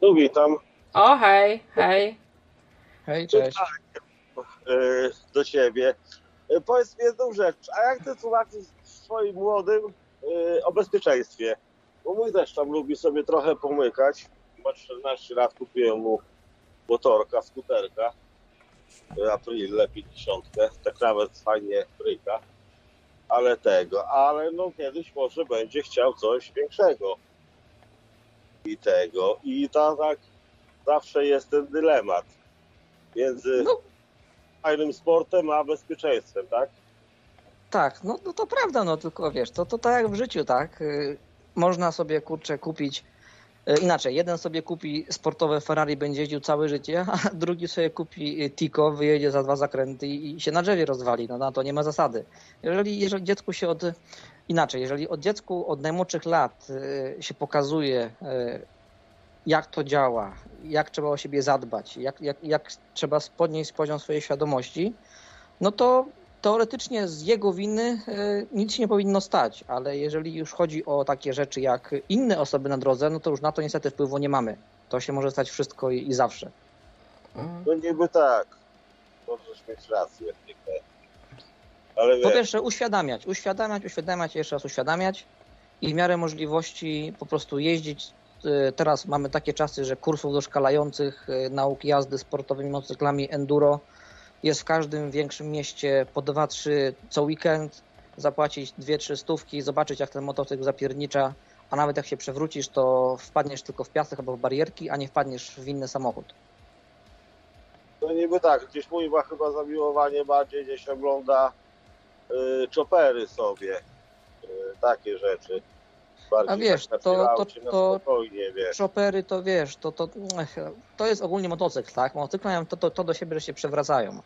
No witam O, hej, hej. Hej, cześć. e, do ciebie. E, Powiedz mi jedną rzecz, a jak ty tłumaczysz swoim młodym e, o bezpieczeństwie? Bo mój też tam lubi sobie trochę pomykać. Ma 14 lat, kupiłem mu motorka, skuterka. Aprilę 50, tak nawet fajnie bryka. Ale tego, ale no kiedyś może będzie chciał coś większego. I tego. I to tak zawsze jest ten dylemat między No. fajnym sportem a bezpieczeństwem, tak? Tak, no, no to prawda, no tylko wiesz, to, to tak jak w życiu, tak? Y, Można sobie kurczę kupić inaczej. Jeden sobie kupi sportowe Ferrari, będzie jeździł całe życie, a drugi sobie kupi y, Tico, wyjedzie za dwa zakręty i się na drzewie rozwali. No na to nie ma zasady. Jeżeli, jeżeli dziecku się od inaczej, jeżeli od dziecku od najmłodszych lat y, się pokazuje, jak to działa, jak trzeba o siebie zadbać, jak, jak, jak trzeba podnieść poziom swojej świadomości, no to teoretycznie z jego winy e, nic się nie powinno stać, ale jeżeli już chodzi o takie rzeczy jak inne osoby na drodze, no to już na to niestety wpływu nie mamy. To się może stać wszystko i, i zawsze. No niby tak. Możesz mieć rację. Ale Po pierwsze uświadamiać, uświadamiać, uświadamiać, jeszcze raz uświadamiać i w miarę możliwości po prostu jeździć. E, Teraz mamy takie czasy, że kursów doszkalających e, nauki jazdy sportowymi motocyklami enduro jest w każdym większym mieście po 2-3 co weekend, zapłacić 2-3 stówki, zobaczyć jak ten motocykl zapiernicza, a nawet jak się przewrócisz, to wpadniesz tylko w piasek albo w barierki, a nie wpadniesz w inny samochód. no niby tak. Gdzieś mój ma chyba zamiłowanie bardziej gdzieś ogląda y, sobie. Y, takie rzeczy. Bardziej A wiesz, tak to- to- to- spokojnie, wiesz. Chopery to wiesz, to, to, to jest ogólnie motocykl, tak? Motocykle mają to, to, to do siebie, że się przewracają.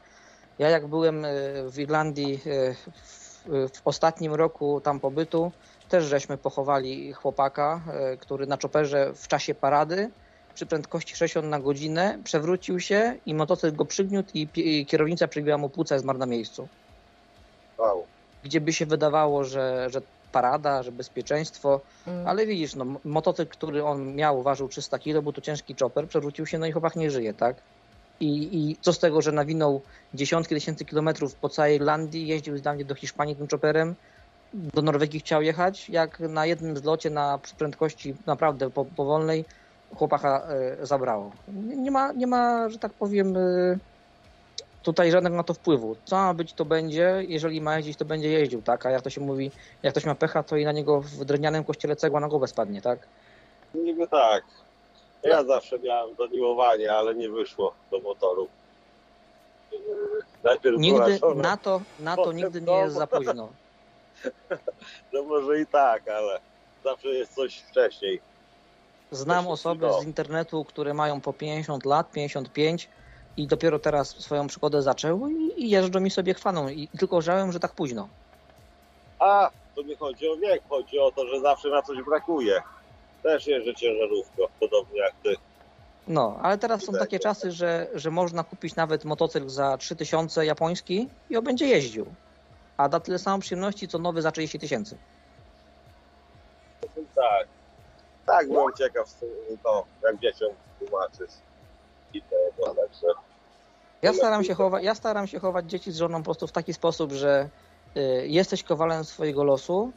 Ja jak byłem e, w Irlandii e, w, w ostatnim roku tam pobytu, też żeśmy pochowali chłopaka, e, który na czoperze w czasie parady przy prędkości 60 na godzinę przewrócił się i motocykl go przygniótł i, i kierownica przybiła mu płuca i zmarł na miejscu. Wow. Gdzie by się wydawało, że, że parada, że bezpieczeństwo, Mm. ale widzisz, no, motocykl, który on miał, ważył 300 kg, był to ciężki chopper, przewrócił się, no i chłopak nie żyje, tak? I, I co z tego, że nawinął dziesiątki tysięcy kilometrów po całej Irlandii, jeździł z Irlandii do Hiszpanii tym chopperem, do Norwegii chciał jechać, jak na jednym zlocie na prędkości naprawdę po, powolnej chłopaka e, zabrało. Nie, nie, ma, nie ma, że tak powiem, e, tutaj żadnego na to wpływu. Co ma być, to będzie. Jeżeli ma jeździć, to będzie jeździł, tak? A jak to się mówi, jak ktoś ma pecha, to i na niego w drewnianym kościele cegła na głowę spadnie, tak? Niby tak. Ja zawsze miałem zamiłowanie, ale nie wyszło do motoru. Najpierw Nigdy na to, na to nigdy nie jest za późno. No może i tak, ale zawsze jest coś wcześniej. Znam osoby z internetu, które mają po 50 lat, 55 i dopiero teraz swoją przygodę zaczął i, jeżdżą mi sobie chwaną. I tylko żałem, że tak późno. A, to nie chodzi o wiek, chodzi o to, że zawsze na coś brakuje. Też jeżdżę ciężarówką, podobnie jak ty. No, ale teraz są takie czasy, że, że można kupić nawet motocykl za 3000 japoński i on będzie jeździł. A da tyle samo przyjemności, co nowy za 30 tysięcy. Tak. Tak, byłem ciekaw to, jak dzieciom tłumaczyć. I tego, także. Ja staram się, chowa, ja staram się chować dzieci z żoną po prostu w taki sposób, że y, jesteś kowalem swojego losu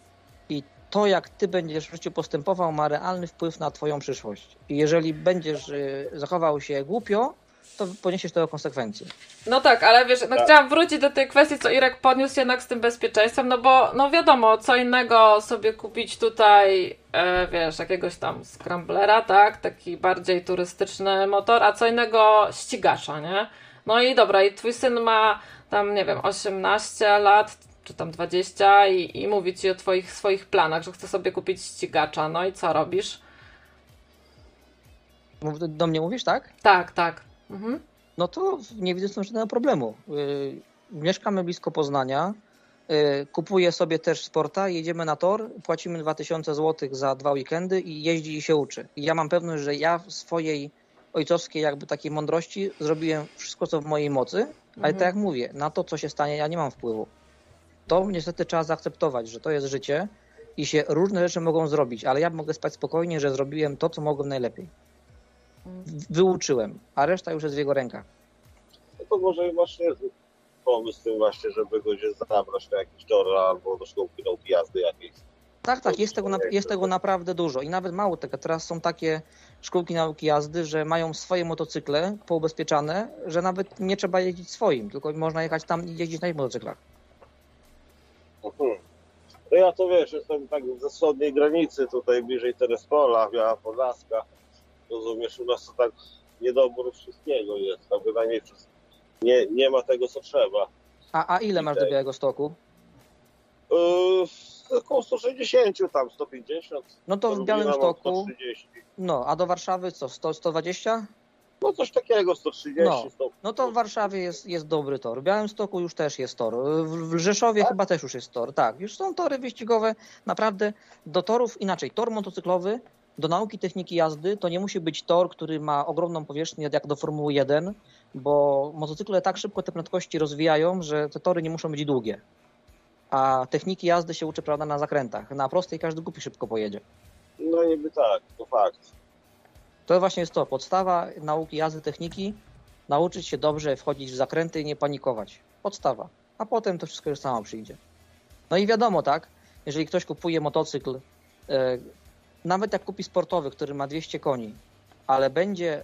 i to, jak ty będziesz w życiu postępował, ma realny wpływ na twoją przyszłość. I jeżeli będziesz y, zachował się głupio, to poniesiesz tego konsekwencje. No tak, ale wiesz, no Tak. chciałam wrócić do tej kwestii, co Irek podniósł jednak z tym bezpieczeństwem, no bo no wiadomo, co innego sobie kupić tutaj, e, wiesz, jakiegoś tam scramblera, tak, taki bardziej turystyczny motor, a co innego ścigacza, nie? No i dobra, i twój syn ma tam, nie wiem, 18 lat, czy tam 20 i, i mówi ci o twoich swoich planach, że chce sobie kupić ścigacza, no i co robisz? Do mnie mówisz, tak? Tak, tak. Mhm. No to nie widzę z tym żadnego problemu. Yy, Mieszkamy blisko Poznania. yy, Kupuję sobie też sporta, jedziemy na tor, płacimy 2000 zł za dwa weekendy i jeździ i się uczy. I ja mam pewność, że ja w swojej ojcowskiej jakby takiej mądrości zrobiłem wszystko, co w mojej mocy, ale Mhm. tak jak mówię, na to, co się stanie, ja nie mam wpływu. To niestety trzeba zaakceptować, że to jest życie i się różne rzeczy mogą zrobić, ale ja mogę spać spokojnie, że zrobiłem to, co mogłem najlepiej. Wyuczyłem, a reszta już jest w jego rękach. No to może właśnie pomysł z tym właśnie, żeby go gdzieś zabrać na jakiś tor albo do nauki jazdy jakiejś. Tak, tak, jest tego, jest tego naprawdę dużo i nawet mało tego. Teraz są takie szkółki nauki jazdy, że mają swoje motocykle poubezpieczane, że nawet nie trzeba jeździć swoim, tylko można jechać tam i jeździć na ich motocyklach. Mhm. No ja to wiesz, jestem tak ze wschodniej granicy, tutaj bliżej Terespola, Biała Podlaska. Rozumiesz, u nas to tak niedobór wszystkiego jest, a bynajmniej wszystko. Nie, nie ma tego, co trzeba. A, a ile masz do Białego Stoku? Yy, około 160 tam, 150. No to w Do Białym Lublina mam Stoku, 130. no, a do Warszawy co, 100, 120? No coś takiego, 130. No, 100. No to w Warszawie jest, jest dobry tor. W Białymstoku już też jest tor. W, w Rzeszowie Tak? chyba też już jest tor. Tak, już są tory wyścigowe. Naprawdę do torów inaczej. Tor motocyklowy do nauki techniki jazdy to nie musi być tor, który ma ogromną powierzchnię jak do Formuły 1, bo motocykle tak szybko te prędkości rozwijają, że te tory nie muszą być długie. A techniki jazdy się uczy prawda, na zakrętach. Na prostej każdy głupi szybko pojedzie. No niby tak, to fakt. To właśnie jest to, podstawa nauki jazdy techniki, nauczyć się dobrze wchodzić w zakręty i nie panikować. Podstawa. A potem to wszystko już samo przyjdzie. No i wiadomo, tak, jeżeli ktoś kupuje motocykl, e, nawet jak kupi sportowy, który ma 200 koni, ale będzie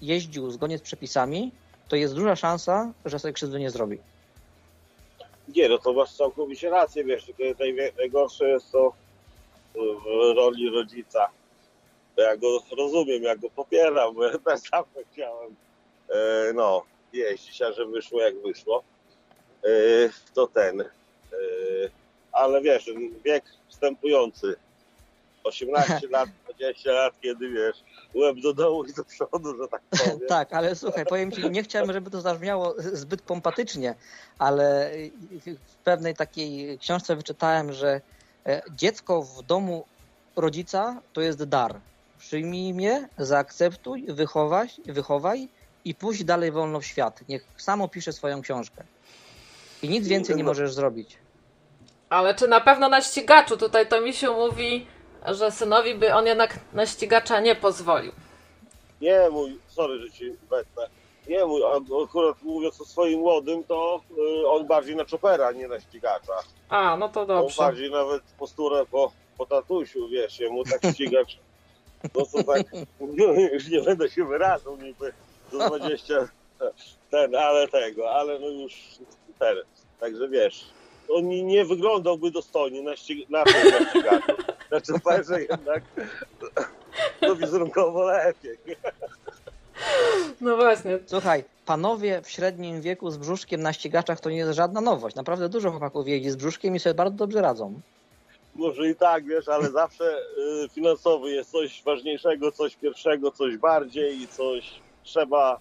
jeździł zgodnie z przepisami, to jest duża szansa, że sobie krzywdy nie zrobi. Nie, no to masz całkowicie rację, wiesz, najgorsze jest to w roli rodzica. Ja go rozumiem, ja go popieram, bo ja sam chciałem, e, no, jeździć, a że wyszło jak wyszło, e, to ten, e, ale wiesz, wiek wstępujący, 18 lat, 20 lat, kiedy wiesz, łeb do dołu i do przodu, że tak powiem. Tak, ale słuchaj, powiem ci, nie chciałem, żeby to zabrzmiało zbyt pompatycznie, ale w pewnej takiej książce wyczytałem, że e, dziecko w domu rodzica to jest dar. Przyjmij mnie, zaakceptuj, wychowaj, wychowaj i pójdź dalej wolno w świat. Niech samo pisze swoją książkę. I nic więcej nie możesz zrobić. Ale czy na pewno na ścigaczu? Tutaj to misiu mówi, że synowi by on jednak na ścigacza nie pozwolił. Nie mój, sorry, że ci wetnę. Nie mój, a akurat mówiąc o swoim młodym, to y, on bardziej na czopera, nie na ścigacza. A, no to On dobrze. bardziej nawet posturę po, po tatusiu, wiesz, jemu tak ścigacz. No to tak, już nie będę się wyrażał niby do 20 ten, ale tego, ale no już ten. Także wiesz, on nie- wyglądałby dostojnie na, ścig- na, tym, na ścigaczu. Na czoperze jednak to wizerunkowo lepiej. No właśnie. Słuchaj, panowie w średnim wieku z brzuszkiem na ścigaczach to nie jest żadna nowość. Naprawdę dużo chłopaków jeździ z brzuszkiem i sobie bardzo dobrze radzą. Może i tak, wiesz, ale zawsze y, finansowy jest coś ważniejszego, coś pierwszego, coś bardziej i coś trzeba,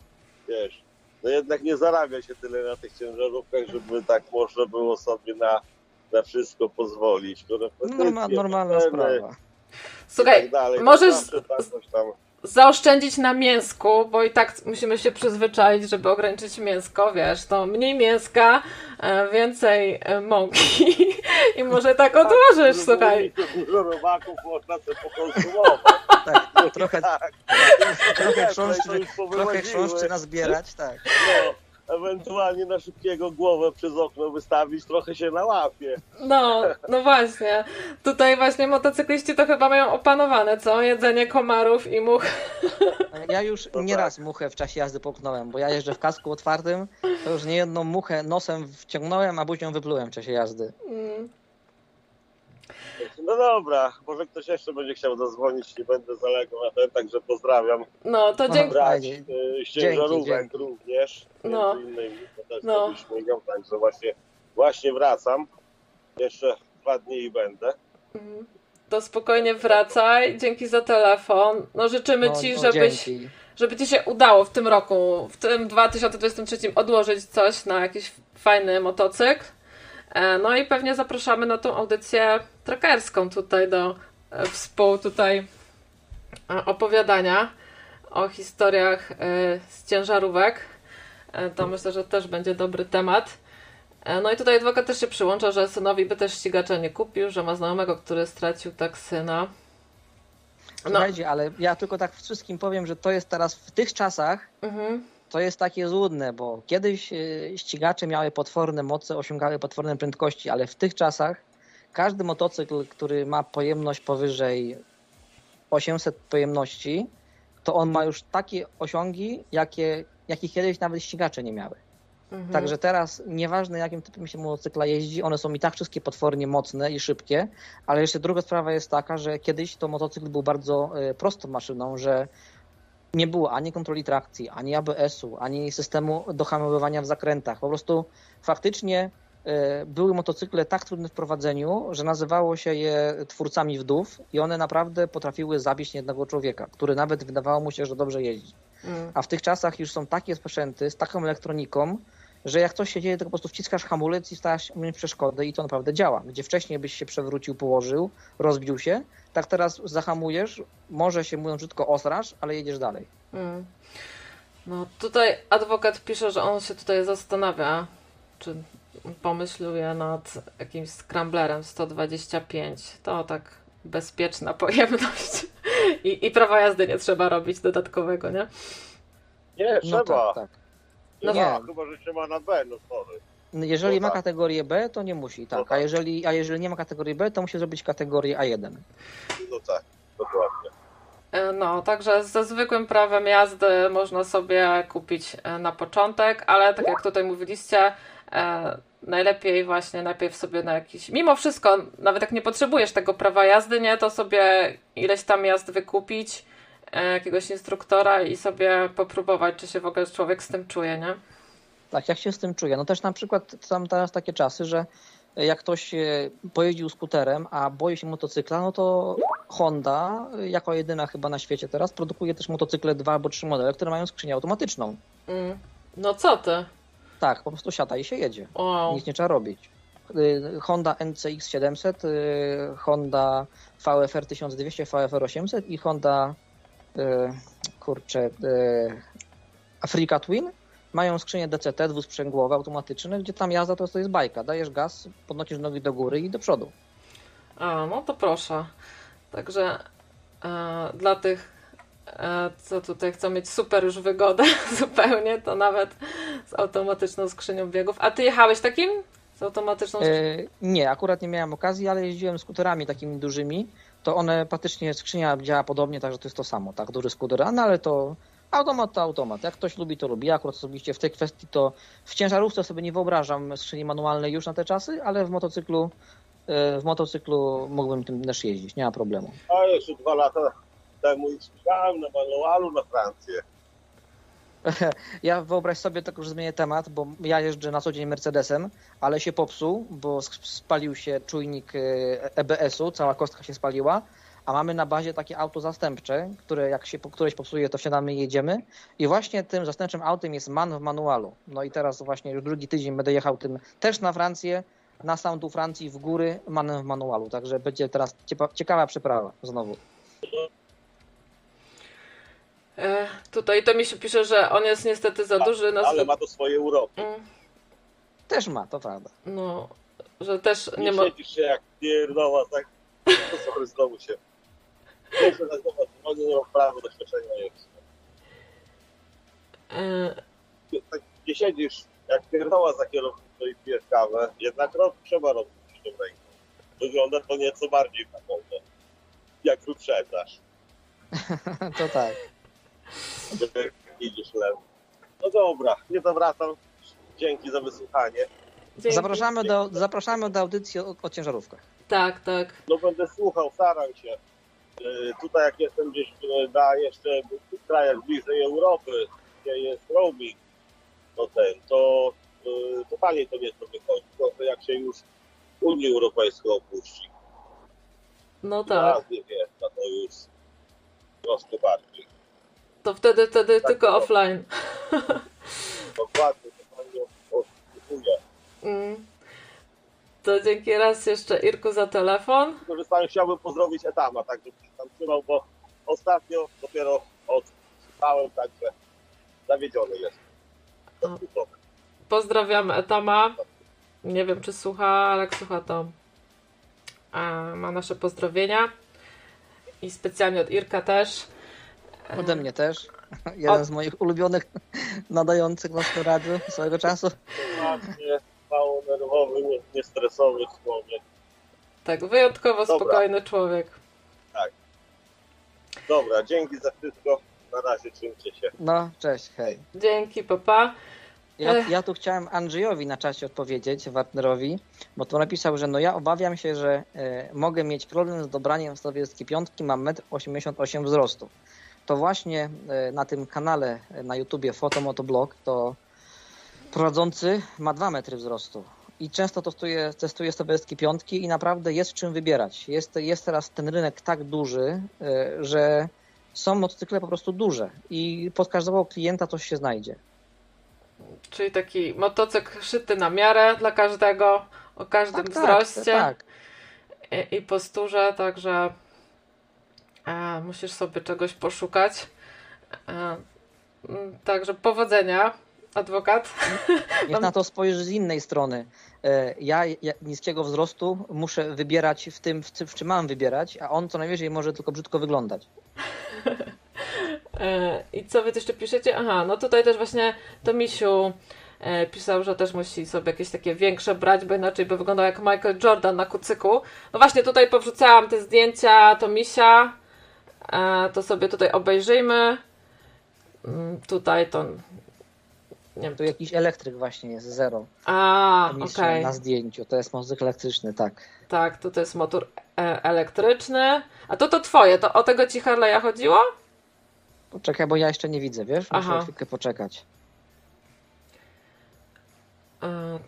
wiesz, no jednak nie zarabia się tyle na tych ciężarówkach, żeby tak można było sobie na, na wszystko pozwolić. Norma, normalna sprawa. i Słuchaj, tak dalej. możesz tak. Zaoszczędzić na mięsku, bo i tak musimy się przyzwyczaić, żeby ograniczyć mięsko, wiesz, to mniej mięska, e, więcej e, mąki i może tak odłożysz, żeby słuchaj. Dużo robaków można sobie pokonsumować. Tak, trochę, Tak. trochę, Nie, chrząszczy, trochę chrząszczy nazbierać, tak. No, ewentualnie na szybkiego głowę przez okno wystawić, trochę się nałapie. No, no właśnie. Tutaj właśnie motocykliści to chyba mają opanowane, co? Jedzenie komarów i much. Ja już No nieraz muchę w czasie jazdy połknąłem, bo ja jeżdżę w kasku otwartym, to już niejedną muchę nosem wciągnąłem, a buzią wyplułem w czasie jazdy. Mm, No dobra, może ktoś jeszcze będzie chciał zadzwonić, nie będę zalegał na ten, także pozdrawiam. No, to dzięki. Brać y, z ciężarówek również, No. między innymi, to też No. śmigam, także właśnie, właśnie wracam. Jeszcze dwa dni i będę. Mm, To spokojnie wracaj. Dzięki za telefon. No życzymy No, ci, no, żebyś, dzięki. żeby ci się udało w tym roku, w tym 2023 odłożyć coś na jakiś fajny motocykl. E, No i pewnie zapraszamy na tą audycję trackerską tutaj do e, współ tutaj e, opowiadania o historiach z ciężarówek. To myślę, że też będzie dobry temat. No i tutaj adwokat też się przyłącza, że synowi by też ścigacza nie kupił, że ma znajomego, który stracił tak syna. No, Słuchajcie, ale ja tylko tak wszystkim powiem, że to jest teraz w tych czasach, mhm. To jest takie złudne, bo kiedyś y, ścigacze miały potworne moce, osiągały potworne prędkości, ale w tych czasach każdy motocykl, który ma pojemność powyżej 800 pojemności, to on ma już takie osiągi, jakie, jakich kiedyś nawet ścigacze nie miały. Mhm. Także teraz nieważne jakim typem się motocykla jeździ, one są i tak wszystkie potwornie mocne i szybkie, ale jeszcze druga sprawa jest taka, że kiedyś to motocykl był bardzo e, prostą maszyną, że nie było ani kontroli trakcji, ani ABS-u, ani systemu dohamowywania w zakrętach. Po prostu faktycznie e, były motocykle tak trudne w prowadzeniu, że nazywało się je twórcami wdów i one naprawdę potrafiły zabić jednego człowieka, który nawet wydawało mu się, że dobrze jeździ. Mm. A w tych czasach już są takie sprzęty z taką elektroniką, że jak coś się dzieje, to po prostu wciskasz hamulec i starasz się umieć przeszkody i to naprawdę działa. Gdzie wcześniej byś się przewrócił, położył, rozbił się, tak teraz zahamujesz, może się mówiąc brzydko osrasz, ale jedziesz dalej. Mm. No tutaj adwokat pisze, że on się tutaj zastanawia, czy pomyśluje nad jakimś scramblerem 125. To tak bezpieczna pojemność. I, I prawa jazdy nie trzeba robić dodatkowego, nie? Nie, No trzeba. tak, tak. No nie. tak, chyba, że się ma na B, no sorry. Jeżeli No ma tak. kategorię B, to nie musi, No tak. A tak. jeżeli, a jeżeli nie ma kategorii B, to musi zrobić kategorię A1. No tak, dokładnie. E, No, także ze zwykłym prawem jazdy można sobie kupić e, na początek, ale tak jak tutaj mówiliście, e, najlepiej właśnie najpierw sobie na jakiś. Mimo wszystko, nawet jak nie potrzebujesz tego prawa jazdy, nie, to sobie ileś tam jazd wykupić, jakiegoś instruktora i sobie popróbować, czy się w ogóle człowiek z tym czuje, nie? Tak, jak się z tym czuję? No też na przykład są teraz takie czasy, że jak ktoś e, pojeździł skuterem, a boi się motocykla, no to Honda, e, jako jedyna chyba na świecie teraz, produkuje też motocykle dwa albo trzy modele, które mają skrzynię automatyczną. Mm. No co ty? Tak, po prostu siada i się jedzie. Wow. Nic nie trzeba robić. Y, Honda NCX 700, y, Honda VFR 1200, VFR 800 i Honda kurczę y, Africa Twin mają skrzynię DCT dwusprzęgłowe, automatyczne, gdzie tam jazda to jest, to jest bajka. Dajesz gaz, podnosisz nogi do góry i do przodu. A, no to proszę. Także e, dla tych, e, co tutaj chcą mieć super już wygodę zupełnie, to nawet z automatyczną skrzynią biegów. A ty jechałeś takim? Z automatyczną skrzynią? E, nie, akurat nie miałem okazji, ale jeździłem skuterami takimi dużymi, to one praktycznie skrzynia działa podobnie, także to jest to samo, tak, duży skuter, no ale to automat to automat, jak ktoś lubi, to lubi. Ja akurat osobiście w tej kwestii to w ciężarówce sobie nie wyobrażam skrzyni manualnej już na te czasy, ale w motocyklu e, w motocyklu mógłbym tym też jeździć, nie ma problemu. A jeszcze dwa lata temu słyszałem na manualu na Francję. Ja wyobraź sobie, tylko już zmienię temat, bo ja jeżdżę na co dzień Mercedesem, ale się popsuł, bo spalił się czujnik e, EBS-u, cała kostka się spaliła, a mamy na bazie takie auto zastępcze, które jak się po któreś popsuje, to wsiadamy i jedziemy. I właśnie tym zastępczym autem jest man w manualu. No i teraz właśnie już drugi tydzień będę jechał tym też na Francję, na sam Francji w góry, manem w manualu. Także będzie teraz ciekawa przeprawa znowu. E, tutaj to mi się pisze, że on jest niestety za duży na Ale ma to swoje uroki. Mm, Też ma, to prawda. No, że też Nie, nie ma. siedzisz się jak pierdoła, tak? To sorry, znowu się. Pierwszy raz do dzwonię, nie mam prawa doświadczenia jest. E, Tak, nie siedzisz jak pierdoła za kierownicą i pijesz kawę, jednak rok trzeba robić tą ręką. Wygląda to nieco bardziej fachowo, jak wyprzedzasz. to tak. Idziesz lewo. No dobra, nie zawracam. Dzięki za wysłuchanie. dzięki. Zapraszamy do, zapraszamy do audycji o, o ciężarówkach. Tak, tak. No będę słuchał, staram się. Yy, Tutaj jak jestem gdzieś yy, na jeszcze w krajach bliżej Europy, gdzie jest roaming, no ten, to yy, to taniej to nieco wychodzi. Trochę jak się już Unię Europejską opuści. No Tak. tak. nie wiem, to już troszkę bardziej. To wtedy, wtedy Tak, tylko to- offline. Dokładnie, to pani. Mm. To dzięki raz jeszcze Irku za telefon. Korzystając, chciałbym pozdrowić Etama, tak żeby się tam trzymał, bo ostatnio dopiero odsłuchałem, także zawiedziony jest. Pozdrawiam Etama. Nie wiem, czy słucha, ale jak słucha, to e, ma nasze pozdrowienia. I specjalnie od Irka też. Ode mnie też. Jeden z moich ulubionych nadających na tym radiu swojego czasu. Właśnie mało nerwowy, nie- niestresowy człowiek. Tak, wyjątkowo Dobra. spokojny człowiek. Dobra, dzięki za wszystko. Na razie trzymcie się. No, cześć, hej. Dzięki, papa. Ja, ja tu chciałem Andrzejowi na czasie odpowiedzieć, Wartnerowi, bo to napisał, że no ja obawiam się, że e, mogę mieć problem z dobraniem stawieckiej piątki, mam 1,88 m wzrostu. To właśnie e, na tym kanale e, na YouTubie Fotomotoblog to prowadzący ma 2 metry wzrostu. I często testuje, testuje stawieckie piątki i naprawdę jest czym wybierać. Jest, jest teraz ten rynek tak duży, e, że są motocykle po prostu duże i pod każdego klienta coś się znajdzie. Czyli taki motocykl szyty na miarę dla każdego, o każdym Tak, tak, wzroście tak. I, i posturze, także e, musisz sobie czegoś poszukać. E, mm, także powodzenia, adwokat. Niech na to spojrzysz z innej strony. E, Ja, ja niskiego wzrostu muszę wybierać w tym, w, czym- w czym mam wybierać, a on co najwyżej może tylko brzydko wyglądać. E, I co wy jeszcze piszecie? Aha, no tutaj też właśnie Tomisiu e, pisał, że też musi sobie jakieś takie większe brać, bo inaczej by wyglądał jak Michael Jordan na kucyku. No właśnie tutaj powrzucałam te zdjęcia Tomisia. E, to sobie tutaj obejrzyjmy. Mm, Tutaj to... Nie wiem. Tu jakiś elektryk właśnie jest, zero. A, okej. Na zdjęciu, to jest motocykl elektryczny, tak. Tak, to to jest motor e, elektryczny. A to to twoje, to o tego ci Harley'a chodziło? Poczekaj, bo ja jeszcze nie widzę, wiesz? Muszę Aha. chwilkę poczekać. E,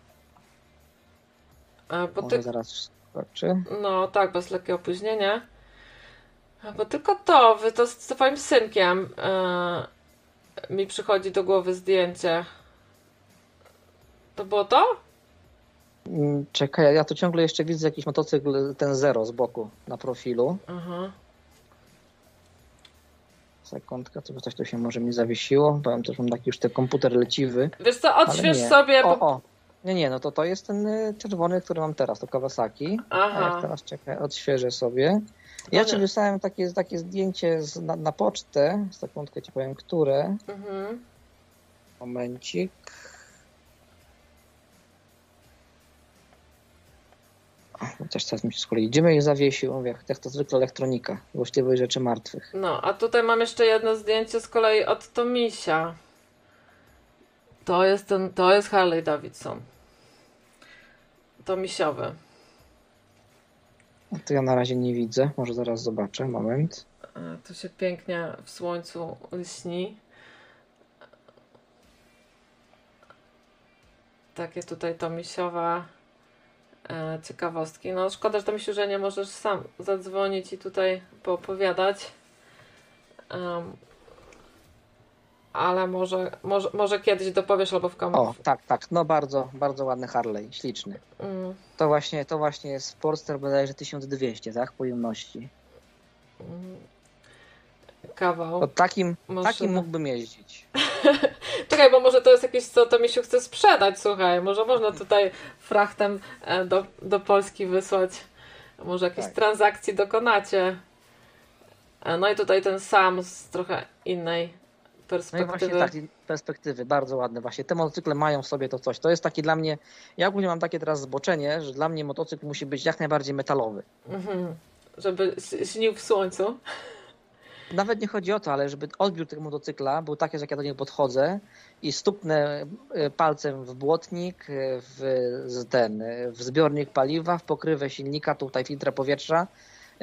e, bo Może ty, zaraz skoczy. no tak, bez lekkie opóźnienie. E, Bo tylko to, wy to z twoim synkiem e, mi przychodzi do głowy zdjęcie. To było to? Mm, Czekaj, ja tu ciągle jeszcze widzę jakiś motocykl, ten zero z boku na profilu. Aha. Sekundka, to coś tu się może mi zawiesiło. Powiem też, mam taki już ten komputer leciwy. Wiesz co, odśwież sobie. O, Bo... o. Nie, nie, no to to jest ten y, czerwony, który mam teraz, to Kawasaki. A Aha. jak teraz czekaj, odświeżę sobie. Ja Ale- wysłałem takie, takie zdjęcie z, na, na pocztę. Sekundkę ci powiem, które. Mhm. Momencik. Chociaż teraz mi się z kolei idziemy i zawiesił. Mówię, jak to zwykle elektronika. Właściwych rzeczy martwych. No, a tutaj mam jeszcze jedno zdjęcie z kolei od Tomisia. To jest ten, to jest Harley Davidson. Tomisiowy. To ja na razie nie widzę. Może zaraz zobaczę. Moment. E, Tu się pięknie w słońcu lśni. Takie tutaj tomisiowe ciekawostki. No szkoda, że to mi się, że nie możesz sam zadzwonić i tutaj poopowiadać. Em, ale może, może, może kiedyś dopowiesz albo w O, komentarzu. tak, tak, no bardzo, bardzo ładny Harley, śliczny. Mm, To właśnie, to właśnie jest Sportster bodajże 1200, tak, pojemności. mm, kawał. To takim, takim mógłbym jeździć. Czekaj, bo może to jest jakieś, co to mi się chce sprzedać, słuchaj. Może można tutaj frachtem e, do, do Polski wysłać. Może jakieś Tak. transakcji dokonacie. E, No i tutaj ten sam z trochę innej No i perspektywy. właśnie tak, perspektywy, bardzo ładne właśnie. Te motocykle mają w sobie to coś. To jest taki dla mnie, ja ogólnie mam takie teraz zboczenie, że dla mnie motocykl musi być jak najbardziej metalowy. Mhm. Żeby śnił w słońcu. Nawet nie chodzi o to, ale żeby odbiór tego motocykla był taki, że jak ja do niego podchodzę i stuknę e, palcem w błotnik, e, w, ten, e, w zbiornik paliwa, w pokrywę silnika, tutaj filtra powietrza,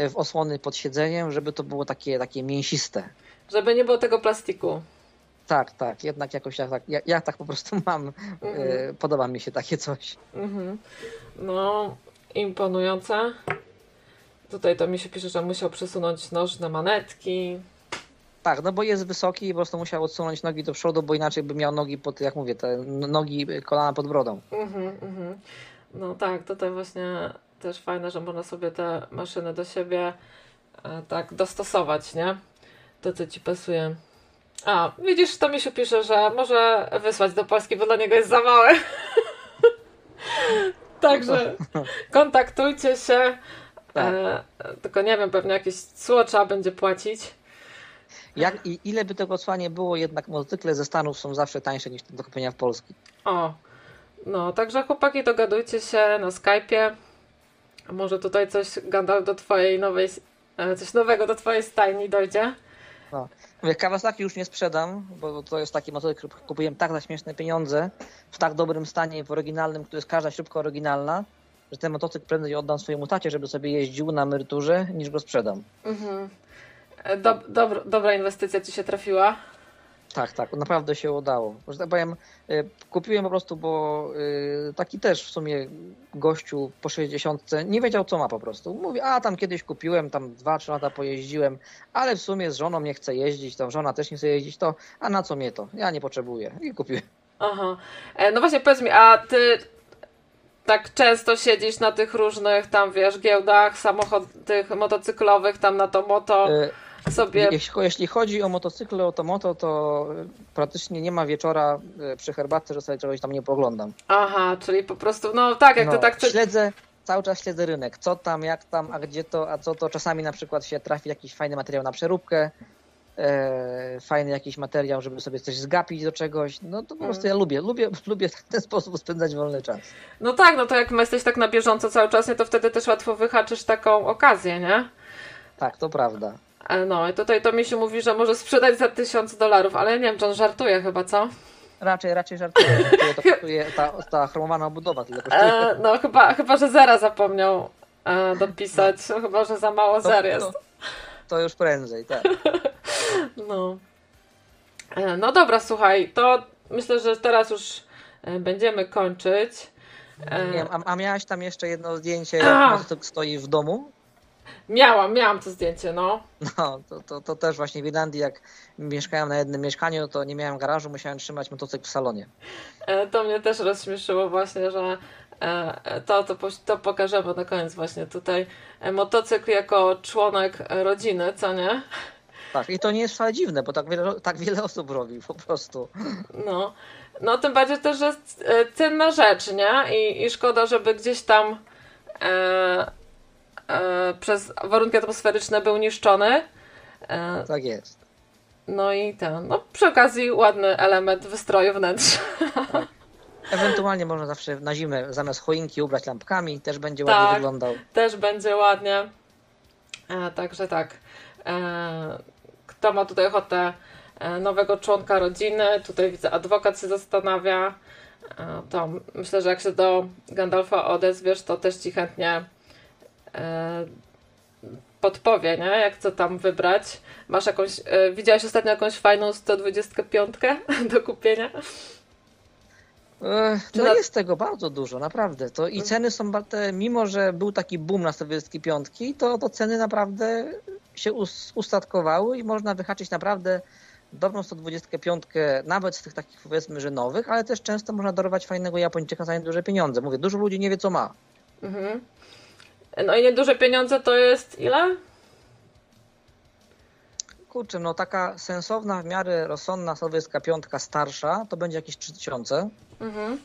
w osłony pod siedzeniem, żeby to było takie, takie mięsiste. Żeby nie było tego plastiku. Tak, tak, jednak jakoś ja tak, ja, ja tak po prostu mam, e, podoba mi się takie coś. Mhm. No, imponujące. Tutaj to mi się pisze, że musiał przesunąć nożne manetki. Tak, no bo jest wysoki i po prostu musiał odsunąć nogi do przodu, bo inaczej by miał nogi pod, jak mówię, te nogi, kolana pod brodą. Mhm, mhm. No tak, tutaj właśnie też fajne, że można sobie te maszyny do siebie e, tak dostosować, nie? To, co ci pasuje. A, widzisz, to mi się pisze, że może wysłać do Polski, bo dla niego jest za mały. Także kontaktujcie się. Tak. E, tylko nie wiem, pewnie jakieś cło trzeba będzie płacić. Jak, i ile by tego cła nie było, jednak motocykle ze Stanów są zawsze tańsze niż do kupienia w Polski. O, no, także chłopaki, dogadujcie się na Skype'ie. Może tutaj coś, Gandalf, do twojej nowej, e, coś nowego do twojej stajni dojdzie. Mówię, Kawasaki już nie sprzedam, bo to jest taki motocykl, który kupiłem tak za śmieszne pieniądze, w tak dobrym stanie, w oryginalnym, który jest każda śrubka oryginalna, że ten motocykl prędzej oddam swojemu tacie, żeby sobie jeździł na emeryturze, niż go sprzedam. Mhm. E, Dob, dobro, dobra inwestycja ci się trafiła. Tak, tak, naprawdę się udało. Że tak powiem, y, kupiłem po prostu, bo y, taki też w sumie gościu po 60 nie wiedział co ma po prostu. Mówi, a tam kiedyś kupiłem, tam 2-3 lata pojeździłem, ale w sumie z żoną nie chce jeździć, tam żona też nie chce jeździć, to a na co mnie to? Ja nie potrzebuję. I kupiłem. Aha. E, no właśnie, powiedz mi, a ty tak często siedzisz na tych różnych tam, wiesz, giełdach samochod tych motocyklowych, tam na to moto Y, sobie... Jeśli, jeśli chodzi o motocykle, o to moto, to y, praktycznie nie ma wieczora y, przy herbatce, że sobie czegoś tam nie poglądam. Aha, czyli po prostu, no tak, jak No, to tak... co- Śledzę, cały czas śledzę rynek. Co tam, jak tam, a gdzie to, a co to. Czasami na przykład się trafi jakiś fajny materiał na przeróbkę, e, fajny jakiś materiał, żeby sobie coś zgapić do czegoś. No to po Mm. prostu ja lubię, lubię, lubię w ten sposób spędzać wolny czas. No tak, no to jak jesteś tak na bieżąco cały czas, nie, to wtedy też łatwo wyhaczysz taką okazję, nie? Tak, to prawda. No i tutaj to mi się mówi, że może sprzedać za tysiąc dolarów, ale ja nie wiem, czy on żartuje chyba, co? Raczej, raczej żartuję. Tyle to kosztuje ta, ta chromowana obudowa, tyle kosztuje. E, no chyba, chyba, że zera zapomniał e, dopisać, chyba, że za mało zer jest. To, to już prędzej, tak. No. E, No dobra, słuchaj, to myślę, że teraz już będziemy kończyć. Nie wiem, a, a miałaś tam jeszcze jedno zdjęcie, jak stoi w domu? Miałam, miałam to zdjęcie, no. No, to, to, to też właśnie w Irlandii, jak mieszkałem na jednym mieszkaniu, to nie miałem garażu, musiałem trzymać motocykl w salonie. E, To mnie też rozśmieszyło właśnie, że e, to, to, to pokażemy na koniec właśnie tutaj. E, Motocykl jako członek rodziny, co nie? Tak, i to nie jest wcale dziwne, bo tak wiele, tak wiele osób robi po prostu. No, no tym bardziej też, że jest cenna rzecz, nie? I, i szkoda, żeby gdzieś tam e, przez warunki atmosferyczne był niszczony. E, Tak jest. no i ten, no przy okazji ładny element wystroju wnętrza. Ewentualnie można zawsze na zimę zamiast choinki ubrać lampkami, też będzie Tak. ładnie wyglądał. Też będzie ładnie. E, także tak. E, kto ma tutaj ochotę e, nowego członka rodziny, tutaj widzę adwokat się zastanawia, e, to myślę, że jak się do Gandalfa odezwiesz, to też ci chętnie e, podpowie, nie? Jak co tam wybrać. Masz jakąś, e, widziałaś ostatnio jakąś fajną 125 do kupienia? No na- jest tego bardzo dużo, naprawdę. To I ceny są, te, mimo że był taki boom na sowieckie piątki, to, to ceny naprawdę się us, ustatkowały i można wyhaczyć naprawdę dobrą 125, nawet z tych takich powiedzmy, że nowych, ale też często można darować fajnego Japończyka za nieduże pieniądze. Mówię, dużo ludzi nie wie co ma. Mhm. No i nieduże pieniądze to jest ile? Kurczę, no taka sensowna, w miarę rozsądna sowiecka piątka starsza to będzie jakieś 3000, Mhm.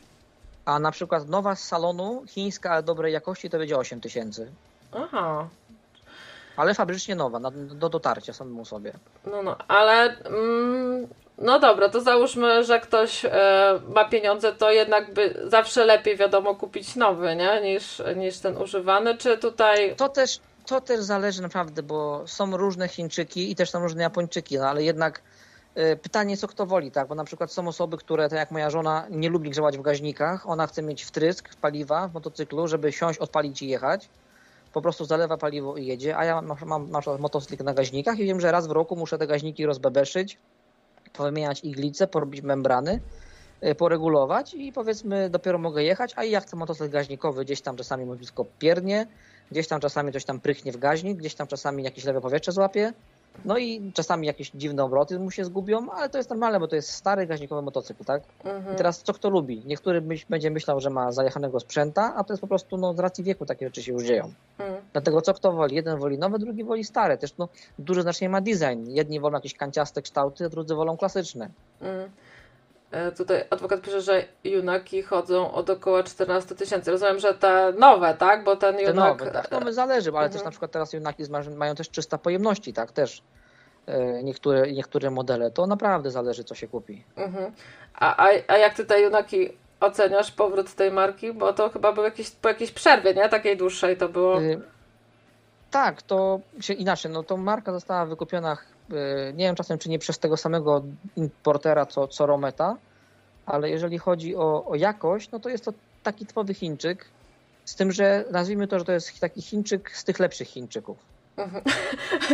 a na przykład nowa z salonu, chińska, ale dobrej jakości to będzie 8000. Aha. Ale fabrycznie nowa, na, do dotarcia samemu sobie. No, no, ale mm, no dobra, to załóżmy, że ktoś e, ma pieniądze, to jednak by zawsze lepiej wiadomo kupić nowy, nie? Niż, niż ten używany, czy tutaj... To też, to też zależy naprawdę, bo są różne Chińczyki i też są różne Japończyki, no ale jednak e, pytanie, co kto woli, tak? Bo na przykład są osoby, które, tak jak moja żona, nie lubi grzewać w gaźnikach. Ona chce mieć wtrysk paliwa w motocyklu, żeby siąść, odpalić i jechać. Po prostu zalewa paliwo i jedzie, a ja mam, mam przykład motocykl na gaźnikach i wiem, że raz w roku muszę te gaźniki rozbebeszyć, powymieniać iglice, porobić membrany, y, poregulować i powiedzmy dopiero mogę jechać, a i ja chcę motocykl gaźnikowy, gdzieś tam czasami blisko piernie, gdzieś tam czasami coś tam prychnie w gaźnik, gdzieś tam czasami jakieś lewe powietrze złapie, no i czasami jakieś dziwne obroty mu się zgubią, ale to jest normalne, bo to jest stary gaźnikowy motocykl, tak? Mhm. I teraz co kto lubi? Niektóry będzie myślał, że ma zajechanego sprzęta, a to jest po prostu no, z racji wieku takie rzeczy się już dzieją. Mhm. Dlatego co kto woli? Jeden woli nowe, drugi woli stare. Też no, duże znaczenie ma design. Jedni wolą jakieś kanciaste kształty, a drudzy wolą klasyczne. Mm. E, Tutaj adwokat pisze, że junaki chodzą od około 14 tysięcy. Rozumiem, że te nowe, tak? Bo ten Te junak... nowe, tak, nowe zależy, ale Mhm. też na przykład teraz junaki mają też 300 pojemności, tak, też e, niektóre, niektóre modele. To naprawdę zależy, co się kupi. Mhm. A, a, a jak ty te junaki oceniasz, powrót tej marki? Bo to chyba był jakiś, po jakiejś przerwie, nie? Takiej dłuższej to było. Y, Tak, to się inaczej, no to marka została wykupiona, nie wiem czasem czy nie przez tego samego importera co, co Rometa, ale jeżeli chodzi o, o jakość, no to jest to taki typowy Chińczyk, z tym, że nazwijmy to, że to jest taki Chińczyk z tych lepszych Chińczyków.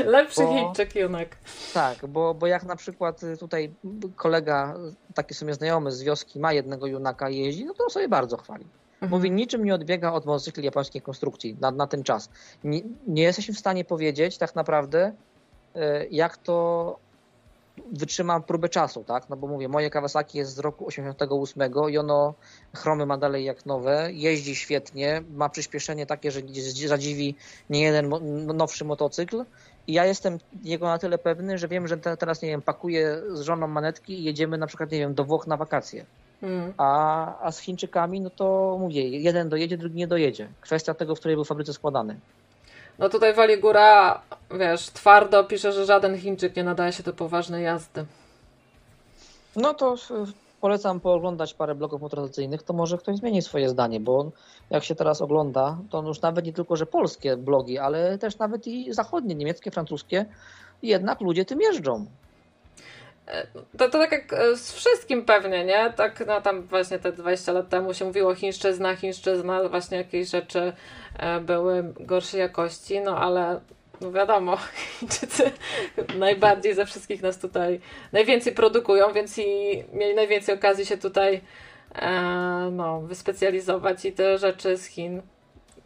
Lepszy bo- Chińczyk junak. Tak, bo, bo jak na przykład y, tutaj kolega, taki sobie znajomy z wioski ma jednego junaka i jeździ, no to on sobie bardzo chwali. Mówi, niczym nie odbiega od motocykli japońskiej konstrukcji na, na ten czas. Nie, nie jesteśmy w stanie powiedzieć tak naprawdę, e, jak to wytrzyma próbę czasu, tak? No bo mówię, moje Kawasaki jest z roku 88 i ono chromy ma dalej jak nowe, jeździ świetnie, ma przyspieszenie takie, że zadziwi nie jeden mo- nowszy motocykl i ja jestem jego na tyle pewny, że wiem, że te, teraz, nie wiem, pakuję z żoną manetki i jedziemy na przykład, nie wiem, do Włoch na wakacje. Mm. A, a z Chińczykami, no to mówię, jeden dojedzie, drugi nie dojedzie. Kwestia tego, w której był fabryce składany. No tutaj Wali Góra, wiesz, twardo pisze, że żaden Chińczyk nie nadaje się do poważnej jazdy. No to polecam pooglądać parę blogów motoryzacyjnych, to może ktoś zmieni swoje zdanie, bo jak się teraz ogląda, to już nawet nie tylko, że polskie blogi, ale też nawet i zachodnie, niemieckie, francuskie, jednak ludzie tym jeżdżą. To, to tak jak e, z wszystkim pewnie, nie? Tak no tam właśnie te 20 lat temu się mówiło chińszczyzna, chińszczyzna, właśnie jakieś rzeczy e, były gorszej jakości, no ale no wiadomo, Chińczycy najbardziej ze wszystkich nas tutaj najwięcej produkują, więc i mieli najwięcej okazji się tutaj e, no, wyspecjalizować i te rzeczy z Chin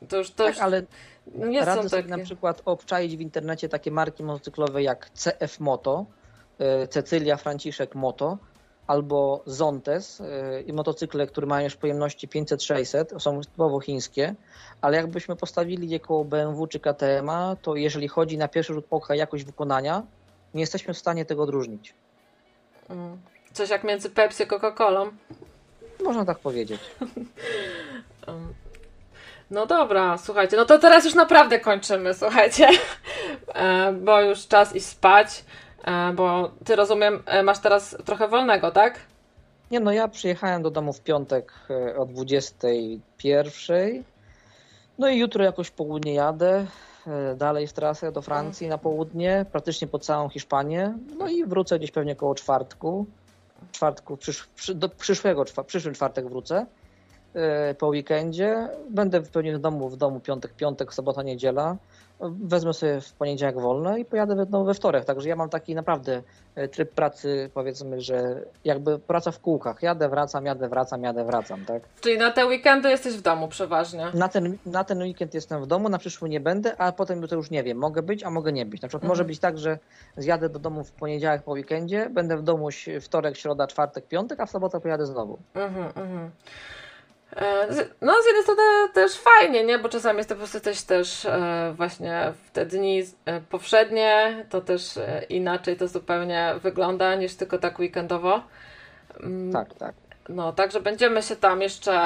to już, to Tak, już ale nie są takie. na przykład obczaić w internecie takie marki motocyklowe jak CF Moto, Cecylia Franciszek Moto, albo Zontes y, i motocykle, które mają już pojemności 500-600, są typowo chińskie, ale jakbyśmy postawili je koło BMW czy KTM-a, to jeżeli chodzi na pierwszy rzut oka jakość wykonania, nie jesteśmy w stanie tego odróżnić. Mm. Coś jak między Pepsi a Coca-Colą. Można tak powiedzieć. Um, No dobra, słuchajcie, no to teraz już naprawdę kończymy, słuchajcie, E, bo już czas iść spać, e, bo ty rozumiem, e, masz teraz trochę wolnego, tak? Nie no, ja przyjechałem do domu w piątek e, o 21. No i jutro jakoś w południe jadę e, dalej w trasę do Francji na południe, praktycznie po całą Hiszpanię. No i wrócę gdzieś pewnie koło czwartku. Czwartku, przysz, przy, do przyszłego, przyszły czwartek wrócę. e, po weekendzie. Będę pewnie w domu, w domu piątek, piątek, sobota, niedziela. Wezmę sobie w poniedziałek wolne i pojadę we, no, we wtorek. Także ja mam taki naprawdę e, tryb pracy, powiedzmy, że jakby praca w kółkach. Jadę, wracam, jadę, wracam, jadę, wracam, tak? Czyli na te weekendy jesteś w domu przeważnie. Na ten, na ten weekend jestem w domu, na przyszły nie będę, a potem to już nie wiem. Mogę być, a mogę nie być. Na przykład Mhm. może być tak, że zjadę do domu w poniedziałek po weekendzie, będę w domu wtorek, środa, czwartek, piątek, a w sobotę pojadę znowu. Mhm, mhm. E, No, z jednej strony też fajnie, nie? Bo czasami jest to po prostu też e, właśnie w te dni e, powszednie, to też e, inaczej to zupełnie wygląda niż tylko tak weekendowo. Mm, Tak, tak. No, także będziemy się tam jeszcze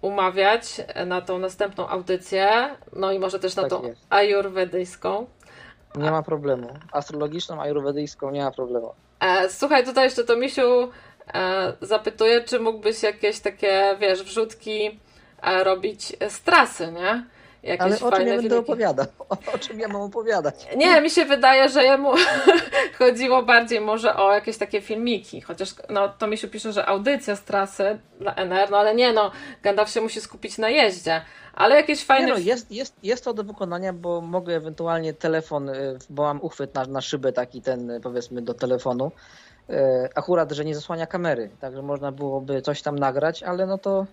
umawiać na tą następną audycję, no i może też na Tak tą jest. ajurwedyjską. Nie ma problemu. Astrologiczną, ajurwedyjską nie ma problemu. Słuchaj, tutaj jeszcze to Misiu zapytuje, czy mógłbyś jakieś takie, wiesz, wrzutki e, robić z trasy, nie? Jakieś Ale o czym ja będę filmiki. opowiadał? O, o czym ja mam opowiadać? Nie, mi się wydaje, że jemu chodziło bardziej może o jakieś takie filmiki, chociaż no to Misiu pisze, że audycja z trasy dla NR, no ale nie no, Gandalf się musi skupić na jeździe, ale jakieś fajne... Nie no, jest, jest, jest to do wykonania, bo mogę ewentualnie telefon, y, bo mam uchwyt na, na szybę taki ten y, powiedzmy do telefonu. Y, Akurat, że nie zasłania kamery, także można byłoby coś tam nagrać, ale no to,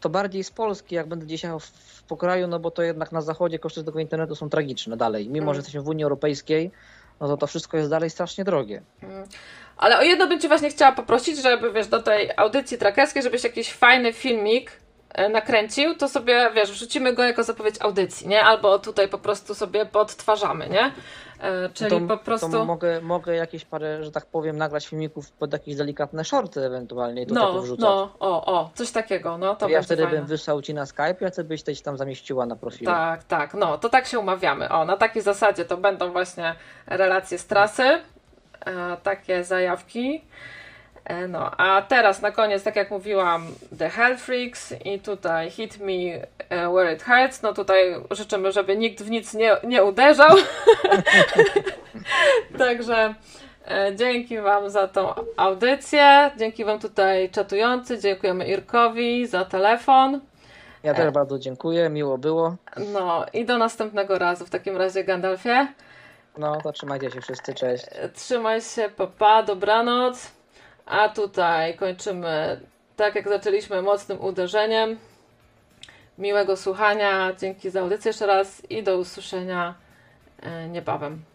to bardziej z Polski, jak będę gdzieś w, pokraju, no bo to jednak na zachodzie koszty tego internetu są tragiczne dalej. Mimo, Mm. że jesteśmy w Unii Europejskiej, no to to wszystko jest dalej strasznie drogie. Ale o jedno bym Cię właśnie chciała poprosić, żeby wiesz, do tej audycji trakerskiej, żebyś jakiś fajny filmik e, nakręcił, to sobie, wiesz, wrzucimy go jako zapowiedź audycji, nie? Albo tutaj po prostu sobie podtwarzamy, nie? E, Czyli to, po prostu... to mogę, mogę jakieś parę, że tak powiem, nagrać filmików pod jakieś delikatne shorty ewentualnie i tutaj no, powrzucać. no, o, o, coś takiego, no to To ja wtedy fajne. bym wysłał ci na Skype, a ty byś też tam zamieściła na profilu. Tak, tak, no to tak się umawiamy. O, na takiej zasadzie to będą właśnie relacje z trasy, e, takie zajawki. E, no, a teraz na koniec, tak jak mówiłam, The Hell Freaks i tutaj Hit Me e, Where It Hurts. No tutaj życzymy, żeby nikt w nic nie, nie uderzał. Także e, dzięki Wam za tą audycję. Dzięki Wam tutaj czatujący. Dziękujemy Irkowi za telefon. Ja też bardzo dziękuję, miło było. No i do następnego razu w takim razie, Gandalfie. No to trzymajcie się wszyscy, cześć. Trzymaj się, papa, dobranoc. A tutaj kończymy tak jak zaczęliśmy mocnym uderzeniem. Miłego słuchania, dzięki za audycję jeszcze raz i do usłyszenia e, niebawem.